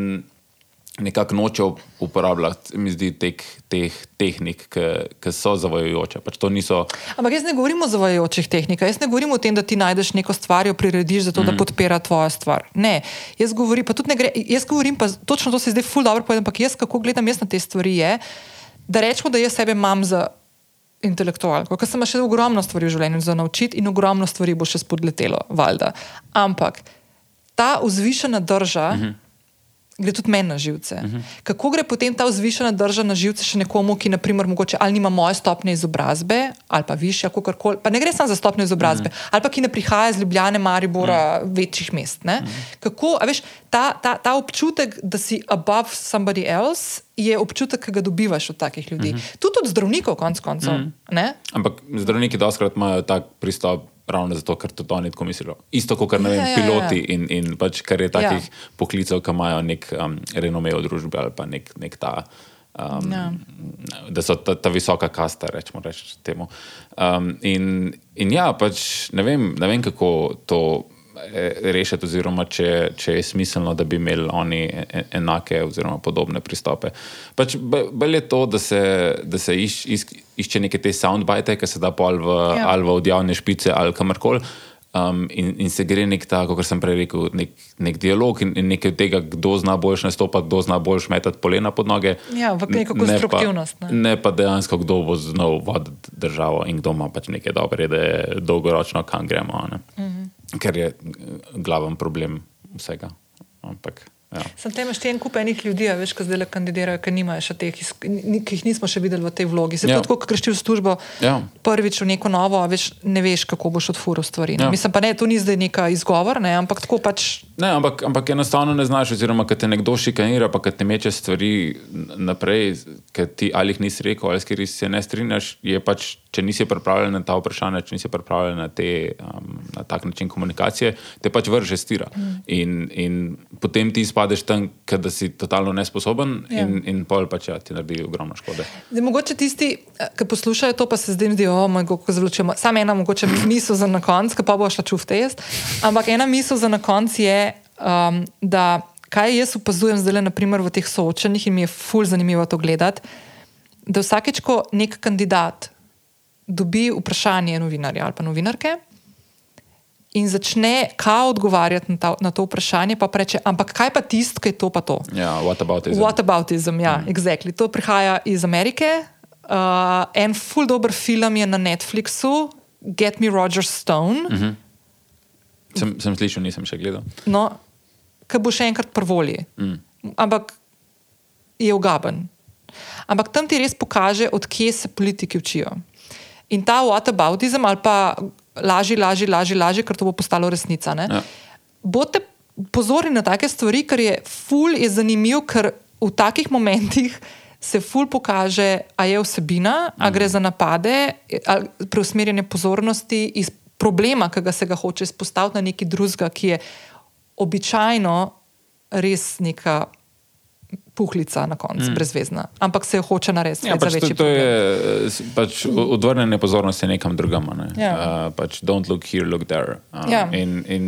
nekako nočejo uporabljati, zdi, teh, teh tehnik, ki so zavajajoče. Pač niso... Ampak jaz ne govorim o zavajajočih tehnikah, jaz ne govorim o tem, da ti najdeš neko stvar, jo prirediš, zato, mm. da mhm. podpira tvojo stvar. Ne, jaz govorim, pa tudi ne gre, jaz govorim, pa točno to se zdaj ful dobro povedem, ampak jaz kako gledam jaz na te stvari je, da rečemo, da jaz sebe imam za intelektualko, ker sem še ogromno stvari v življenju za naučiti in ogromno stvari bo še spodletelo, valjda. Ampak ta vzvišena drža, uh mhm. -huh gre tudi meni na živce. Uh mhm. -huh. Kako gre potem ta vzvišena drža na živce še nekomu, ki naprimer, mogoče, ali nima moje stopnje izobrazbe, ali pa više, kako koli. Pa ne gre samo za stopnjo izobrazbe, uh mhm. -huh. ali pa ki ne prihaja iz Ljubljana, Maribora, uh mhm. -huh. večjih mest. Uh -huh. Kako, veš, ta, ta, ta občutek, da si above somebody else. Je občutek, ki ga dobivaš od takih ljudi. Uh -huh. Tudi od zdravnikov, konec koncev. Uh -huh. Ampak zdravniki doskrat imajo tak pristop, ravno zato, ker to oni tako mislijo. Isto kot vem, ja, ja, ja, piloti ja. in, in pač, kar je takih ja. poklicev, ki imajo nek um, renome v družbi ali pa nek, nek ta. Um, ja. Da so ta, ta visoka kasta, rečemo reč temu. Um, in, in ja, pač ne vem, ne vem kako to Eh, rešiti, oziroma če, če je smiselno, da bi imeli oni e, e, enake oziroma podobne pristope. Pač Bolje je to, da se, da se iš, iš, išče neke te soundbite, ki se da pol v, ja. ali v odjavne špice ali kamorkoli. Um, in, in se gre nek ta, kot sem prej rekel, nek, nek dialog in, in nekaj tega, kdo zna boljš nastopati, kdo zna boljš metati polena pod noge. Ja, v neko konstruktivnost. Ne pa, ne pa dejansko, kdo bo znal voditi državo in kdo ima pač neke dobre, da je dolgoročno, kam gremo. Mm -hmm ker je glaven problem vsega. Ampak, ja. Sem tam še en kup enih ljudi, veš, ki zdaj kandidirajo, ki nimajo še teh, ki jih nismo še videli v tej vlogi. Se ja. tako, ko greš v službo, ja. prvič v neko novo, veš, ne veš, kako boš odfuril stvari. Ja. Mislim pa ne, to ni zdaj neka izgovor, ne, ampak tako pač. Ne, ampak, ampak enostavno ne znaš, oziroma, kad te nekdo šikanira, pa kad te meče stvari naprej, ker ti ali jih nisi rekel, ali se ne strinjaš, je pač če nisi pripravljen na ta vprašanja, če nisi pripravljen na, te, um, na tak način komunikacije, te pač vrže stira. Mm. In, in potem ti izpadeš tam, da si totalno nesposoben, ja. in, in pol pač ja, ti naredi ogromno škode. Zdaj, mogoče tisti, eh, ki poslušajo to, pa se zdaj zdi, oh, je zelo Samo ena mogoče misel za na konec, ki pa bo šla čuf test. Ampak ena misel za na konec je, um, da kaj jaz opazujem zdaj, naprimer v teh soočenjih, in mi je fulj zanimivo to gledati. Da vsakeč, ko nek kandidat dobi vprašanje novinarja ali pa novinarke in začne kao odgovarjati na, ta, na to vprašanje, pa reče: Ampak kaj pa tisto, ki je to pa to? Ja, what aboutism. What aboutism, ja, mm. exactly. To prihaja iz Amerike. Uh, en full dober film je na Netflixu, Get Me Roger Stone. Mm -hmm. sem, sem slišal, nisem še gledal. No, ki bo še enkrat prvolje. Mm. Ampak je ugaben. Ampak tam ti res pokaže, odkje se politiki učijo. In ta whataboutism ali pa laži, laži, laži, laži, ker to bo postalo resnica. Ja. Bote pozorni na take stvari, ker je ful je zanimiv, ker v takih momentih se ful pokaže, a je vsebina, a gre za napade, preusmerjanje pozornosti iz problema, ki ga se ga hoče izpostaviti na neki drugega, ki je običajno res neka puhlica na koncu, mm. brezvezna. Ampak se jo hoče narediti. Ja, pač to, to je pač odvrnjene pozornosti nekam drugam. Ne? Ja. Uh, pač don't look here, look there. Uh, ja. In, in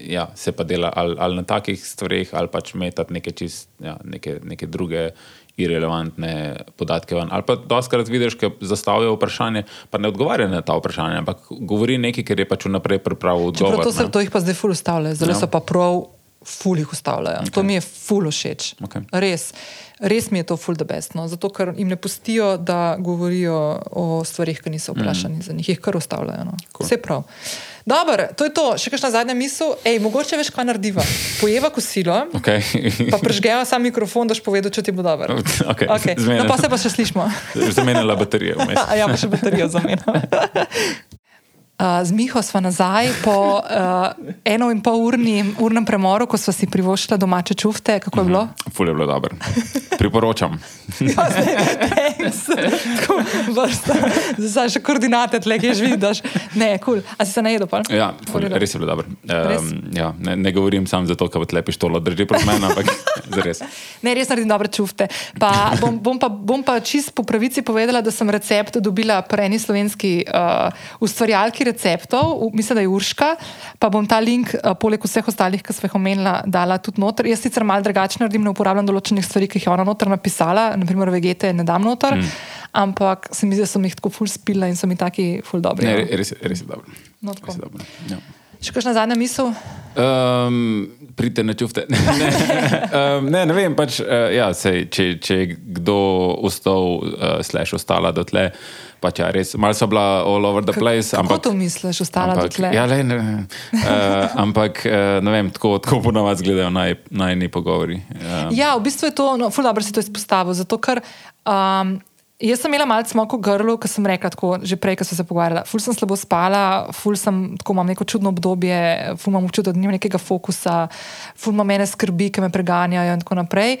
ja, se pa dela ali, ali na takih stvareh, ali pač metati neke, čist, ja, neke, neke druge. Irrelevantne podatke. Van. Ali pa doskrat vidiš, da zastavijo vprašanje, pa ne odgovarja na ta vprašanja, ampak govori nekaj, kar je pač vnaprej pripravljeno. To, to jih pa zdaj ful ustavlja, zelo ja. so pa prav ful jih ustavljajo. Okay. To mi je ful všeč. Okay. Res, res mi je to ful debesno, zato ker jim ne pustijo, da govorijo o stvarih, ki niso vprašani mm. za njih, jih kar ustavljajo. No. Cool. Vse prav. Dobro, to je to. Še kakšna zadnja misel? Ej, mogoče veš, kaj narediva. Pojeva kosilo, okay. pa prežgeva sam mikrofon, daš povedal, če ti bo dobro. Okay. Okay. No, pa se pa še slišmo. Zamenjala baterijo. ja, pa še baterijo zamenjala. Uh, z Miho smo nazaj po uh, eno in pol urni, urnem premoru, ko smo si privoščili domače čufte. Kako je bilo? Ful je bilo dobro. Priporočam. ja. Zdaj še koordinate, tle, ki že vidiš. Ne, kul. Cool. A si se ne jedel? Ja, ful, res je bilo dobro. Um, ja, ne, ne govorim samo zato, ker tle pištolo drži proti meni, ampak res. Ne, res naredim dobre čufte. Pa bom, bom, pa, bom pa čist po pravici povedala, da sem recept dobila pri eni slovenski uh, ustvarjalki receptov, mislim, da je Urška. Pa bom ta link, uh, poleg vseh ostalih, ki sem jih omenila, dala tudi noter. Jaz sicer malo drugače naredim, ne uporabljam določenih stvari, ki jih je ona noter napisala, naprimer vegete ne dam noter. Mm ampak se mi zdi, da sem jih tako ful spila in so mi taki ful dobri. Ne, ja. res, res je dobro. No, res je dobro. Ja. Še kakšna zadnja misel? Um, Pridite na čufte. ne, um, ne, ne vem, pač, uh, ja, sej, če, če je kdo ustal, uh, slash ostala do tle. Pač ja, res, malo so bila all over the place. Kako ampak, to misliš, ostala ampak, do tle? Ja, le, ne, uh, ampak uh, ne vem, tako, tako po navadi gledajo najni naj pogovori. Um. Ja, v bistvu je to, no, ful dobro si to izpostavil, zato ker. Um, Jaz sem imela malce smoko grlo, ko sem rekla, tako, že prej, ko sem se pogovarjala. Ful sem slabo spala, ful sem, tako imam neko čudno obdobje, ful imam občutek, da nimam nekega fokusa, ful imam mene skrbi, ki me preganjajo in tako naprej.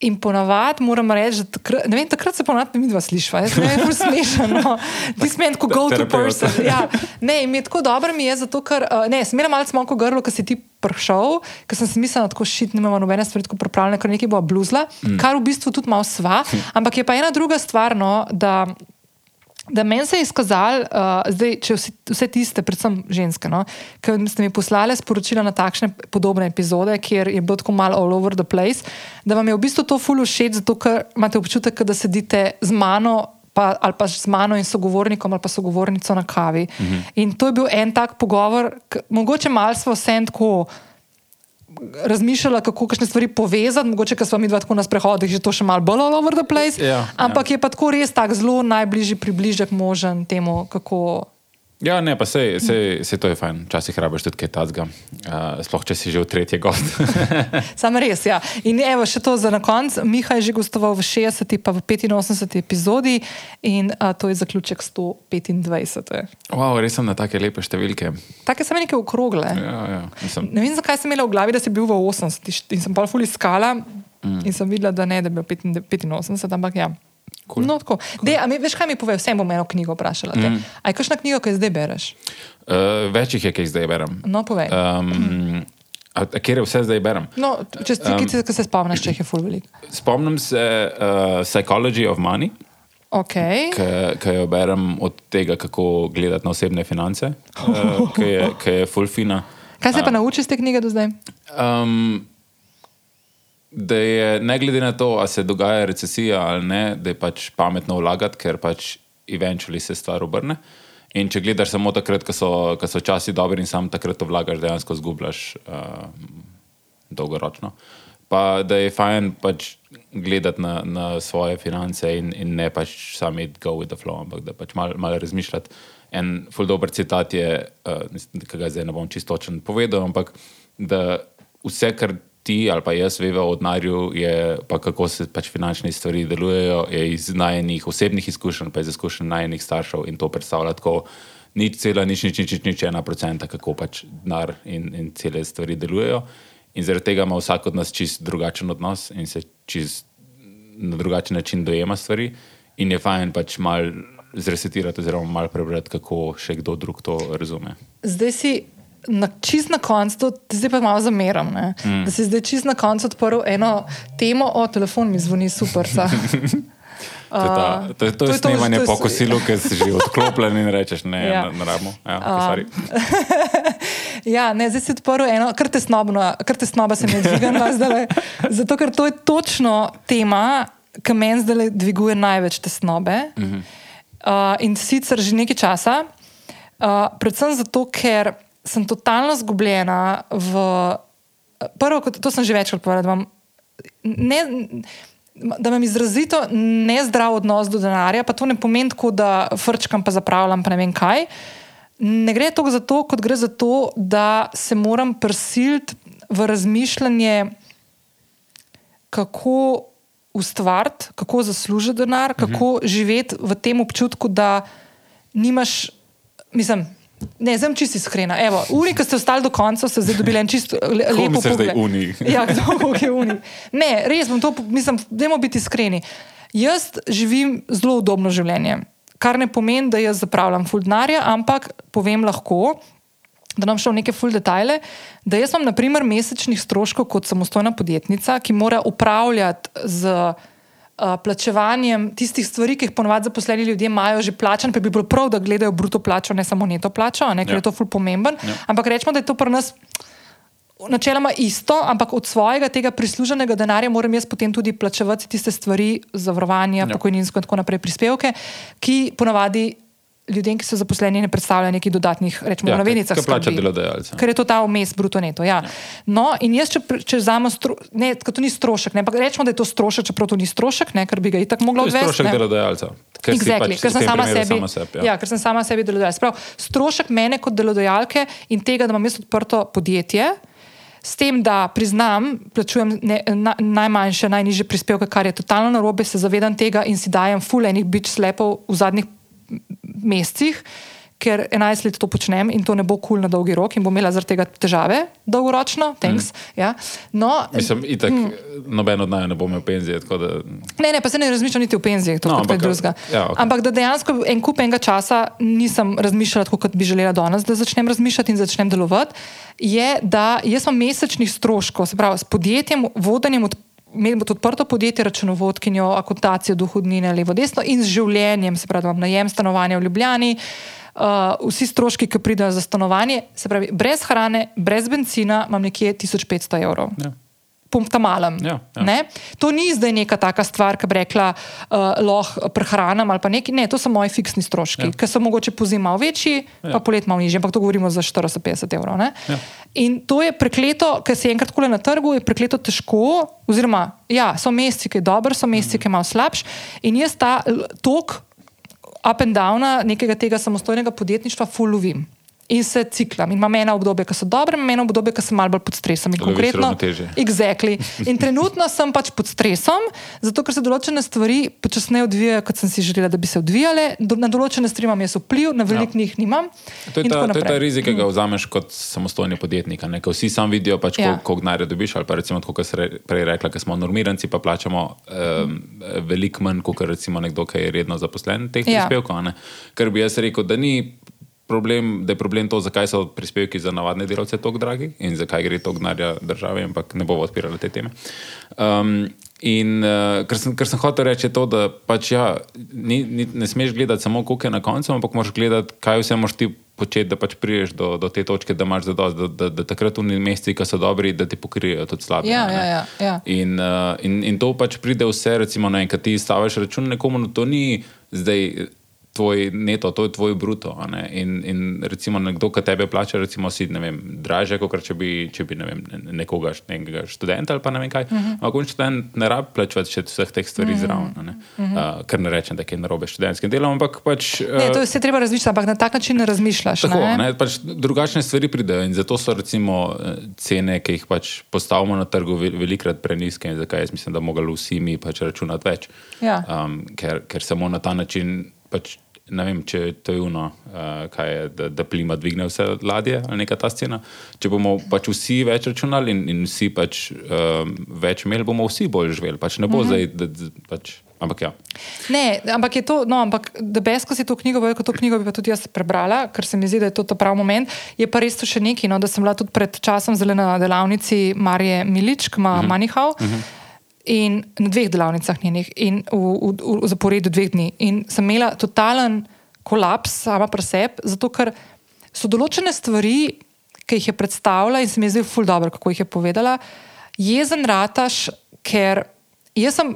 In ponavadi moram reči, da takrat, vem, takrat se ponavadi ne vidiva slišva, jaz ne vem, smešno. No. Ti meni tako go to person. Ja. Ne, mi je tako dobro mi je, zato ker, uh, ne, sem imela malce smoko grlo, ko si ti prišel, ker sem si mislila, da tako šit, nimamo nobene stvari tako pripravljene, ker nekaj bo bluzla, mm. kar v bistvu tudi malo sva. Ampak je pa ena druga stvar, no, da da meni se je izkazalo, uh, zdaj, če vsi, vse tiste, predvsem ženske, no, ki ste mi poslali sporočila na takšne podobne epizode, kjer je bilo tako malo all over the place, da vam je v bistvu to fully všeč, zato ker imate občutek, da sedite z mano. Pa, ali pa z mano in sogovornikom, ali pa sogovornico na kavi. Uh mhm. In to je bil en tak pogovor, mogoče malo smo vse tako razmišljala, kako kakšne stvari povezati, mogoče, ker smo mi dva tako na sprehodih, že to še malo bolj all over the place. Ja, ampak ja. je pa tako res tako zelo najbližji približek možen temu, kako. Ja, ne, pa se, se, se to je fajn, včasih rabiš tudi kaj tazga, uh, sploh če si že v tretji gost. Sam res, ja. In evo še to za na konec. Miha je že gostoval v 60, pa v 85 epizodi in uh, to je zaključek 125. Wow, res sem na take lepe številke. Take sem neke okrogle. Ja, ja, nisem... Ne vem, zakaj sem imela v glavi, da si bil v 80 in sem pa fuli skala mm. in sem videla, da ne, da bi bil 85, ampak ja. Cool. No, cool. Dej, mi, veš, kaj mi pove, vsem bom eno knjigo vprašala. Mm. Aj, kakšna knjiga, ki jo zdaj bereš? Uh, več jih je, ki jih zdaj berem. No, povej. Um, A, a kjer je vse zdaj berem? No, če um, se spomniš, če jih je full velik. Spomnim se uh, Psychology of Money, okay. ki jo berem od tega, kako gledati na osebne finance, uh, ki je, je full fina. Kaj se uh, pa naučiš iz te knjige do zdaj? Um, da je ne glede na to, ali se dogaja recesija ali ne, da je pač pametno vlagati, ker pač eventually se stvar obrne. In če gledaš samo takrat, ko so, ko so časi dobri in sam takrat vlagaš, dejansko zgubljaš uh, dolgoročno. Pa da je fajn pač gledati na, na svoje finance in, in ne pač sami go with the flow, ampak da pač malo mal razmišljati. En ful dober citat je, uh, ki ga zdaj ne bom čistočen povedal, ampak da vse, kar ti ali pa jaz veva o denarju, pa kako se pač finančne stvari delujejo, je iz najnih osebnih izkušenj, pa iz izkušenj najnih staršev in to predstavlja tako. Nič cela, nič, nič, nič, nič, ena procenta, kako pač denar in, in cele stvari delujejo. In zaradi tega ima vsak od nas čist drugačen odnos in se čist na drugačen način dojema stvari. In je fajn pač mal zresetirati, oziroma mal prebrati, kako še kdo drug to razume. Zdaj si na, čist na koncu, zdaj pa malo zameram, mm. da si zdaj čist na koncu odprl eno temo, o telefon mi zvoni super. To je, ta, to, je, to je to snemanje po kosilu, ki si že odklopljen in rečeš, ne, ja. na, na rabu. Ja, okay, ja, ne, zdaj si odprl eno, kar te snobno, kar te snoba se mi dviga zdaj. Zato, ker to je točno tema, ki meni zdaj dviguje največ te snobe. Mm -hmm. uh, in sicer že nekaj časa, uh, predvsem zato, ker sem totalno zgubljena v. Prvo, to sem že večkrat povedala, da, da imam izrazito nezdrav odnos do denarja, pa to ne pomeni tako, da frčkam pa zapravljam, pa ne vem kaj. Ne gre toliko za to, kot gre za to, da se moram prisiliti v razmišljanje, kako ustvariti, kako zaslužiti denar, kako mhm. živeti v tem občutku, da nimaš, mislim Ne, zdaj sem čisto iskrena. Uni, ki ste ostali do konca, ste zdaj dobili en čisto le, lepo pogled. Uni. ja, kdo je uni. Ne, res bom to, mislim, dajmo biti iskreni. Jaz živim zelo udobno življenje, kar ne pomeni, da jaz zapravljam fuldenarja, ampak povem lahko, da nam šlo neke ful detajle, da jaz imam naprimer mesečnih stroškov kot samostojna podjetnica, ki mora upravljati z uh, plačevanjem tistih stvari, ki jih ponovadi zaposleni ljudje imajo že plačane, pa bi bilo prav, da gledajo bruto plačo, ne samo neto plačo, ne, ker ja. je to ful pomemben. Ja. Ampak rečemo, da je to pri nas. Načeloma isto, ampak od svojega tega prisluženega denarja moram jaz potem tudi plačevati tiste stvari, zavarovanja, ja. pokojninsko in tako naprej, prispevke, ki ponavadi ljudem, ki so zaposleni, ne predstavlja nekih dodatnih, rečemo, ja, navednicah. Kaj plača delodajalca? Ker je to ta vmes, bruto neto. Ja. Ja. No, in jaz, če, če vzamem, ne, to ni strošek, ne, rečemo, da je to strošek, čeprav to ni strošek, ne, ker bi ga itak moglo odvesti. Strošek delodajalca. Ker, exactly, pač ker sem sama sebi, sama sebi, ja. Ja, ker sem sama sebi delodajalec. Prav, strošek mene kot delodajalke in tega, da imam jaz odprto podjetje. S tem, da priznam, plačujem ne, na, najmanjše, najnižje prispevke, kar je totalno narobe, se zavedam tega in si dajem fulejnih bič slepov v zadnjih mesecih, ker 11 let to počnem in to ne bo kul cool na dolgi rok in bom imela zaradi tega težave dolgoročno. Mm. Ja. No, Mislim, itak, mm. noben od naj ne bo imel penzije. Da... Ne, ne, pa se ne razmišljam niti o penziji, to no, ampak, ja, okay. ampak da dejansko en kup enega časa nisem razmišljala tako, kot bi želela danes, da začnem razmišljati in začnem delovati. Je, da jaz imam mesečnih stroškov, se pravi, s podjetjem, vodenjem od imeti odprto podjetje, računovodkinjo, akontacijo, dohodnine, levo, desno in z življenjem, se pravi, imam najem stanovanja v Ljubljani, uh, vsi stroški, ki pridejo za stanovanje, se pravi, brez hrane, brez benzina, imam nekje 1500 evrov. Ja tam malem. Ja, ja. To ni zdaj neka taka stvar, ki bi rekla, uh, lahko prehranam ali pa nekaj. Ne, to so moji fiksni stroški, ja. ki so mogoče po zimi malo večji, ja. pa polet malo nižji, ampak to govorimo za 450 evrov. Ja. In to je prekleto, ker se enkrat kole na trgu, je prekleto težko. Oziroma, ja, so meseci, ki je dober, so meseci, ki je malo slabš. In jaz ta tok up and down nekega tega samostojnega podjetništva fulovim in se ciklam. In imam eno obdobje, ki so dobre, in eno obdobje, ki sem malo bolj pod stresom. In konkretno, exactly. in trenutno sem pač pod stresom, zato ker se določene stvari počasneje odvijajo, kot sem si želela, da bi se odvijale. Do, na določene stvari imam jaz vpliv, na velik ja. njih nimam. To je, ta, to je ta rizik, ki ga mm. vzameš kot samostojni podjetnik. Vsi sam vidijo, pač, ja. koliko denarja dobiš. Ali pa recimo, kot se prej rekla, ker smo normiranci, pa plačamo um, veliko manj, kot recimo nekdo, ki je redno zaposlen teh ja. prispevkov. Ker bi jaz rekel, da ni problem, da je problem to, zakaj so prispevki za navadne delavce tako dragi in zakaj gre to gnarja države, ampak ne bomo odpirali te teme. Um, in uh, ker, sem, ker sem hotel reči to, da pač ja, ni, ni, ne smeš gledati samo kuke na koncu, ampak moraš gledati, kaj vse moraš ti početi, da pač priješ do, do te točke, da imaš zadost, da, da, da takrat v mesecih, ki so dobri, da ti pokrijejo tudi slabe. Ja, ja, ja, ja. In, uh, in, in to pač pride vse, recimo, na enkrat ti staviš račun nekomu, no to ni zdaj tvoj neto, to je tvoj bruto. In, in recimo nekdo, ki tebe plača, recimo si vem, draže, kot če bi, če bi ne vem, nekoga študenta ali pa ne vem kaj. Uh -huh. Ampak študent ne rabi plačati še vseh teh stvari uh -huh. zraven. Ne? Uh -huh. uh, ker ne rečem, da je narobe s študentskim delom. Ampak pač, uh, ne, to se treba razmišljati, ampak na tak način ne razmišljaš. Tako, ne? Ne, pač drugačne stvari pridejo in zato so recimo cene, ki jih pač postavimo na trgu, velikrat preniske in zakaj jaz mislim, da mogli vsi mi pač računati več. Ja. Um, ker, ker samo na ta način. Pač ne vem, če to je uno, uh, kaj je, da, da plima dvigne vse ladje ali neka ta scena. Če bomo pač vsi več računali in, in vsi pač um, več imeli, bomo vsi bolj živeli. Pač ne bo mhm. -huh. zdaj, da, da, pač, ampak ja. Ne, ampak je to, no, ampak da besko si to knjigo, veliko to knjigo bi pa tudi jaz prebrala, ker se mi zdi, da je to, to pravi moment. Je pa res to še nekaj, no, da sem bila tudi pred časom zelo na delavnici Marije Milič, ki ima uh -huh. Manihau. Uh -huh in na dveh delavnicah njenih, in v, v, v, v zaporedju dveh dni. In sem imela totalen kolaps sama pri sebi, zato ker so določene stvari, ki jih je predstavila in se mi je zdelo ful dobro, kako jih je povedala. Jezen rataš, ker jaz sem,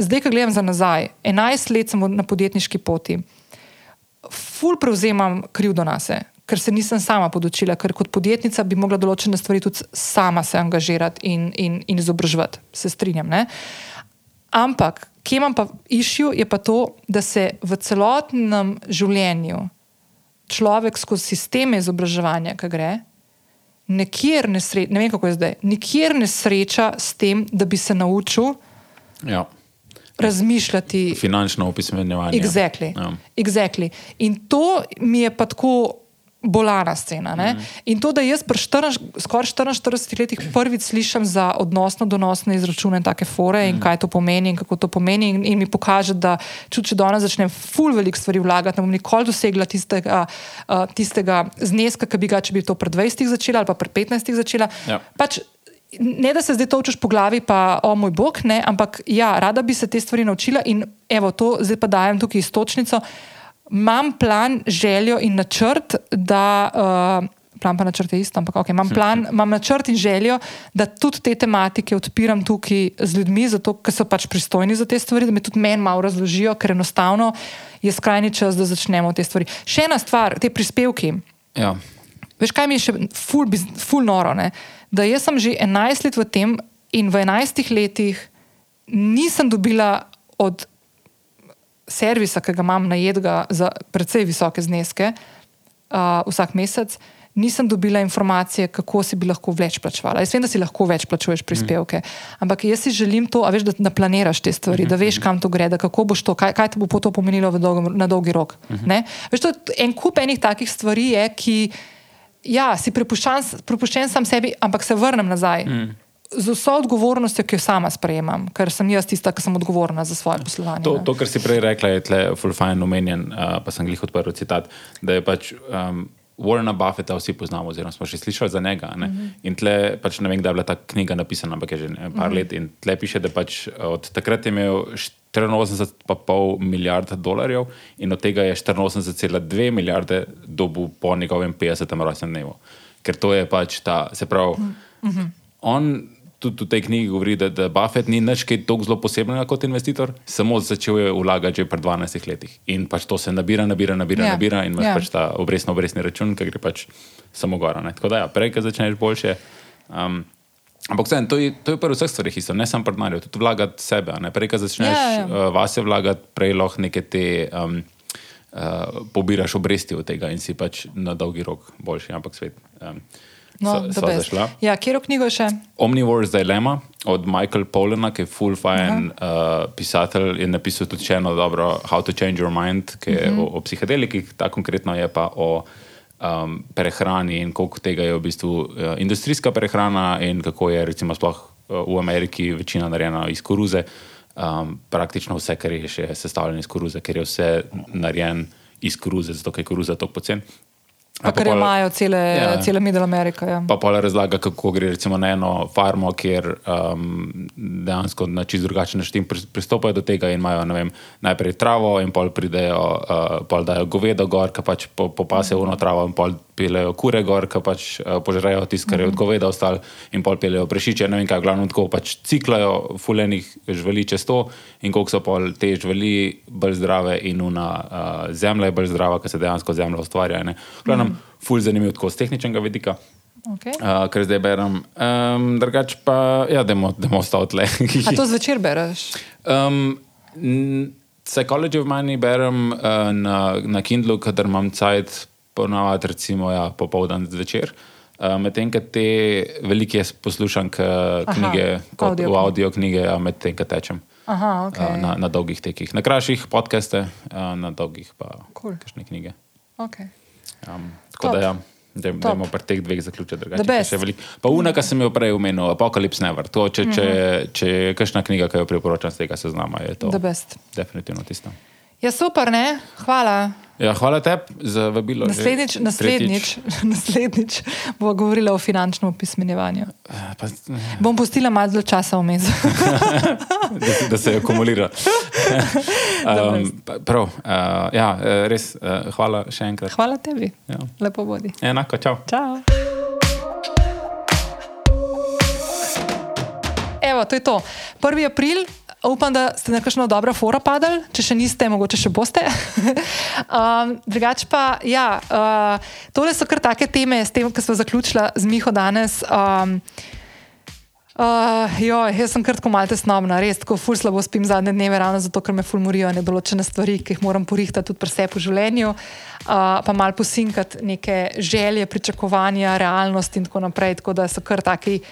zdaj, ko gledam za nazaj, 11 let sem na podjetniški poti, ful prevzemam krivdo na sebe ker se nisem sama podočila, ker kot podjetnica bi mogla določene stvari tudi sama se angažirati in, in, in izobraževati, se strinjam. Ne? Ampak, kje imam pa išil, je pa to, da se v celotnem življenju človek skozi sisteme izobraževanja, ki gre, nikjer ne sreča, ne vem kako je zdaj, nikjer ne sreča s tem, da bi se naučil. Ja. Razmišljati. Finančno opismenjevanje. Exactly. Ja. exactly. In to mi je pa tako bolana scena. Mm. In to, da jaz pri skoraj 44 letih prvič slišim za odnosno donosne izračune, take fore mm. in kaj to pomeni in kako to pomeni, in, in mi pokaže, da če danes začnem ful velik stvari vlagati, ne bom nikoli dosegla tistega, uh, tistega zneska, ki bi ga, če bi to pred 20 začela ali pa pred 15 začela. Ja. Pač, Ne, da se zdaj točiš po glavi, pa o moj bog, ne, ampak ja, rada bi se te stvari naučila in evo, to zdaj pa dajem tukaj istočnico. Imam plan, željo in načrt, da. Uh, Plan pa načrt je isto, ampak okay, imam, plan, imam načrt in željo, da tudi te tematike odpiram tukaj z ljudmi, zato, ker so pač pristojni za te stvari, da mi tudi meni malo razložijo, ker enostavno je skrajni čas, da začnemo te stvari. Še ena stvar, te prispevki. Ja. Veš, kaj mi je še ful, ful noro? Ne? Da jaz sem že 11 let v tem in v 11 letih nisem dobila od servisa, ki ga imam najedga za precej visoke zneske uh, vsak mesec, nisem dobila informacije, kako si bi lahko več plačevala. Jaz vem, da si lahko več plačuješ prispevke, mm. ampak jaz si želim to, veš, da naplaniraš te stvari, mm -hmm. da veš, kam to gre, da kako boš to, kaj, kaj te bo to pomenilo dolgo, na dolgi rok. Mm -hmm. veš, to, en kup enih takih stvari je, ki ja, si prepuščen sam sebi, ampak se vrnem nazaj. Mm z vso odgovornostjo, ki jo sama sprejemam, ker sem jaz tista, ki sem odgovorna za svoje poslovanje. To, to kar si prej rekla, je tle fulfajn omenjen, uh, pa sem jih odprl citat, da je pač. Um, Warrena Buffeta vsi poznamo, oziroma smo še slišali za njega. Uh mhm. -huh. In tle, pač ne vem, kdaj je bila ta knjiga napisana, ampak je že nekaj uh mhm. -huh. let. In tle piše, da pač od takrat je imel 84,5 milijarde dolarjev in od tega je 84,2 milijarde dobu po njegovem 50. rojstnem dnevu. Ker to je pač ta, se pravi, uh -huh. on tudi v tej knjigi govori, da, da Buffett ni nič tako zelo posebnega kot investitor, samo začel je vlagati že pred 12 leti. In pač to se nabira, nabira, nabira, yeah. Ja. nabira in imaš yeah. Ja. pač ta obrestno obrestni račun, ki gre pač samo gora. Ne? Tako da, ja, prej, ko začneš boljše. Um, Ampak vse, to je, je pri vseh stvarih isto, ne samo pri denarju, tudi vlagati sebe. Prej, ko začneš yeah, yeah. uh, vase vlagati, prej lahko nekaj te. Um, Uh, pobiraš obresti od tega in si pač na dolgi rok boljši, ampak svet. Um, No, ja, kje je knjiga še? Omnivore's Dilemma od Michaela Polena, ki je full fine uh, pisatelj in napisal tudi še eno dobro How to Change Your Mind, ki je uh -huh. o, o psihedelikih, ta konkretno je pa o um, prehrani in koliko tega je v bistvu uh, industrijska prehrana in kako je recimo sploh uh, v Ameriki večina narejena iz koruze. Um, praktično vse, kar je še sestavljeno iz koruze, ker je vse narejeno iz koruze, zato je koruza tako pocen. Pa, kar imajo cele, ja. cele Middle America. Ja. Pa pa razlaga, kako gre na eno farmo, kjer um, dejansko na čist drugačen način pristopajo do tega in imajo vem, najprej travo, in pol pridejo, uh, pol dajo govedo gor, ki pač popase po mm -hmm. travo, in pol pelejo kure gor, ki pač uh, požrejo tisto, kar je mhm. goveda ostalo, in pol pelejo prešiče. Ne vem, kaj glavno tako pač ciklajo fulejnih žveli čez to, in koliko so pol te žveli bolj zdrave, in una uh, zemlja je bolj zdrava, ker se dejansko zemlja ustvarja. Glavno, mm. ful zanimiv tako z tehničnega vidika. Okay. Uh, ker zdaj berem, um, drugače pa, ja, da bomo ostali tle. A to zvečer bereš? Um, Psychology of Money berem uh, na, na Kindlu, kater imam cajt ponavadi, recimo, ja, popoldan zvečer. Uh, medtem, ko te velike poslušam knjige, Aha, kot audio. v audio knjige, ja, medtem, ko tečem. Aha, okay. uh, na, na dolgih tekih, na krajših podcaste, uh, na dolgih pa cool. kakšne knjige. Okay. Um, tako Top. da, ja. Da imamo pri teh dveh zaključkih drugače. Pa una, ki sem jo prej omenil, Apocalypse Never. To, če, mm -hmm. če, mhm. če je kakšna knjiga, ki jo priporočam z tega seznama, je to. Definitivno tisto. Ja, super, ne? Hvala. Ja, hvala tebi za vabilo. Naslednjič, naslednjič, naslednjič bomo govorili o finančnem opismenjevanju. Pa, bom pustila malo časa vmes. da, da se akumulira. um, prav, uh, ja, res, uh, hvala še enkrat. Hvala tebi. Ja. Lepo bodi. Enako, čau. čau. Evo, to je to. 1. april upam, da ste na kakšno dobro fora padali, če še niste, mogoče še boste. um, drugače pa, ja, uh, tole so kar take teme, s tem, ki smo zaključili z Miho danes. Um, Uh, joj, jaz sem kratko malce snobna, res tako ful slabo spim zadnje dneve, ravno zato, ker me fulmurijo nedoločene stvari, ki jih moram porihtati tudi pri sebi v življenju, uh, pa mal posinkati neke želje, pričakovanja, realnost in tako naprej. Tako da so kar taki uh,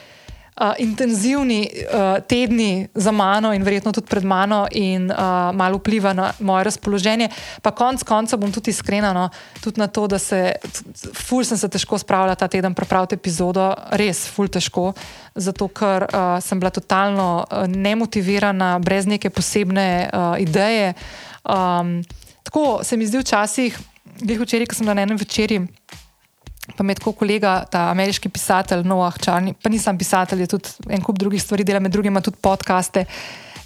intenzivni uh, tedni za mano in verjetno tudi pred mano, in uh, malo vpliva na moje razpoloženje. Pa konec konca bom tudi iskrena, no, tudi na to, da se, ful sem se težko spravila ta teden prepraviti epizodo, res ful težko, zato ker uh, sem bila totalno uh, nemotivirana, brez neke posebne uh, ideje. Um, tako se mi zdi včasih, glede včeraj, ko sem na enem večerji pa med ko kolega, ta ameriški pisatelj Noah Čarni, pa nisem pisatelj, je tudi en kup drugih stvari, dela med drugim tudi podcaste.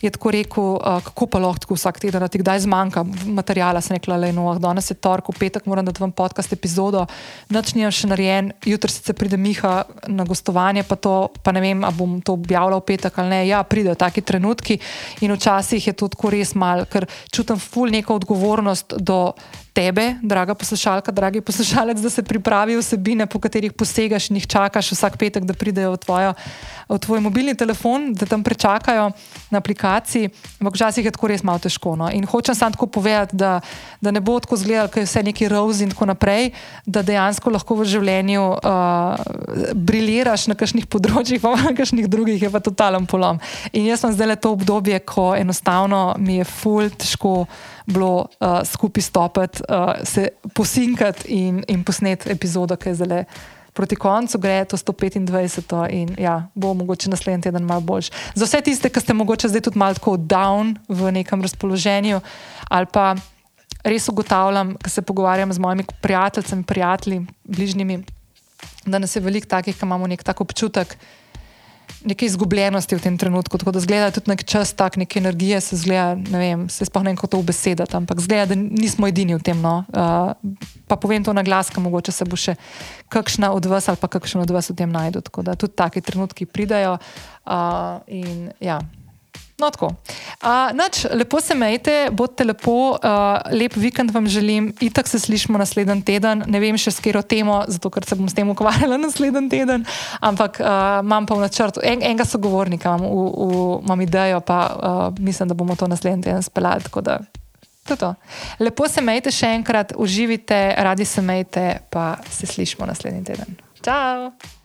Je tako rekel, uh, kako pa lahko tako vsak teden, da ti kdaj zmanjka materijala. Sem rekla, je no, danes je torek, v petek moram dati vam podcast epizodo, noč nimam še narejen, jutri se pride Miha na gostovanje, pa, to, pa ne vem, ali bom to objavila v petek ali ne. Ja, pridejo taki trenutki in včasih je to tako res mal, ker čutim ful neko odgovornost do tebe, draga poslušalka, dragi poslušalec, da se pripravi vsebine, po katerih posegaš in jih čakaš vsak petek, da pridejo v, tvojo, v tvoj mobilni telefon, da tam prečakajo na aplikaciji. Ampak včasih je tako res malo težko. No? In hočem samo tako povedati, da, da ne bo tako zgledal, ker je vse neki roz in tako naprej, da dejansko lahko v življenju uh, briljiraš na kakšnih področjih, pa na kakšnih drugih je pa totalen polom. In jaz sem zdaj le to obdobje, ko enostavno mi je ful težko bilo uh, skupaj stopiti, uh, se posinkati in, in posneti epizodo, ki je zelo. Proti koncu gre to 125, in ja, bo mogoče naslednji teden malo boljši. Za vse tiste, ki ste mogoče zdaj tudi malo tako down v nekem razpoloženju, ali pa res ugotavljam, ko se pogovarjam z mojimi prijatelji, prijatelji, bližnjimi, da nas je veliko takih, ki imamo nek tak občutek, da neke izgubljenosti v tem trenutku. Tako da zgleda tudi nek čas, tak neke energije, se zgleda, ne vem, se sploh ne vem, kako to obesedati, ampak zgleda, da nismo edini v tem. No. Uh, pa povem to na glas, ker mogoče se bo še kakšna od vas ali pa kakšen od vas v tem najdu. Tako da tudi taki trenutki pridajo. Uh, in ja. No, tako. Uh, nač, lepo se majte, bodite lepo, uh, lep vikend vam želim. Itak se slišimo naslednji teden. Ne vem še s katero temo, zato ker se bom s tem ukvarjala naslednji teden. Ampak uh, imam pa v načrtu en, enega sogovornika, imam, v, v, imam idejo, pa uh, mislim, da bomo to naslednji teden speljali. To to. Lepo se majte še enkrat, uživite, radi se majte, pa se slišimo naslednji teden. Ciao!